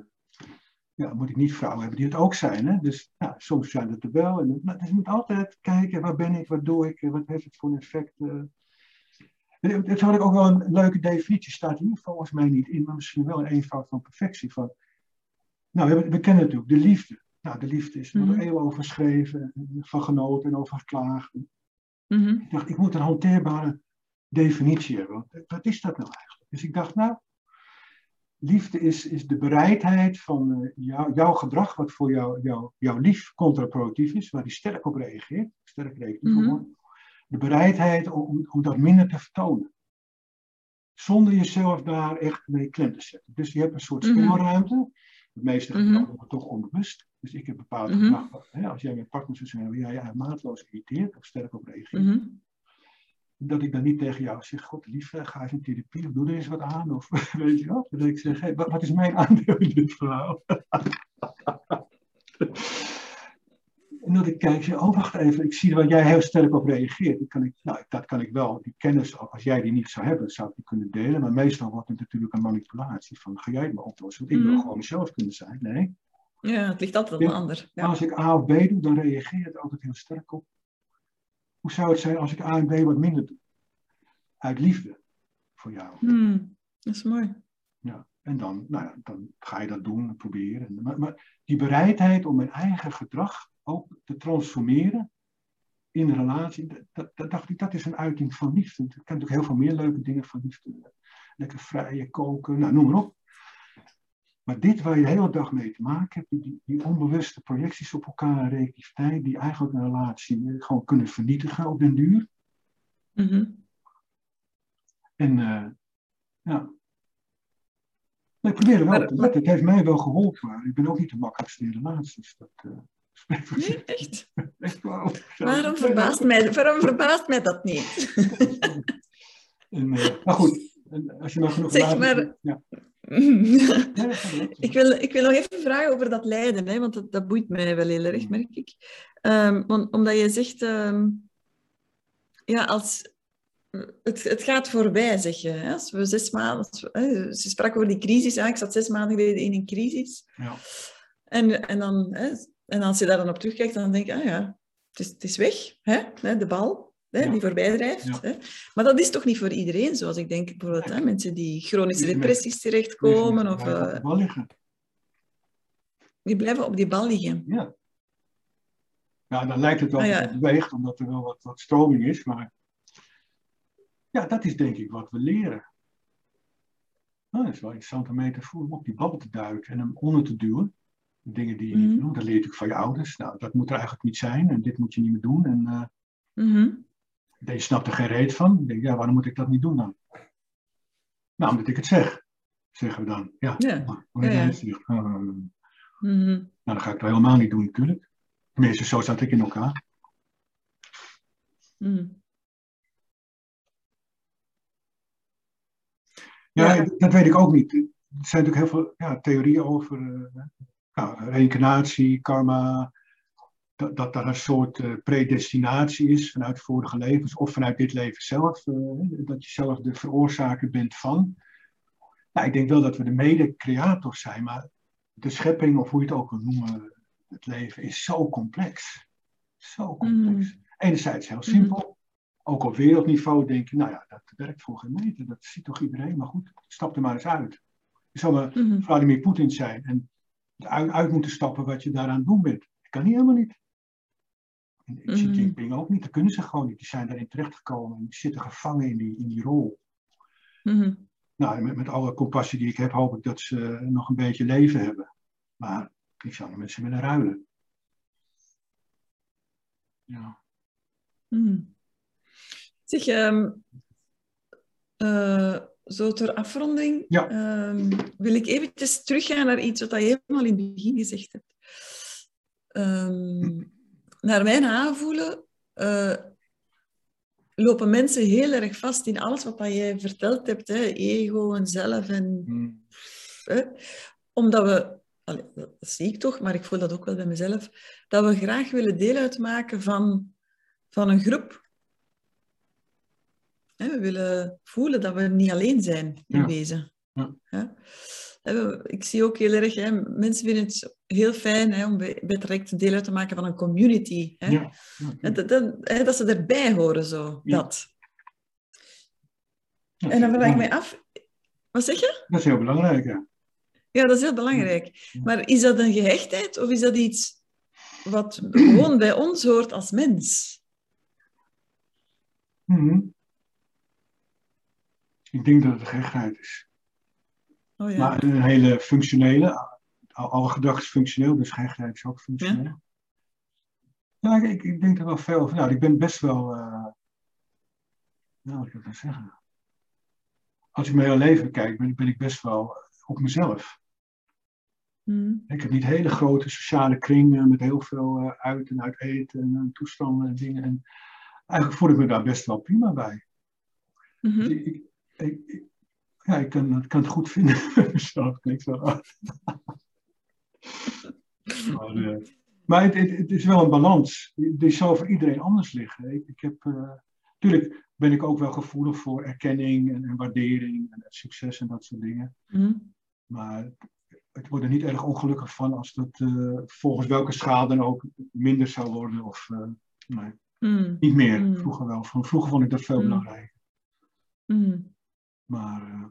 ja, moet ik niet vrouwen hebben die het ook zijn. Hè? Dus ja, soms zijn het er wel. En, maar, dus je moet altijd kijken, waar ben ik, wat doe ik, wat heeft het voor een effect. Uh. Dat had ik ook wel een leuke definitie, staat hier volgens mij niet in, maar misschien wel een eenvoud van perfectie. Van, nou, we, we kennen natuurlijk de liefde. Nou, de liefde is er mm -hmm. eeuwen over geschreven, van genoten en over geklaagd. Mm -hmm. Ik dacht, ik moet een hanteerbare definitie hebben. Wat is dat nou eigenlijk? Dus ik dacht, nou, liefde is, is de bereidheid van uh, jou, jouw gedrag, wat voor jou, jou, jouw lief contraproductief is, waar die sterk op reageert, sterk reactief mm -hmm. De bereidheid om, om dat minder te vertonen. Zonder jezelf daar echt mee klem te zetten. Dus je hebt een soort mhm. speelruimte. Mm -hmm. De meeste mm -hmm. gedrag toch onbewust. Dus ik heb bepaalde -hmm. gedrag. Hè, als jij met partner zou zijn waar jij je maatloos irriteert of sterk op reageert. Mhm dat ik dan niet tegen jou zeg, god lief, ga eens in therapie of doe er eens wat aan. Of weet je wat? Dat ik zeg, hey, wat is mijn aandeel in dit verhaal? en dat ik kijk, zeg, oh wacht even, ik zie waar jij heel sterk op reageert. Dat kan ik, nou, dat kan ik wel, die kennis, als jij die niet zou hebben, zou ik die kunnen delen. Maar meestal wordt het natuurlijk een manipulatie van, ga jij het maar oplossen? Want ik wil mm. gewoon mezelf kunnen zijn. Nee. Ja, het ligt altijd op een ander. Ja. Als ik A of B doe, dan reageer het altijd heel sterk op. Hoe zou het zijn als ik A en B wat minder doe? Uit liefde voor jou. Hmm, dat is mooi. Ja, en dan, nou ja, dan ga je dat doen, proberen. Maar, maar die bereidheid om mijn eigen gedrag ook te transformeren in een relatie, dat, dat, dacht ik, dat is een uiting van liefde. Ik ken natuurlijk heel veel meer leuke dingen van liefde. Lekker vrije koken, nou, noem maar op. Maar dit waar je de hele dag mee te maken hebt, die, die onbewuste projecties op elkaar, reactiviteit, die eigenlijk een relatie gewoon kunnen vernietigen op den duur. Mm En uh, ja. ik probeer er wel te letten. Het heeft mij wel geholpen. Ik ben ook niet de makkelijkste in relaties. Dat, uh, nee, echt? echt wel. Waarom verbaast, mij, waarom verbaast mij dat niet? en, uh, maar goed, als je nog genoeg zeg maar, ja. ik, wil, ik wil nog even vragen over dat lijden, hè, want dat, dat boeit mij wel heel erg, merk ik. Um, want, omdat je zegt, um, ja, als, het, het gaat voorbij, zeg je. Hè? Als we zes maanden, ze sprak over die crisis, hè? ik zat zes maanden geleden in een crisis. Ja. En, en, dan, hè, en als je daar dan op terugkijkt, dan denk je, ah ja, het is, het is weg, hè? de bal. Hè, die voorbij drijft. Hè. Maar dat is toch niet voor iedereen, zoals ik denk bijvoorbeeld hè, mensen die chronische depressies terechtkomen. Of, uh, die blijven op die bal liggen. Ja. Ja, dan lijkt het wel ah, ja. dat het beweegt, omdat er wel wat, wat stroming is. Maar ja, dat is denk ik wat we leren. Nou, dat is wel interessant om mee te voelen, om op die babbel te duiken en hem onder te duwen. Dingen die je niet mhm. doet, dat leer je natuurlijk van je ouders. Nou, dat moet er eigenlijk niet zijn en dit moet je niet meer doen. En uh, mm je snapt er geen reet van. Ik denk, ja, waarom moet ik dat niet doen dan? Nou, omdat ik het zeg, zeggen we dan. Ja, ja. ja, ja. Uh, Nou, dan ga ik dat helemaal niet doen natuurlijk. Tenminste, zo zat ik in elkaar. Mm. Ja, dat weet ik ook niet. Er zijn natuurlijk heel veel ja, theorieën over uh, nou, reïncarnatie, karma, dat, dat daar een soort uh, predestinatie is vanuit vorige levens of vanuit dit leven zelf, uh, dat je zelf de veroorzaker bent van. Nou, ik denk wel dat we de mede-creator zijn, maar de schepping, of hoe je het ook wil noemen, het leven is zo complex. Zo complex. Mm. Enerzijds heel simpel, ook op wereldniveau denk je, nou ja, dat werkt voor geen meter. Dat ziet toch iedereen, maar goed, stap er maar eens uit. Je zou maar mm-hmm. Vladimir Poetin zijn en uit, uit, moeten stappen wat je daaraan doen bent. Dat kan niet helemaal niet. En Xi mm-hmm. Jinping ook niet, dat kunnen ze gewoon niet. Die zijn daarin terechtgekomen en die zitten gevangen in die, in die rol. Mm-hmm. Nou, met, met alle compassie die ik heb, hoop ik dat ze nog een beetje leven hebben. Maar ik zou met ze willen ruilen. Ja. Mm. Zeg, um, uh, zo ter afronding ja. um, wil ik eventjes teruggaan naar iets wat je helemaal in het begin gezegd hebt. Um, naar mijn aanvoelen uh, lopen mensen heel erg vast in alles wat jij verteld hebt, hè? ego en zelf. En, hmm. omdat we, dat zie ik toch, maar ik voel dat ook wel bij mezelf, dat we graag willen deel uitmaken van, van een groep we willen voelen dat we niet alleen zijn in wezen. Ja. Ik zie ook heel erg, hè, mensen vinden het heel fijn hè, om bij, direct deel uit te maken van een community. Hè. Ja. Dat, dat, dat, ze erbij horen, zo. Dat. en dan vraag ik mij af... Wat zeg je? Dat is heel belangrijk, ja. Ja, dat is heel belangrijk. Maar is dat een gehechtheid of is dat iets wat gewoon bij ons hoort als mens? Mm ik denk dat het gehechtheid is. Oh, ja. Maar een hele functionele, alle gedachten is functioneel, dus gehechtheid is ook functioneel. Ja, ja ik, ik, denk er wel veel over. Nou, ik ben best wel, uh, nou, wat ik dat zeggen? Als ik mijn hele leven kijk, ben, ben ik best wel op mezelf. Mm. Ik heb niet hele grote sociale kringen met heel veel uh, uit en uit eten en toestanden en dingen. En eigenlijk voel ik me daar best wel prima bij. Mm -hmm. ik, ik, ja, ik kan, kan, het goed vinden mezelf. Klinkt zo maar, uh, maar het, het, het, is wel een balans. Die zou voor iedereen anders liggen. Ik, ik heb, natuurlijk uh, ben ik ook wel gevoelig voor erkenning en, en waardering en succes en dat soort dingen. Mm. Maar het wordt er niet erg ongelukkig van als dat uh, volgens welke schaal dan ook minder zou worden. Of nee, mm. niet meer. Mm. Vroeger wel. Vroeger vond ik dat veel mm. belangrijker. Mm. Maar uh,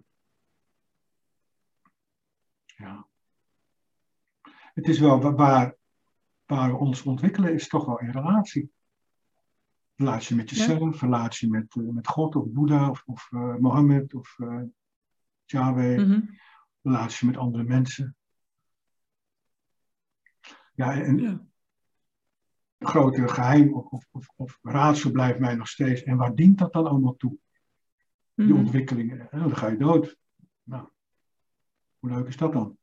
ja. Het is wel waar, waar we ons ontwikkelen, is toch wel in relatie. Relatie met jezelf, ja. relatie met, uh, met God of Boeddha of, of uh, Mohammed of uh, Yahweh, mm -hmm. relatie met andere mensen. Ja, en ja. het grote geheim of, of, of raadsel blijft mij nog steeds. En waar dient dat dan allemaal toe? die mm -hmm. ontwikkelingen. En dan ga je dood. Nou, hoe leuk is dat dan?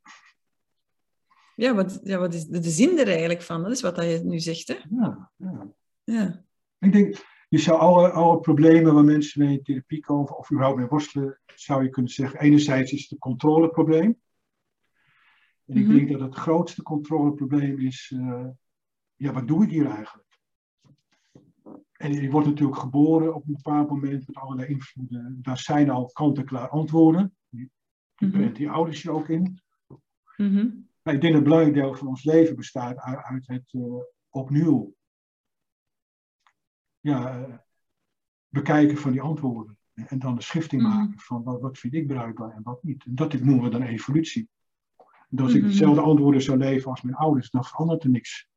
Ja, wat, ja, wat is de, zin er eigenlijk van? Dat is wat je nu zegt, hè? Ja, ja. ja. Ik denk, je zou alle, alle problemen waar mensen mee in therapie komen, of überhaupt mee worstelen, zou je kunnen zeggen, enerzijds is het een controleprobleem. En ik mm -hmm. denk dat het grootste controleprobleem is, uh, ja, wat doe ik hier eigenlijk? En je wordt natuurlijk geboren op een bepaald moment met allerlei invloeden. Daar zijn al kant-en-klaar antwoorden. Die mm -hmm. die ouders je ook in. Mm -hmm. Maar ik denk dat een belangrijk deel van ons leven bestaat uit, uit het uh, opnieuw ja, bekijken van die antwoorden. En dan de schifting Mhm. maken van wat, wat vind ik bruikbaar en wat niet. En dat noemen we dan evolutie. En als ik Mhm. dezelfde antwoorden zou leven als mijn ouders, dan verandert er niks.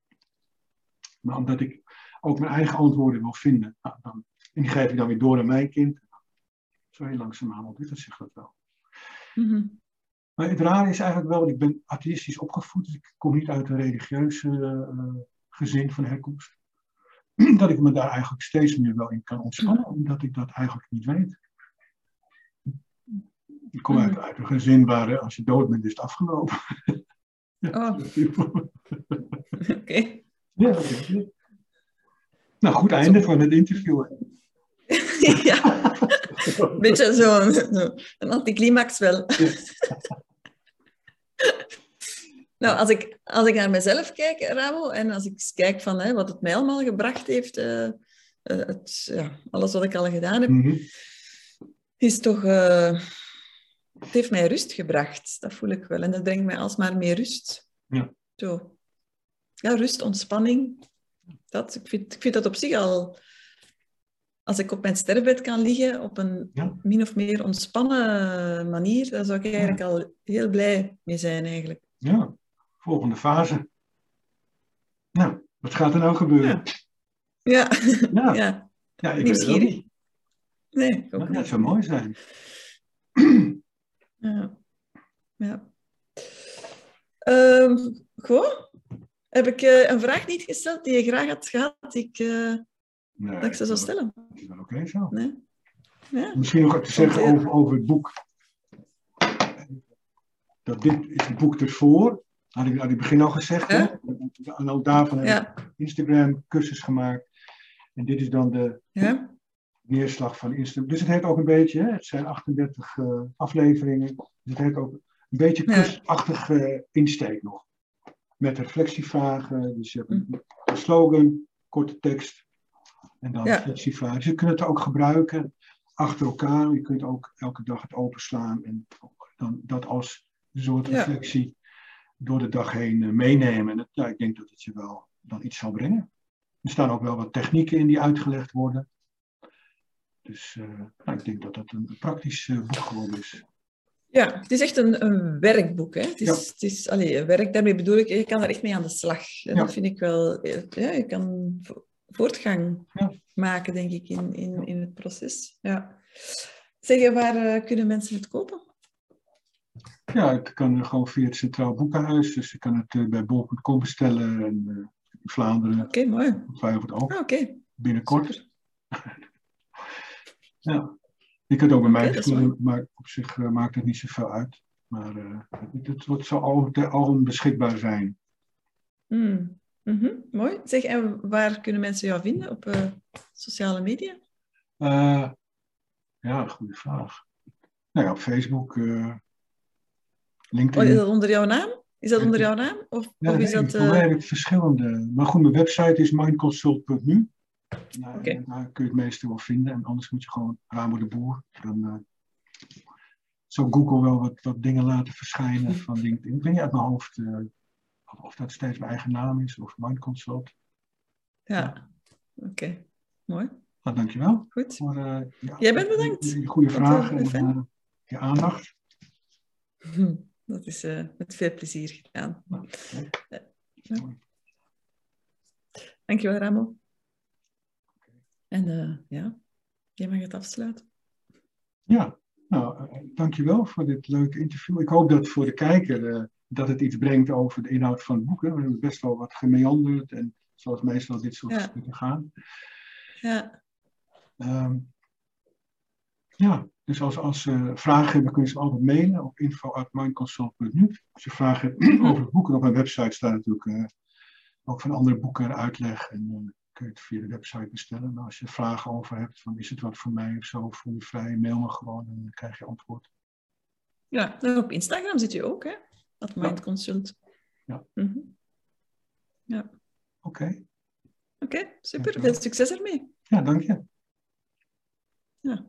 Maar omdat ik ook mijn eigen antwoorden wil vinden, nou, dan, en die geef ik dan weer door aan mijn kind. Zo heel langzaamaan ontwikkelt zich dat wel. Mhm. Maar het rare is eigenlijk wel, ik ben atheïstisch opgevoed, dus ik kom niet uit een religieuze eh, gezin van herkomst. Dat ik me daar eigenlijk steeds meer wel in kan ontspannen, omdat ik dat eigenlijk niet weet. Ik kom uit, uit een gezin waar eh, als je dood bent, is het afgelopen. Oh, oké. Ja, oké. Nou, goed einde van het interview. ja, een beetje zo'n zo, een anticlimax wel. nou, als ik, als ik naar mezelf kijk, Ramo, en als ik kijk van hè, wat het mij allemaal gebracht heeft, eh, eh, het, ja, alles wat ik al gedaan heb, Mhm. is toch... eh, het heeft mij rust gebracht, dat voel ik wel. En dat brengt mij alsmaar meer rust. Ja. Zo. Ja, rust, ontspanning. Dat, ik, vind, ik vind dat op zich al... Als ik op mijn sterfbed kan liggen op een Ja. min of meer ontspannen manier, daar zou ik eigenlijk al heel blij mee zijn eigenlijk. Ja, volgende fase. Nou, wat gaat er nou gebeuren? Ja, Ja, ja. ja. ik weet nieuwsgierig. niet. Nee, ik ook Maar niet. zou mooi zijn. Ja. ja. Ehm, goed. Heb ik eh, een vraag niet gesteld die je graag had gehad, ik, eh, Nee, dat ik ze zou stellen? Is wel oké zo. Nee? Ja. Misschien nog te zeggen eh, over, over het boek. Dat dit is het boek ervoor. Had ik aan het begin al gezegd. hè? En ook daarvan heb ik Ja. Instagram cursus gemaakt. En dit is dan de Ja. neerslag van Instagram. Dus het heeft ook een beetje, hè, het zijn 38 eh, afleveringen. Dus het heeft ook een beetje Ja. kursachtige insteek nog. Met reflectievragen. Dus je hebt een, een slogan, korte tekst. En dan Ja. Dus je kunt het ook gebruiken achter elkaar. Je kunt ook elke dag het openslaan. En dan dat als een soort Ja. reflectie door de dag heen eh, meenemen. En ja, ik denk dat het je wel dan iets zal brengen. Er staan ook wel wat technieken in die uitgelegd worden. Dus eh, nou, ik denk dat dat een praktisch eh, boek geworden is. Ja, het is echt een, een werkboek. Hè? Het is, Ja. het is allee, werk, daarmee bedoel ik, je kan er echt mee aan de slag. En Ja. dat vind ik wel... Ja, je kan voortgang Ja. maken, denk ik, in, in, in het proces. Ja. Zeg, je, waar eh, kunnen mensen het kopen? Ja, het kan gewoon via het Centraal Boekenhuis. Dus je kan het eh, bij bol.com bestellen. En eh, in Vlaanderen, Oké, mooi. ongetwijfeld ook, Ah, Oké, binnenkort. Ja. Je kunt ook bij mij bestellen, maar op zich maakt het niet zoveel uit. Maar het, het, het zal al, al beschikbaar zijn. Hmm. Mhm, Mooi. Zeg, en waar kunnen mensen jou vinden? Op eh, sociale media? Eh, ja, goede vraag. Nou ja, op Facebook, eh, Oh, LinkedIn. is dat onder jouw naam? Is dat onder jouw naam? Of, Ja, of is nee, dat... voor mij heb ik verschillende. Maar goed, mijn website is mindconsult.nu. Nou, Daar kun je het meeste wel vinden. En anders moet je gewoon Ramo de Boer. Dan zou Google wel wat, wat dingen laten verschijnen van LinkedIn. Ik weet niet uit mijn hoofd of, dat steeds mijn eigen naam is of Mindconsult. ja, oké. Mooi. Nou, dankjewel Goed. voor eh, ja, Jij bent bedankt. je goede het vragen heel en eh, je aandacht. Hm, Dat is eh, met veel plezier gedaan. Nou, Eh, ja. Dankjewel, Ramo. En eh, ja, jij mag het afsluiten. Ja, nou, eh, dankjewel voor dit leuke interview. Ik hoop dat voor de kijker eh, dat het iets brengt over de inhoud van het boek. Hè. We hebben best wel wat gemeanderd en zoals meestal dit soort Ja. stukken gaan. Ja, Ehm, ja, dus als, als ze vragen hebben, kun je ze altijd mailen op info.mindconsult.nu. Als je vragen hebt over het boek, en op mijn website staat natuurlijk eh, ook van andere boeken uitleg. En dan kun je het via de website bestellen. Maar als je vragen over hebt, van is het wat voor mij of zo, voel je vrij, mail me gewoon en dan krijg je antwoord. ja. En op Instagram zit je ook, hè? Dat Ja. Mindconsult. Ja. Mhm. Oké, Oké, super. Dankjewel. Veel succes ermee. ja, dank je. Ja.